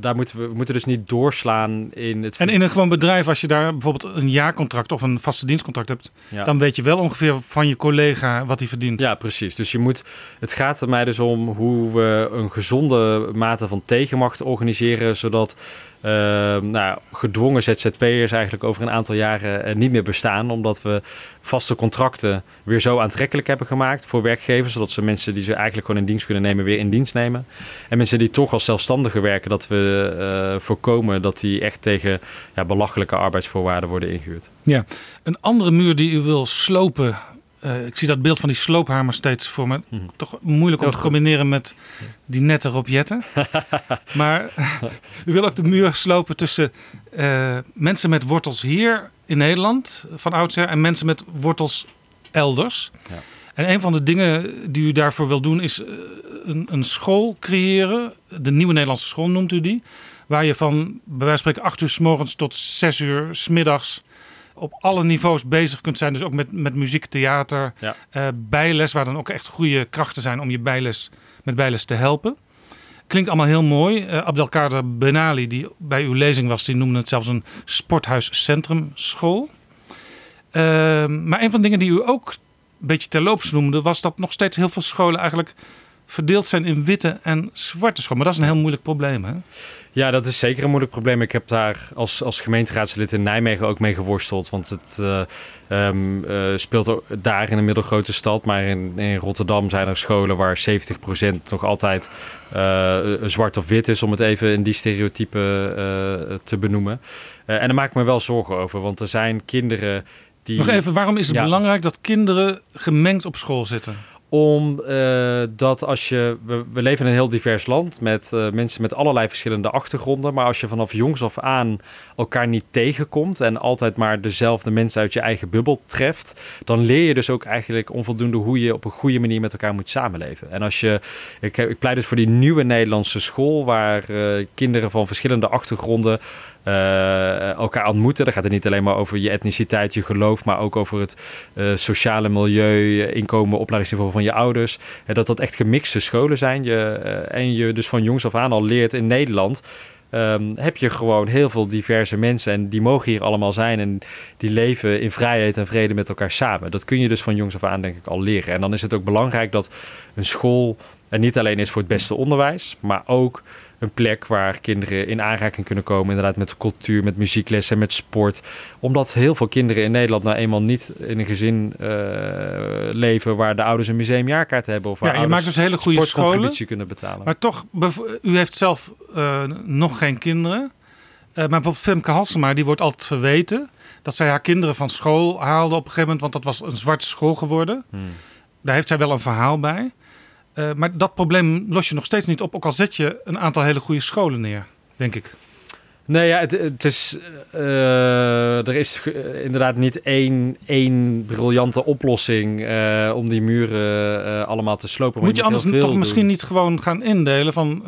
S3: daar moeten we, we moeten dus niet doorslaan in het.
S2: En in een gewoon bedrijf, als je daar bijvoorbeeld een jaarcontract of een vaste dienstcontract hebt,
S3: Ja.
S2: dan weet je wel ongeveer van je collega wat hij verdient.
S3: Ja, precies. Dus je moet. Het gaat er mij dus om hoe we een gezonde mate van tegenmacht organiseren, zodat eh, nou, gedwongen ZZP'ers eigenlijk over een aantal jaren eh, niet meer bestaan, omdat we vaste contracten weer zo aantrekkelijk hebben gemaakt voor werkgevers, zodat ze mensen die ze eigenlijk gewoon in dienst kunnen nemen weer in dienst nemen. En mensen die toch als zelfstandigen werken, dat we eh, voorkomen dat die echt tegen ja, belachelijke arbeidsvoorwaarden worden ingehuurd.
S2: Ja, een andere muur die u wil slopen. Eh, ik zie dat beeld van die sloophamer steeds voor me.
S3: Mhm.
S2: Toch moeilijk om
S3: Heel
S2: te
S3: goed.
S2: combineren met die nette robjetten. maar u wil ook de muur slopen tussen eh, mensen met wortels hier in Nederland van oudsher en mensen met wortels elders.
S3: Ja.
S2: En een van de dingen die u daarvoor wil doen is eh, een, een school creëren. De Nieuwe Nederlandse School noemt u die. Waar je van bij wijze van spreken 8 uur s morgens tot 6 uur s middags op alle niveaus bezig kunt zijn. Dus ook met, met muziek, theater,
S3: Ja.
S2: eh, bijles, waar dan ook echt goede krachten zijn om je bijles, met bijles te helpen. Klinkt allemaal heel mooi. Eh Abdelkader Benali, die bij uw lezing was, die noemde het zelfs een sporthuiscentrumschool. Ehm, maar een van de dingen die u ook een beetje terloops noemde, was dat nog steeds heel veel scholen eigenlijk verdeeld zijn in witte en zwarte scholen. Maar dat is een heel moeilijk probleem, hè?
S3: Ja, dat is zeker een moeilijk probleem. Ik heb daar als, als gemeenteraadslid in Nijmegen ook mee geworsteld. Want het ehm, eh, speelt ook daar in een middelgrote stad. Maar in, in Rotterdam zijn er scholen waar 70% nog altijd eh, zwart of wit is. Om het even in die stereotypen te benoemen. En daar maak ik me wel zorgen over. Want er zijn kinderen die...
S2: Nog even, waarom is het
S3: Ja.
S2: belangrijk dat kinderen gemengd op school zitten?
S3: Omdat als je. We, leven in een heel divers land met eh, mensen met allerlei verschillende achtergronden. Maar als je vanaf jongs af aan elkaar niet tegenkomt. en altijd maar dezelfde mensen uit je eigen bubbel treft. dan leer je dus ook eigenlijk onvoldoende hoe je op een goede manier met elkaar moet samenleven. En als je. Ik, ik pleit dus voor die nieuwe Nederlandse school. waar eh, kinderen van verschillende achtergronden eh, elkaar ontmoeten. Dan gaat het niet alleen maar over je etniciteit, je geloof, maar ook over het eh, sociale milieu, eh, inkomen, opleidingsniveau van je ouders. Dat dat echt gemixte scholen zijn. Je, eh, en je dus van jongs af aan al leert in Nederland. ehm, heb je gewoon heel veel diverse mensen en die mogen hier allemaal zijn en die leven in vrijheid en vrede met elkaar samen. Dat kun je dus van jongs af aan denk ik al leren. En dan is het ook belangrijk dat een school er niet alleen is voor het beste onderwijs, maar ook een plek waar kinderen in aanraking kunnen komen. Inderdaad met cultuur, met muzieklessen, met sport. Omdat heel veel kinderen in Nederland nou eenmaal niet in een gezin eh, leven... waar de ouders een museumjaarkaart hebben. Of waar
S2: Ja, je maakt dus hele goede
S3: kunnen betalen.
S2: Maar toch, u heeft zelf eh, nog geen kinderen. Eh, maar bijvoorbeeld Femke Halsema, die wordt altijd verweten... dat zij haar kinderen van school haalde op een gegeven moment... want dat was een zwarte school geworden.
S3: Hmm.
S2: Daar heeft zij wel een verhaal bij. Eh, maar dat probleem los je nog steeds niet op... ook al zet je een aantal hele goede scholen neer, denk ik.
S3: Nee, ja, het, het is. eh, er is inderdaad niet één, één briljante oplossing eh, om die muren allemaal te slopen.
S2: Moet je anders toch misschien niet gewoon gaan indelen van...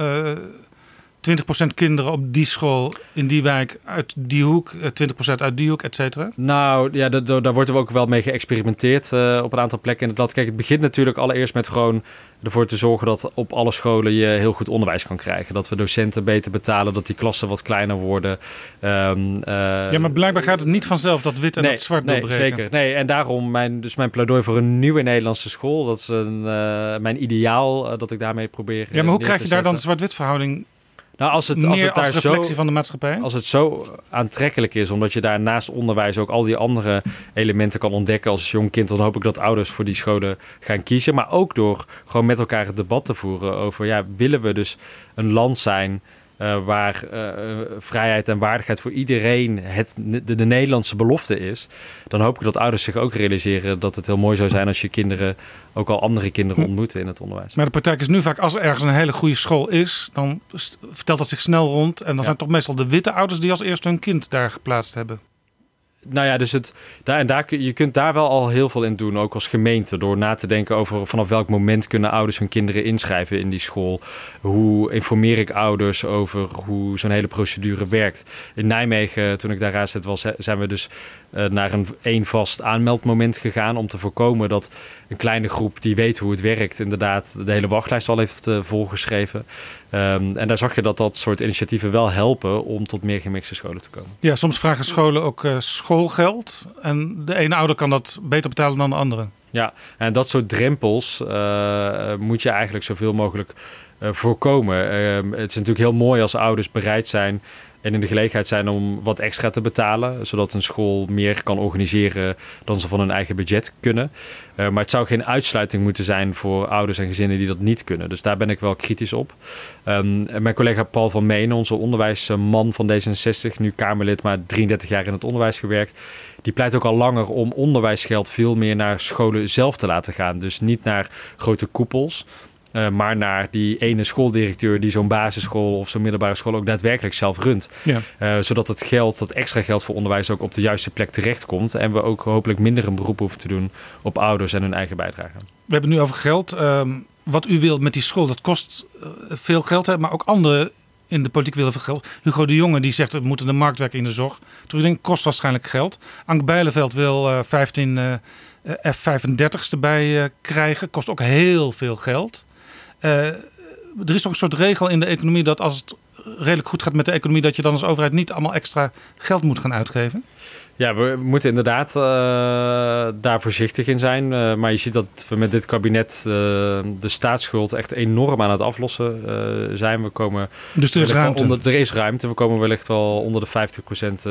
S2: eh 20% kinderen op die school in die wijk uit die hoek, eh, 20% uit die hoek, et cetera.
S3: Nou ja, da- da- daar wordt er ook wel mee geëxperimenteerd eh, op een aantal plekken in het land. Kijk, het begint natuurlijk allereerst met gewoon ervoor te zorgen dat op alle scholen je heel goed onderwijs kan krijgen. Dat we docenten beter betalen, dat die klassen wat kleiner worden. Ehm, eh,
S2: Ja, maar blijkbaar gaat het niet vanzelf dat wit en
S3: nee,
S2: dat zwart
S3: nee,
S2: doorbreken.
S3: zeker. Nee, en daarom mijn, dus mijn pleidooi voor een nieuwe Nederlandse school. Dat is een, eh, mijn ideaal eh, dat ik daarmee probeer.
S2: Ja, maar hoe krijg je daar dan zwart-wit verhouding
S3: Nou, als het, als het
S2: als
S3: daar
S2: reflectie
S3: zo,
S2: van de maatschappij?
S3: als het zo aantrekkelijk is, omdat je daar naast onderwijs ook al die andere elementen kan ontdekken als jong kind, dan hoop ik dat ouders voor die scholen gaan kiezen. Maar ook door gewoon met elkaar het debat te voeren over, ja, willen we dus een land zijn eh, waar eh, vrijheid en waardigheid voor iedereen het, de, de Nederlandse belofte is, dan hoop ik dat ouders zich ook realiseren dat het heel mooi zou zijn als je kinderen ook al andere kinderen
S2: Hm.
S3: ontmoeten in het onderwijs.
S2: Maar de praktijk is nu vaak, als er ergens een hele goede school is, dan vertelt dat zich snel rond. En dan
S3: Ja.
S2: zijn toch meestal de witte ouders die als eerste hun kind daar geplaatst hebben.
S3: Nou ja, dus het, daar, en daar, je kunt daar wel al heel veel in doen, ook als gemeente. Door na te denken over vanaf welk moment kunnen ouders hun kinderen inschrijven in die school. Hoe informeer ik ouders over hoe zo'n hele procedure werkt. In Nijmegen, toen ik daar raadslid was, hè, zijn we dus naar een één vast aanmeldmoment gegaan. Om te voorkomen dat een kleine groep die weet hoe het werkt, inderdaad de hele wachtlijst al heeft eh, volgeschreven. Ehm, en daar zag je dat dat soort initiatieven wel helpen om tot meer gemixte scholen te komen.
S2: Ja, soms vragen scholen ook eh, schoolgeld. En de ene ouder kan dat beter betalen dan de andere.
S3: Ja, en dat soort drempels eh, moet je eigenlijk zoveel mogelijk eh, voorkomen. Ehm, het is natuurlijk heel mooi als ouders bereid zijn en in de gelegenheid zijn om wat extra te betalen, zodat een school meer kan organiseren dan ze van hun eigen budget kunnen. Eh, maar het zou geen uitsluiting moeten zijn voor ouders en gezinnen die dat niet kunnen. Dus daar ben ik wel kritisch op. Ehm, mijn collega Paul van Menen, onze onderwijsman van D66, nu Kamerlid, maar 33 jaar in het onderwijs gewerkt, die pleit ook al langer om onderwijsgeld veel meer naar scholen zelf te laten gaan. Dus niet naar grote koepels. Eh, maar naar die ene schooldirecteur die zo'n basisschool of zo'n middelbare school ook daadwerkelijk zelf runt.
S2: Ja.
S3: Eh, zodat het geld, dat extra geld voor onderwijs ook op de juiste plek terechtkomt. En we ook hopelijk minder een beroep hoeven te doen op ouders en hun eigen bijdrage.
S2: We hebben het nu over geld. Ehm, wat u wilt met die school, dat kost eh, veel geld. Hè? Maar ook anderen in de politiek willen veel geld. Hugo de Jonge die zegt we moeten de markt werken in de zorg. Terug kost waarschijnlijk geld. Ank Bijleveld wil eh 15 eh, F-35's erbij krijgen. Kost ook heel veel geld. Eh, er is toch een soort regel in de economie dat als het redelijk goed gaat met de economie... dat je dan als overheid niet allemaal extra geld moet gaan uitgeven?
S3: Ja, we moeten inderdaad eh, daar voorzichtig in zijn. Eh, maar je ziet dat we met dit kabinet de staatsschuld echt enorm aan het aflossen zijn. We komen
S2: Dus er is ruimte.
S3: Onder, er is ruimte. We komen wellicht wel onder de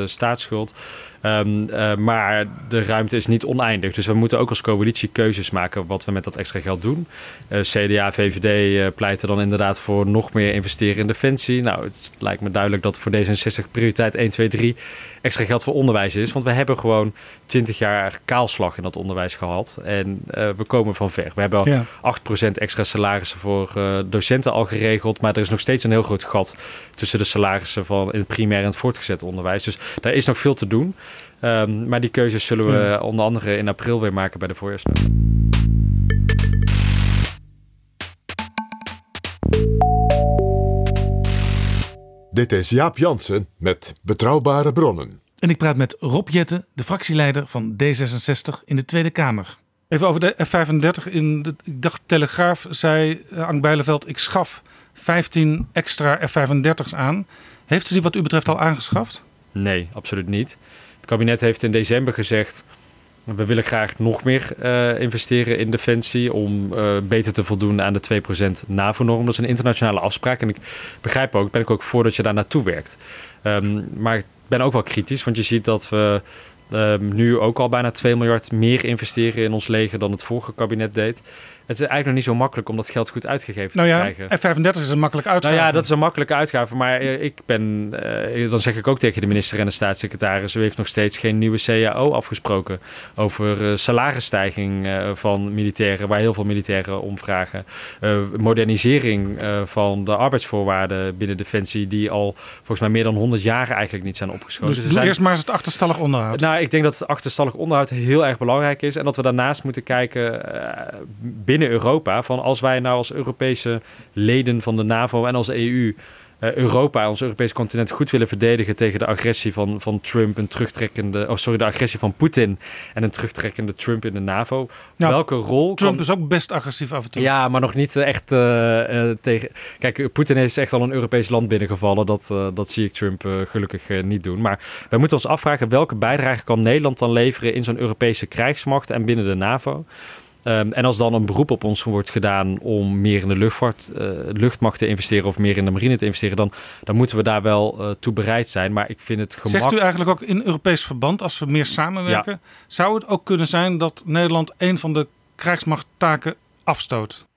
S3: 50% staatsschuld. Ehm, eh, maar de ruimte is niet oneindig. Dus we moeten ook als coalitie keuzes maken wat we met dat extra geld doen. Eh, CDA, VVD eh, pleiten dan inderdaad voor nog meer investeren in defensie. Nou, het lijkt me duidelijk dat voor D66 prioriteit 1, 2, 3 extra geld voor onderwijs is. Want we hebben gewoon 20 jaar kaalslag in dat onderwijs gehad. En eh, we komen van ver. We hebben al
S2: Ja.
S3: 8% extra salarissen voor eh, docenten al geregeld. Maar er is nog steeds een heel groot gat tussen de salarissen van in het primair en het voortgezet onderwijs. Dus daar is nog veel te doen. Ehm, maar die keuzes zullen we
S2: Ja.
S3: onder andere in april weer maken bij de voorjaarsdag.
S4: Dit is Jaap Jansen met Betrouwbare Bronnen.
S2: En ik praat met Rob Jetten, de fractieleider van D66 in de Tweede Kamer. Even over de F-35. In de ik dacht Telegraaf zei eh, Ank Bijleveld... ik schaf 15 extra F-35's aan. Heeft ze die wat u betreft al aangeschaft?
S3: Nee, absoluut niet. Het kabinet heeft in december gezegd... we willen graag nog meer eh, investeren in defensie... om eh, beter te voldoen aan de 2% NAVO-norm. Dat is een internationale afspraak. En ik begrijp ook, ben ik ook voor dat je daar naartoe werkt. Ehm, maar ik ben ook wel kritisch, want je ziet dat we... ehm, nu ook al bijna 2 miljard meer investeren in ons leger dan het vorige kabinet deed. Het is eigenlijk nog niet zo makkelijk om dat geld goed uitgegeven
S2: Nou
S3: te
S2: ja,
S3: krijgen.
S2: F-35 is een makkelijk uitgave.
S3: Nou ja, dat is een makkelijke uitgave. Maar eh, ik ben, eh, dan zeg ik ook tegen de minister en de staatssecretaris: u heeft nog steeds geen nieuwe CAO afgesproken over eh, salarisstijging van militairen, waar heel veel militairen om vragen. Modernisering van de arbeidsvoorwaarden binnen Defensie, die al volgens mij meer dan 100 jaar eigenlijk niet zijn opgeschoten.
S2: dus
S3: zijn-
S2: eerst maar eens het achterstallig onderhoud.
S3: nou, ik denk dat het achterstallig onderhoud heel erg belangrijk is. En dat we daarnaast moeten kijken eh, binnen Europa. Van als wij nou als Europese leden van de NAVO en als EU eh, Europa, ons Europese continent, goed willen verdedigen tegen de agressie van, van Trump, een terugtrekkende, oh sorry, de agressie van Poetin en een terugtrekkende Trump in de NAVO.
S2: Nou,
S3: Welke rol
S2: Trump
S3: kan-
S2: is ook best agressief af en toe.
S3: ja, maar nog niet eh, echt eh, tegen. Kijk, Poetin is echt al een Europees land binnengevallen. Dat, dat zie ik Trump gelukkig niet doen. Maar wij moeten ons afvragen welke bijdrage kan Nederland dan leveren in zo'n Europese krijgsmacht en binnen de NAVO. Ehm, en als dan een beroep op ons wordt gedaan om meer in de luchtvaart, eh, luchtmacht te investeren of meer in de marine te investeren, dan, dan moeten we daar wel eh, toe bereid zijn. Maar ik vind het gemak...
S2: Zegt u eigenlijk ook in Europees verband, als we meer samenwerken, zou het ook kunnen zijn dat Nederland een van de krijgsmachttaken afstoot?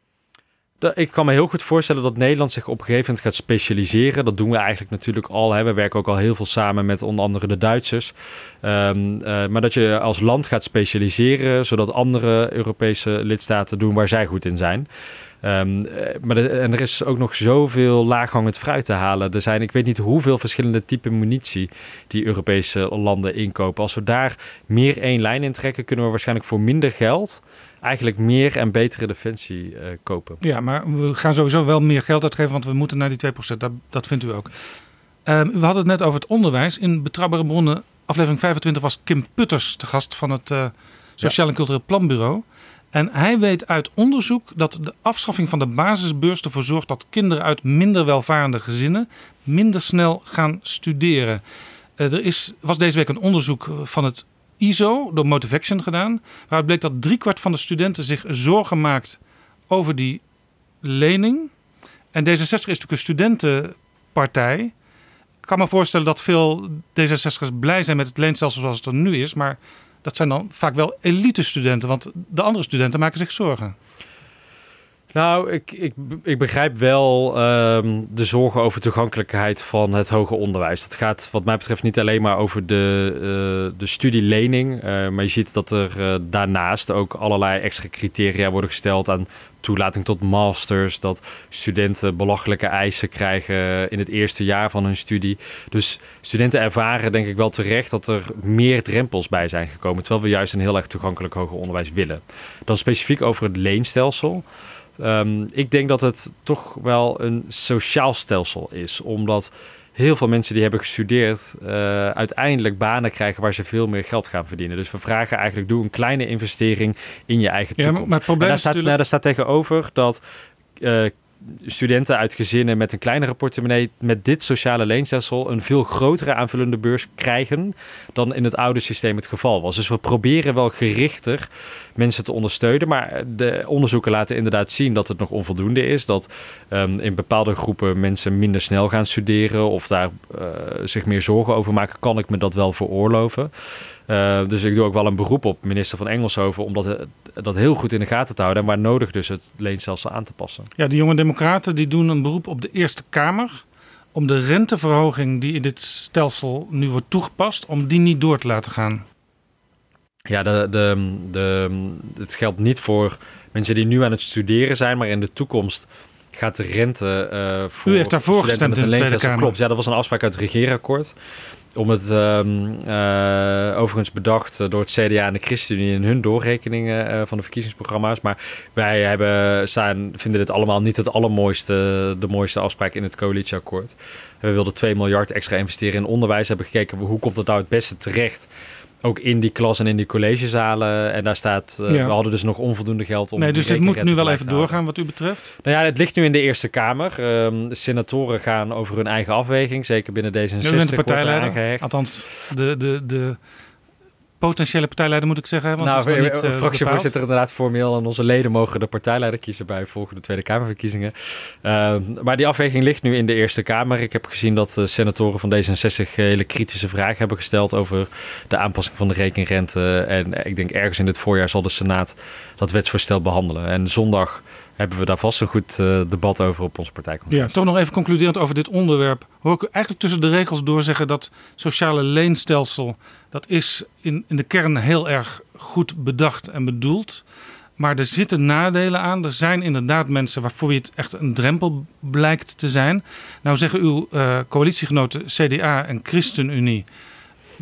S3: Ik kan me heel goed voorstellen dat Nederland zich op een gegeven moment gaat specialiseren. Dat doen we eigenlijk natuurlijk al. We werken ook al heel veel samen met onder andere de Duitsers. Ehm, eh, maar dat je als land gaat specialiseren, zodat andere Europese lidstaten doen waar zij goed in zijn. Um, maar en er is ook nog zoveel laaghangend fruit te halen. Er zijn, ik weet niet hoeveel verschillende typen munitie die Europese landen inkopen. Als we daar meer één lijn in trekken, kunnen we waarschijnlijk voor minder geld eigenlijk meer en betere defensie uh, kopen.
S2: Ja, maar we gaan sowieso wel meer geld uitgeven, want we moeten naar die 2%. Dat, dat vindt u ook. Um, we hadden het net over het onderwijs. In Betrouwbare Bronnen, aflevering 25, was Kim Putters te gast van het uh, Sociaal en Cultureel Planbureau. En hij weet uit onderzoek dat de afschaffing van de basisbeurs ervoor zorgt dat kinderen uit minder welvarende gezinnen minder snel gaan studeren. Uh, er is, was deze week een onderzoek van het ISO door Motivation gedaan. Waaruit bleek dat driekwart van de studenten zich zorgen maakt over die lening. En D66 is natuurlijk een studentenpartij. Ik kan me voorstellen dat veel D66'ers blij zijn met het leenstelsel zoals het er nu is. Maar dat zijn dan vaak wel elite studenten. Want de andere studenten maken zich zorgen.
S3: Nou, ik, ik, ik begrijp wel um, de zorgen over toegankelijkheid van het hoger onderwijs. Dat gaat wat mij betreft niet alleen maar over de, uh, de studielening. Uh, maar je ziet dat er uh, daarnaast ook allerlei extra criteria worden gesteld aan toelating tot masters. Dat studenten belachelijke eisen krijgen in het eerste jaar van hun studie. Dus studenten ervaren denk ik wel terecht dat er meer drempels bij zijn gekomen. Terwijl we juist een heel erg toegankelijk hoger onderwijs willen. Dan specifiek over het leenstelsel. Um, ik denk dat het toch wel een sociaal stelsel is. Omdat heel veel mensen die hebben gestudeerd uh, uiteindelijk banen krijgen waar ze veel meer geld gaan verdienen. Dus we vragen eigenlijk, doe een kleine investering in je eigen toekomst. Ja, maar het probleem daar, staat, natuurlijk... nou, daar staat tegenover dat uh, studenten uit gezinnen met een kleinere portemonnee met dit sociale leenstelsel een veel grotere aanvullende beurs krijgen dan in het oude systeem het geval was. Dus we proberen wel gerichter mensen te ondersteunen, maar de onderzoeken laten inderdaad zien dat het nog onvoldoende is. Dat um, in bepaalde groepen mensen minder snel gaan studeren of daar uh, zich meer zorgen over maken. Kan ik me dat wel veroorloven? Uh, dus ik doe ook wel een beroep op minister van Engelshoven om dat, eh, dat heel goed in de gaten te houden. En waar nodig dus het leenstelsel aan te passen.
S2: Ja, de jonge democraten die doen een beroep op de Eerste Kamer om de renteverhoging die in dit stelsel nu wordt toegepast, om die niet door te laten gaan.
S3: Ja, de, de, de, het geldt niet voor mensen die nu aan het studeren zijn, maar in de toekomst gaat de rente uh, voor
S2: U heeft daarvoor gestemd in de Tweede Kamer.
S3: Klopt, ja, dat was een afspraak uit het regeerakkoord om het um, uh, overigens bedacht door het CDA en de ChristenUnie in hun doorrekeningen uh, van de verkiezingsprogramma's. Maar wij hebben, staan, vinden dit allemaal niet het allermooiste, de mooiste afspraak in het coalitieakkoord. We wilden 2 miljard extra investeren in onderwijs. Hebben gekeken hoe komt het nou het beste terecht ook in die klas en in die collegezalen. En daar staat, uh, ja. we hadden dus nog onvoldoende geld om.
S2: Nee, dus het moet nu wel even doorgaan wat u betreft.
S3: Nou ja, het ligt nu in de Eerste Kamer. Um, de senatoren gaan over hun eigen afweging, zeker binnen D66. Nu bent de
S2: partijleider, althans de, de, de potentiële partijleider moet ik zeggen. Want nou,
S3: is niet, uh, fractievoorzitter inderdaad formeel en onze leden mogen de partijleider kiezen bij volgende Tweede Kamerverkiezingen. Uh, maar die afweging ligt nu in de Eerste Kamer. Ik heb gezien dat de senatoren van D66 hele kritische vragen hebben gesteld over de aanpassing van de rekenrente. En ik denk ergens in dit voorjaar zal de Senaat dat wetsvoorstel behandelen. En zondag hebben we daar vast een goed uh, debat over op onze partijcongres.
S2: Ja, toch nog even concluderend over dit onderwerp. Hoor ik u eigenlijk tussen de regels door zeggen dat sociale leenstelsel... dat is in, in de kern heel erg goed bedacht en bedoeld. Maar er zitten nadelen aan. Er zijn inderdaad mensen waarvoor het echt een drempel blijkt te zijn. Nou zeggen uw uh, coalitiegenoten CDA en ChristenUnie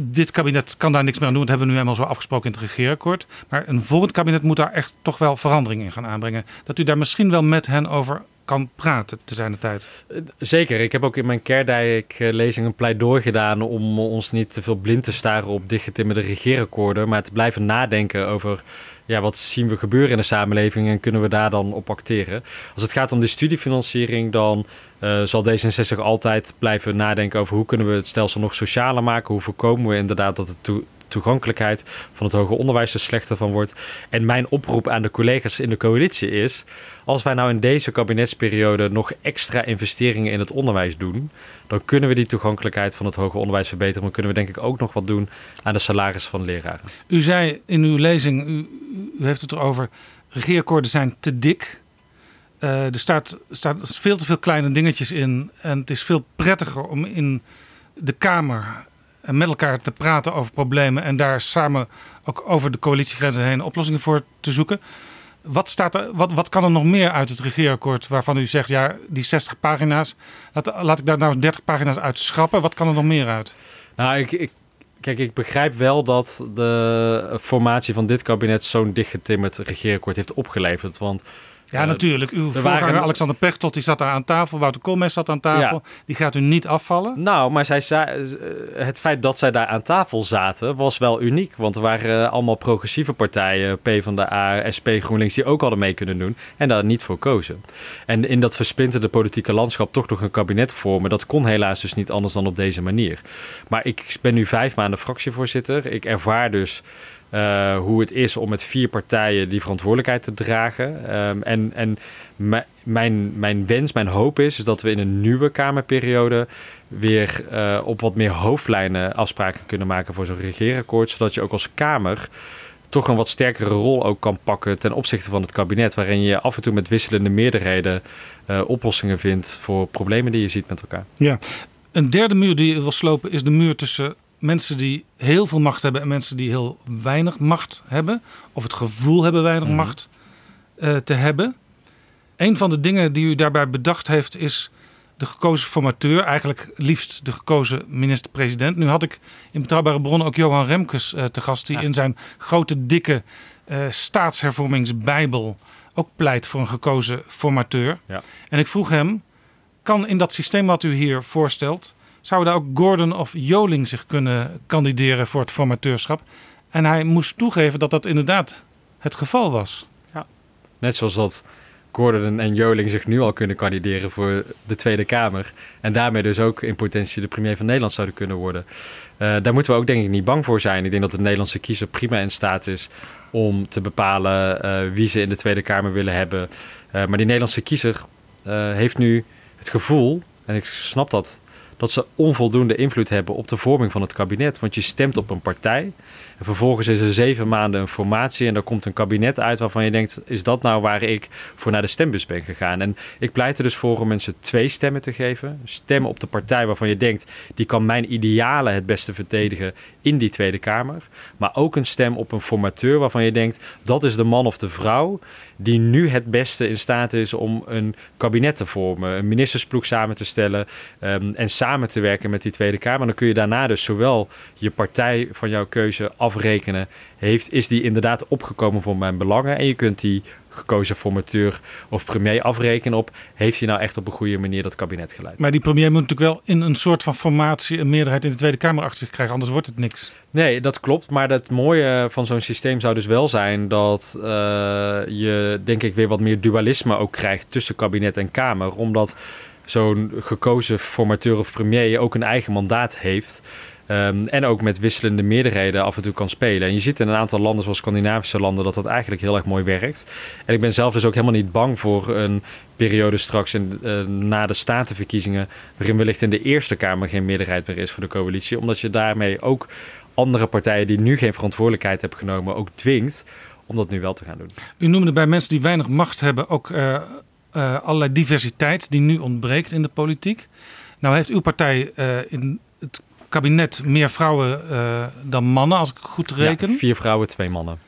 S2: dit kabinet kan daar niks meer aan doen. Dat hebben we nu helemaal zo afgesproken in het regeerakkoord. Maar een volgend kabinet moet daar echt toch wel verandering in gaan aanbrengen. Dat u daar misschien wel met hen over kan praten te zijn de tijd.
S3: Zeker. Ik heb ook in mijn Kerdijk-lezing een pleidooi gedaan om ons niet te veel blind te staren op dichtgetimmerde regeerakkoorden, maar te blijven nadenken over ja, wat zien we gebeuren in de samenleving en kunnen we daar dan op acteren. Als het gaat om de studiefinanciering, dan uh, zal D66 altijd blijven nadenken over hoe kunnen we het stelsel nog socialer maken. Hoe voorkomen we inderdaad dat de toegankelijkheid van het hoger onderwijs er slechter van wordt. En mijn oproep aan de collega's in de coalitie is: als wij nou in deze kabinetsperiode nog extra investeringen in het onderwijs doen, dan kunnen we die toegankelijkheid van het hoger onderwijs verbeteren. Maar kunnen we denk ik ook nog wat doen aan de salaris van leraren.
S2: U zei in uw lezing, u, u heeft het erover, regeerakkoorden zijn te dik. Uh, er staat, staat veel te veel kleine dingetjes in. En het is veel prettiger om in de Kamer en met elkaar te praten over problemen. En daar samen ook over de coalitiegrenzen heen oplossingen voor te zoeken. wat, staat er, wat, wat kan er nog meer uit het regeerakkoord waarvan u zegt, ja, die 60 pagina's, laat, laat ik daar nou 30 pagina's uit schrappen. Wat kan er nog meer uit?
S3: Nou, ik, ik, kijk, ik begrijp wel dat de formatie van dit kabinet zo'n dichtgetimmerd regeerakkoord heeft opgeleverd. Want
S2: ja, natuurlijk. Uw voorganger waren... Alexander Pechtold die zat daar aan tafel. Wouter Koolmees zat aan tafel. Die gaat u niet afvallen?
S3: Nou, maar zij eh, het feit dat zij daar aan tafel zaten was wel uniek. Want er waren eh, allemaal progressieve partijen, PvdA, SP, GroenLinks, die ook hadden mee kunnen doen. En daar niet voor kozen. En in dat versplinterde politieke landschap toch nog een kabinet vormen. Dat kon helaas dus niet anders dan op deze manier. Maar ik ben nu vijf maanden fractievoorzitter. Ik ervaar dus uh, hoe het is om met vier partijen die verantwoordelijkheid te dragen. Um, en en mijn, mijn wens, mijn hoop is, is dat we in een nieuwe Kamerperiode weer uh, op wat meer hoofdlijnen afspraken kunnen maken voor zo'n regeerakkoord. Zodat je ook als Kamer toch een wat sterkere rol ook kan pakken ten opzichte van het kabinet. Waarin je af en toe met wisselende meerderheden uh, oplossingen vindt voor problemen die je ziet met elkaar.
S2: Ja, een derde muur die je wil slopen is de muur tussen mensen die heel veel macht hebben en mensen die heel weinig macht hebben, of het gevoel hebben weinig mhm. macht uh, te hebben. Een van de dingen die u daarbij bedacht heeft is de gekozen formateur, eigenlijk liefst de gekozen minister-president. Nu had ik in betrouwbare bronnen ook Johan Remkes uh, te gast, die in zijn grote, dikke uh, staatshervormingsbijbel ook pleit voor een gekozen formateur. Ja. En ik vroeg hem: kan in dat systeem wat u hier voorstelt zouden ook Gordon of Joling zich kunnen kandideren voor het formateurschap. En hij moest toegeven dat dat inderdaad het geval was. Ja.
S3: Net zoals dat Gordon en Joling zich nu al kunnen kandideren voor de Tweede Kamer. En daarmee dus ook in potentie de premier van Nederland zouden kunnen worden. Uh, daar moeten we ook denk ik niet bang voor zijn. Ik denk dat de Nederlandse kiezer prima in staat is om te bepalen uh, wie ze in de Tweede Kamer willen hebben. Uh, maar die Nederlandse kiezer heeft nu het gevoel, en ik snap dat dat ze onvoldoende invloed hebben op de vorming van het kabinet. Want je stemt op een partij. En vervolgens is er zeven maanden een formatie. En dan komt een kabinet uit waarvan je denkt: is dat nou waar ik voor naar de stembus ben gegaan? En ik pleit er dus voor om mensen twee stemmen te geven. Stemmen op de partij waarvan je denkt: die kan mijn idealen het beste verdedigen in die Tweede Kamer. Maar ook een stem op een formateur waarvan je denkt: dat is de man of de vrouw die nu het beste in staat is om een kabinet te vormen, een ministersploeg samen te stellen um, en samen te werken met die Tweede Kamer. Dan kun je daarna dus zowel je partij van jouw keuze afrekenen, heeft, is die inderdaad opgekomen voor mijn belangen en je kunt die gekozen formateur of premier afrekenen op... heeft hij nou echt op een goede manier dat kabinet geleid.
S2: Maar die premier moet natuurlijk wel in een soort van formatie... een meerderheid in de Tweede Kamer achter zich krijgen, anders wordt het niks.
S3: Nee, dat klopt. Maar het mooie van zo'n systeem zou dus wel zijn... dat uh, je denk ik weer wat meer dualisme ook krijgt tussen kabinet en Kamer. Omdat zo'n gekozen formateur of premier ook een eigen mandaat heeft... Um, en ook met wisselende meerderheden af en toe kan spelen. En je ziet in een aantal landen, zoals Scandinavische landen, dat dat eigenlijk heel erg mooi werkt. En ik ben zelf dus ook helemaal niet bang voor een periode straks in, uh, na de statenverkiezingen, waarin wellicht in de Eerste Kamer geen meerderheid meer is voor de coalitie. Omdat je daarmee ook andere partijen die nu geen verantwoordelijkheid hebben genomen, ook dwingt om dat nu wel te gaan doen.
S2: U noemde bij mensen die weinig macht hebben ook uh, uh, allerlei diversiteit die nu ontbreekt in de politiek. Nou heeft uw partij in het kabinet meer vrouwen dan mannen, als ik goed reken.
S3: Ja, vier vrouwen, twee mannen.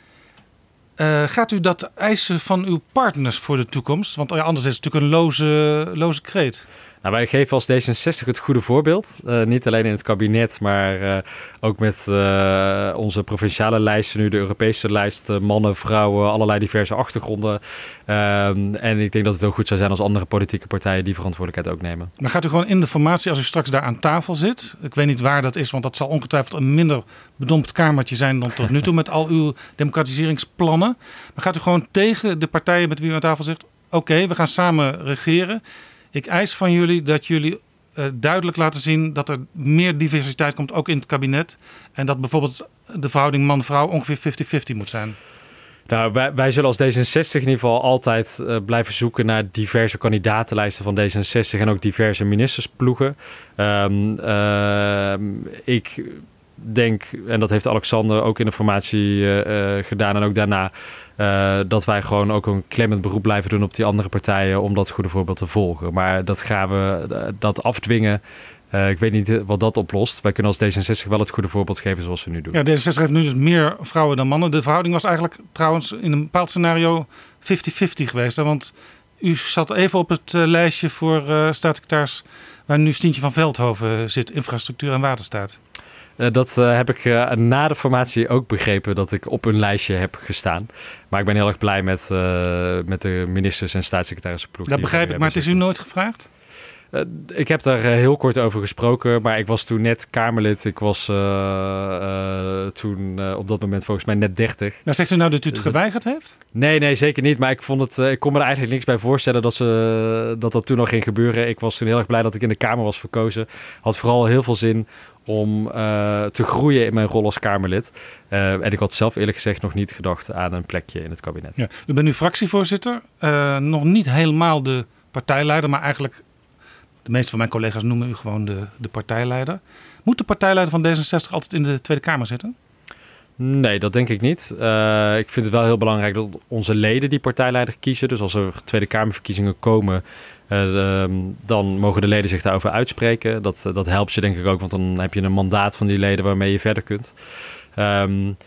S2: Gaat u dat eisen van uw partners voor de toekomst? Want anders is het natuurlijk een loze, loze kreet.
S3: Nou, wij geven als D66 het goede voorbeeld. Uh, niet alleen in het kabinet, maar uh, ook met uh, onze provinciale lijsten, nu de Europese lijst, mannen, vrouwen, allerlei diverse achtergronden. Ehm, en ik denk dat het ook goed zou zijn als andere politieke partijen die verantwoordelijkheid ook nemen.
S2: Maar gaat u gewoon in de formatie, als u straks daar aan tafel zit, ik weet niet waar dat is, want dat zal ongetwijfeld een minder bedompt kamertje zijn dan tot nu toe met al uw democratiseringsplannen. Maar gaat u gewoon tegen de partijen met wie u aan tafel zit, oké, we gaan samen regeren. Ik eis van jullie dat jullie uh, duidelijk laten zien dat er meer diversiteit komt, ook in het kabinet. En dat bijvoorbeeld de verhouding man-vrouw ongeveer 50-50 moet zijn.
S3: Nou, wij, zullen als D66 in ieder geval altijd uh, blijven zoeken naar diverse kandidatenlijsten van D66 en ook diverse ministersploegen. Um, ik denk, en dat heeft Alexander ook in de formatie uh, gedaan en ook daarna, uh, dat wij gewoon ook een klemmend beroep blijven doen op die andere partijen om dat goede voorbeeld te volgen. Maar dat gaan we dat afdwingen. Eh, ik weet niet wat dat oplost. Wij kunnen als D66 wel het goede voorbeeld geven zoals we nu doen.
S2: Ja, D66 heeft nu dus meer vrouwen dan mannen. De verhouding was eigenlijk trouwens in een bepaald scenario 50-50 geweest. Want u zat even op het lijstje voor staatssecretaris waar nu Stientje van Veldhoven zit, infrastructuur en waterstaat.
S3: Uh, dat heb ik na de formatie ook begrepen dat ik op een lijstje heb gestaan. Maar ik ben heel erg blij met, met de ministers en staatssecretarissen.
S2: Dat begrijp ik, maar het is u nooit gevraagd?
S3: Ik heb daar heel kort over gesproken, maar ik was toen net Kamerlid. Ik was uh, toen op dat moment volgens mij net 30.
S2: Maar zegt u nou dat u het dus geweigerd heeft?
S3: Nee, nee, zeker niet. Maar ik, vond het, ik kon me er eigenlijk niks bij voorstellen dat, ze, dat dat toen nog ging gebeuren. Ik was toen heel erg blij dat ik in de Kamer was verkozen. Had vooral heel veel zin om te groeien in mijn rol als Kamerlid. en ik had zelf eerlijk gezegd nog niet gedacht aan een plekje in het kabinet.
S2: Ja. U bent nu fractievoorzitter. nog niet helemaal de partijleider, maar eigenlijk de meeste van mijn collega's noemen u gewoon de, de partijleider. Moet de partijleider van D66 altijd in de Tweede Kamer zitten?
S3: Nee, dat denk ik niet. Uh, ik vind het wel heel belangrijk dat onze leden die partijleider kiezen. Dus als er Tweede Kamerverkiezingen komen, dan mogen de leden zich daarover uitspreken. Dat, dat helpt je denk ik ook, want dan heb je een mandaat van die leden waarmee je verder kunt. Um,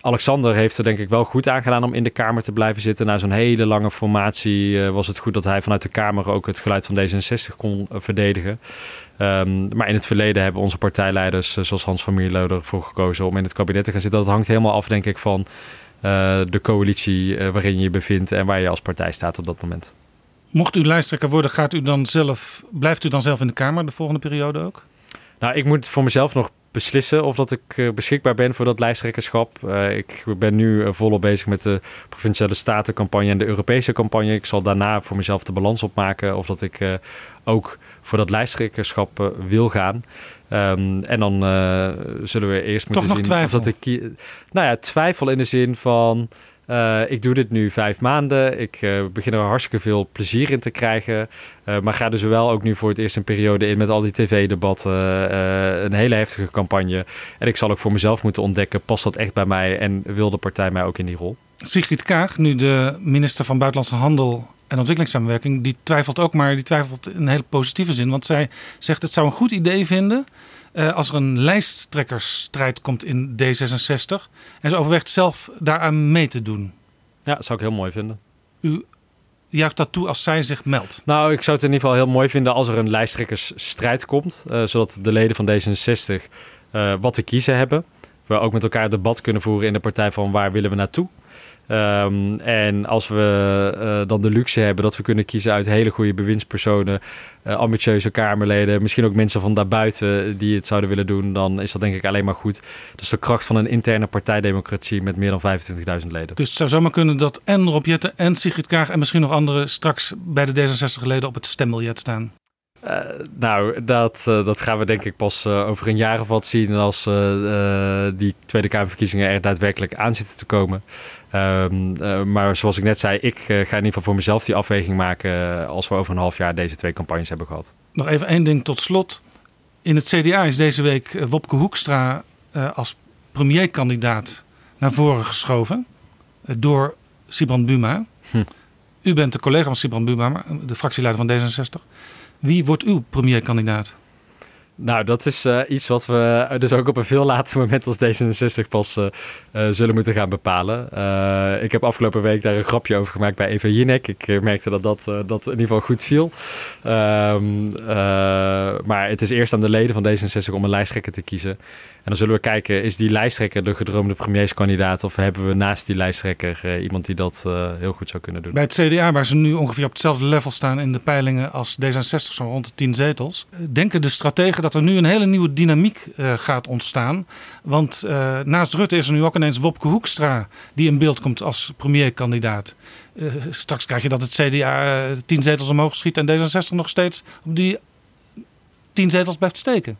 S3: Alexander heeft er denk ik wel goed aan gedaan om in de Kamer te blijven zitten. Na zo'n hele lange formatie uh, was het goed dat hij vanuit de Kamer ook het geluid van D66 kon verdedigen. Um, maar in het verleden hebben onze partijleiders, zoals Hans van Mierlo, ervoor gekozen om in het kabinet te gaan zitten. Dat hangt helemaal af, denk ik, van de coalitie waarin je je bevindt en waar je als partij staat op dat moment.
S2: Mocht u lijsttrekker worden, gaat u dan zelf, blijft u dan zelf in de Kamer de volgende periode ook?
S3: Nou, ik moet voor mezelf nog beslissen of dat ik uh, beschikbaar ben voor dat lijsttrekkerschap. Uh, ik ben nu uh, volop bezig met de provinciale statencampagne en de Europese campagne. Ik zal daarna voor mezelf de balans opmaken of dat ik ook voor dat lijsttrekkerschap wil gaan. Um, en dan zullen we eerst
S2: Toch
S3: moeten
S2: nog
S3: zien
S2: twijfel.
S3: of dat ik. Nou ja, twijfel in de zin van. Uh, ik doe dit nu vijf maanden. Ik uh, begin er hartstikke veel plezier in te krijgen. Uh, maar ga dus wel ook nu voor het eerst een periode in met al die tv-debatten. een hele heftige campagne. En ik zal ook voor mezelf moeten ontdekken: past dat echt bij mij en wil de partij mij ook in die rol?
S2: Sigrid Kaag, nu de minister van Buitenlandse Handel en Ontwikkelingssamenwerking, die twijfelt ook, maar die twijfelt in een hele positieve zin. Want zij zegt: het zou een goed idee vinden. Uh, als er een lijsttrekkersstrijd komt in D66 en ze overweegt zelf daaraan mee te doen.
S3: Ja, dat zou ik heel mooi vinden.
S2: U juicht dat toe als zij zich meldt?
S3: Nou, ik zou het in ieder geval heel mooi vinden als er een lijsttrekkersstrijd komt. Uh, zodat de leden van D66 uh, wat te kiezen hebben. We ook met elkaar debat kunnen voeren in de partij van waar willen we naartoe. Um, en als we uh, dan de luxe hebben dat we kunnen kiezen uit hele goede bewindspersonen, uh, ambitieuze Kamerleden, misschien ook mensen van daarbuiten die het zouden willen doen, dan is dat denk ik alleen maar goed. Dus de kracht van een interne partijdemocratie met meer dan 25.000 leden.
S2: Dus het zou zomaar kunnen dat en Rob en Sigrid Kaag en misschien nog anderen straks bij de D66-leden op het stembiljet staan.
S3: Uh, nou, dat, uh, dat gaan we denk ik pas uh, over een jaar of wat zien als die Tweede Kamerverkiezingen er daadwerkelijk aan zitten te komen. Um, maar zoals ik net zei, ik ga in ieder geval voor mezelf die afweging maken als we over een half jaar deze twee campagnes hebben gehad.
S2: Nog even één ding tot slot. In het CDA is deze week Wopke Hoekstra als premierkandidaat naar voren geschoven door Sibrand Buma. Hm. U bent de collega van Sibrand Buma, de fractieleider van D66. Wie wordt uw premierkandidaat?
S3: Nou, dat is uh, iets wat we dus ook op een veel later moment als D66 pas uh, zullen moeten gaan bepalen. ik heb afgelopen week daar een grapje over gemaakt bij Eva Jinek. Ik merkte dat dat, dat in ieder geval goed viel. Um, maar het is eerst aan de leden van D66 om een lijsttrekker te kiezen. En dan zullen we kijken, is die lijsttrekker de gedroomde premierskandidaat... of hebben we naast die lijsttrekker uh, iemand die dat uh, heel goed zou kunnen doen?
S2: Bij het CDA, waar ze nu ongeveer op hetzelfde level staan in de peilingen als D66, zo'n rond de 10 zetels... denken de strategen dat er nu een hele nieuwe dynamiek uh, gaat ontstaan. Want naast Rutte is er nu ook ineens Wopke Hoekstra die in beeld komt als premierkandidaat. straks krijg je dat het CDA 10 zetels omhoog schiet en D66 nog steeds op die 10 zetels blijft steken.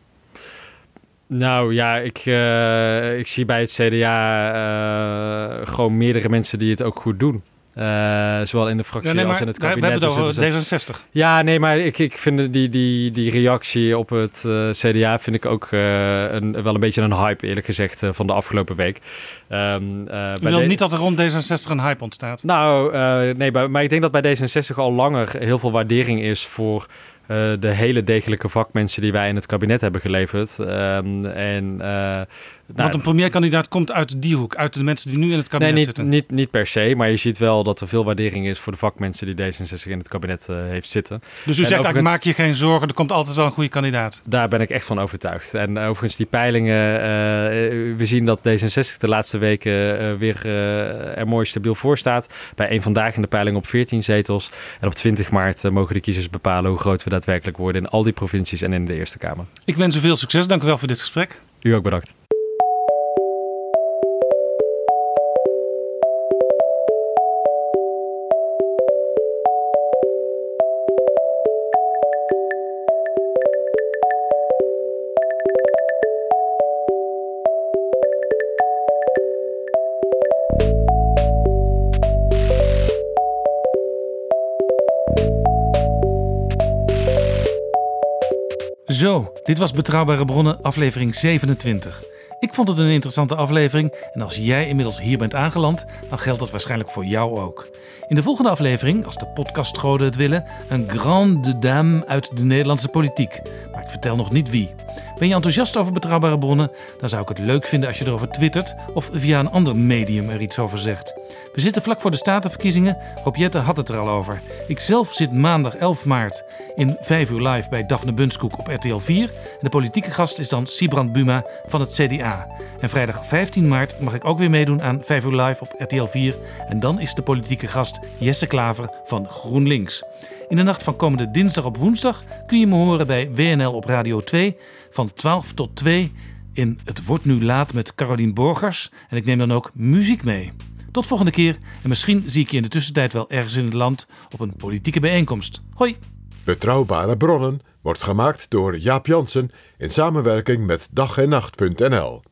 S3: Nou ja, ik, uh, ik zie bij het CDA uh, gewoon meerdere mensen die het ook goed doen. Uh, zowel in de fractie
S2: ja, nee,
S3: als in het kabinet.
S2: We hebben het
S3: dus
S2: over D66.
S3: Ja, nee, maar ik, ik vind die, die, die reactie op het uh, CDA vind ik ook uh, een, wel een beetje een hype, eerlijk gezegd, van de afgelopen week.
S2: Um, U wil niet dat er rond D66 een hype ontstaat?
S3: Nou, nee, maar ik denk dat bij D66 al langer heel veel waardering is voor eh, de hele degelijke vakmensen die wij in het kabinet hebben geleverd. Ehm, en, uh,
S2: Want een premierkandidaat komt uit die hoek, uit de mensen die nu in het kabinet
S3: nee, niet,
S2: zitten.
S3: Niet, niet per se, maar je ziet wel dat er veel waardering is voor de vakmensen die D66 in het kabinet uh, heeft zitten.
S2: Dus u zegt eigenlijk, maak je geen zorgen, er komt altijd wel een goede kandidaat.
S3: Daar ben ik echt van overtuigd. En overigens die peilingen, we zien dat D66 de laatste weken weer er mooi stabiel voor staat. Bij een vandaag in de peiling op 14 zetels. En op 20 maart mogen de kiezers bepalen hoe groot we daadwerkelijk worden in al die provincies en in de Eerste Kamer.
S2: Ik wens u veel succes. Dank u wel voor dit gesprek.
S3: U ook bedankt.
S2: Zo, dit was Betrouwbare Bronnen, aflevering 27. Ik vond het een interessante aflevering en als jij inmiddels hier bent aangeland, dan geldt dat waarschijnlijk voor jou ook. In de volgende aflevering, als de podcastgoden het willen, een grande dame uit de Nederlandse politiek. Maar ik vertel nog niet wie. Ben je enthousiast over betrouwbare bronnen? Dan zou ik het leuk vinden als je erover twittert of via een ander medium er iets over zegt. We zitten vlak voor de statenverkiezingen. Rob Jette had het er al over. Ik zelf zit maandag 11 maart in 5 uur live bij Daphne Bunskoek op RTL 4. En de politieke gast is dan Sibrand Buma van het CDA. En vrijdag 15 maart mag ik ook weer meedoen aan 5 uur live op RTL 4. En dan is de politieke gast Jesse Klaver van GroenLinks. In de nacht van komende dinsdag op woensdag kun je me horen bij WNL op Radio 2 van 12 tot 2 in Het wordt nu laat met Carolien Borgers. En ik neem dan ook muziek mee. Tot volgende keer en misschien zie ik je in de tussentijd wel ergens in het land op een politieke bijeenkomst. Hoi!
S4: Betrouwbare bronnen wordt gemaakt door Jaap Jansen in samenwerking met dag en nacht.nl.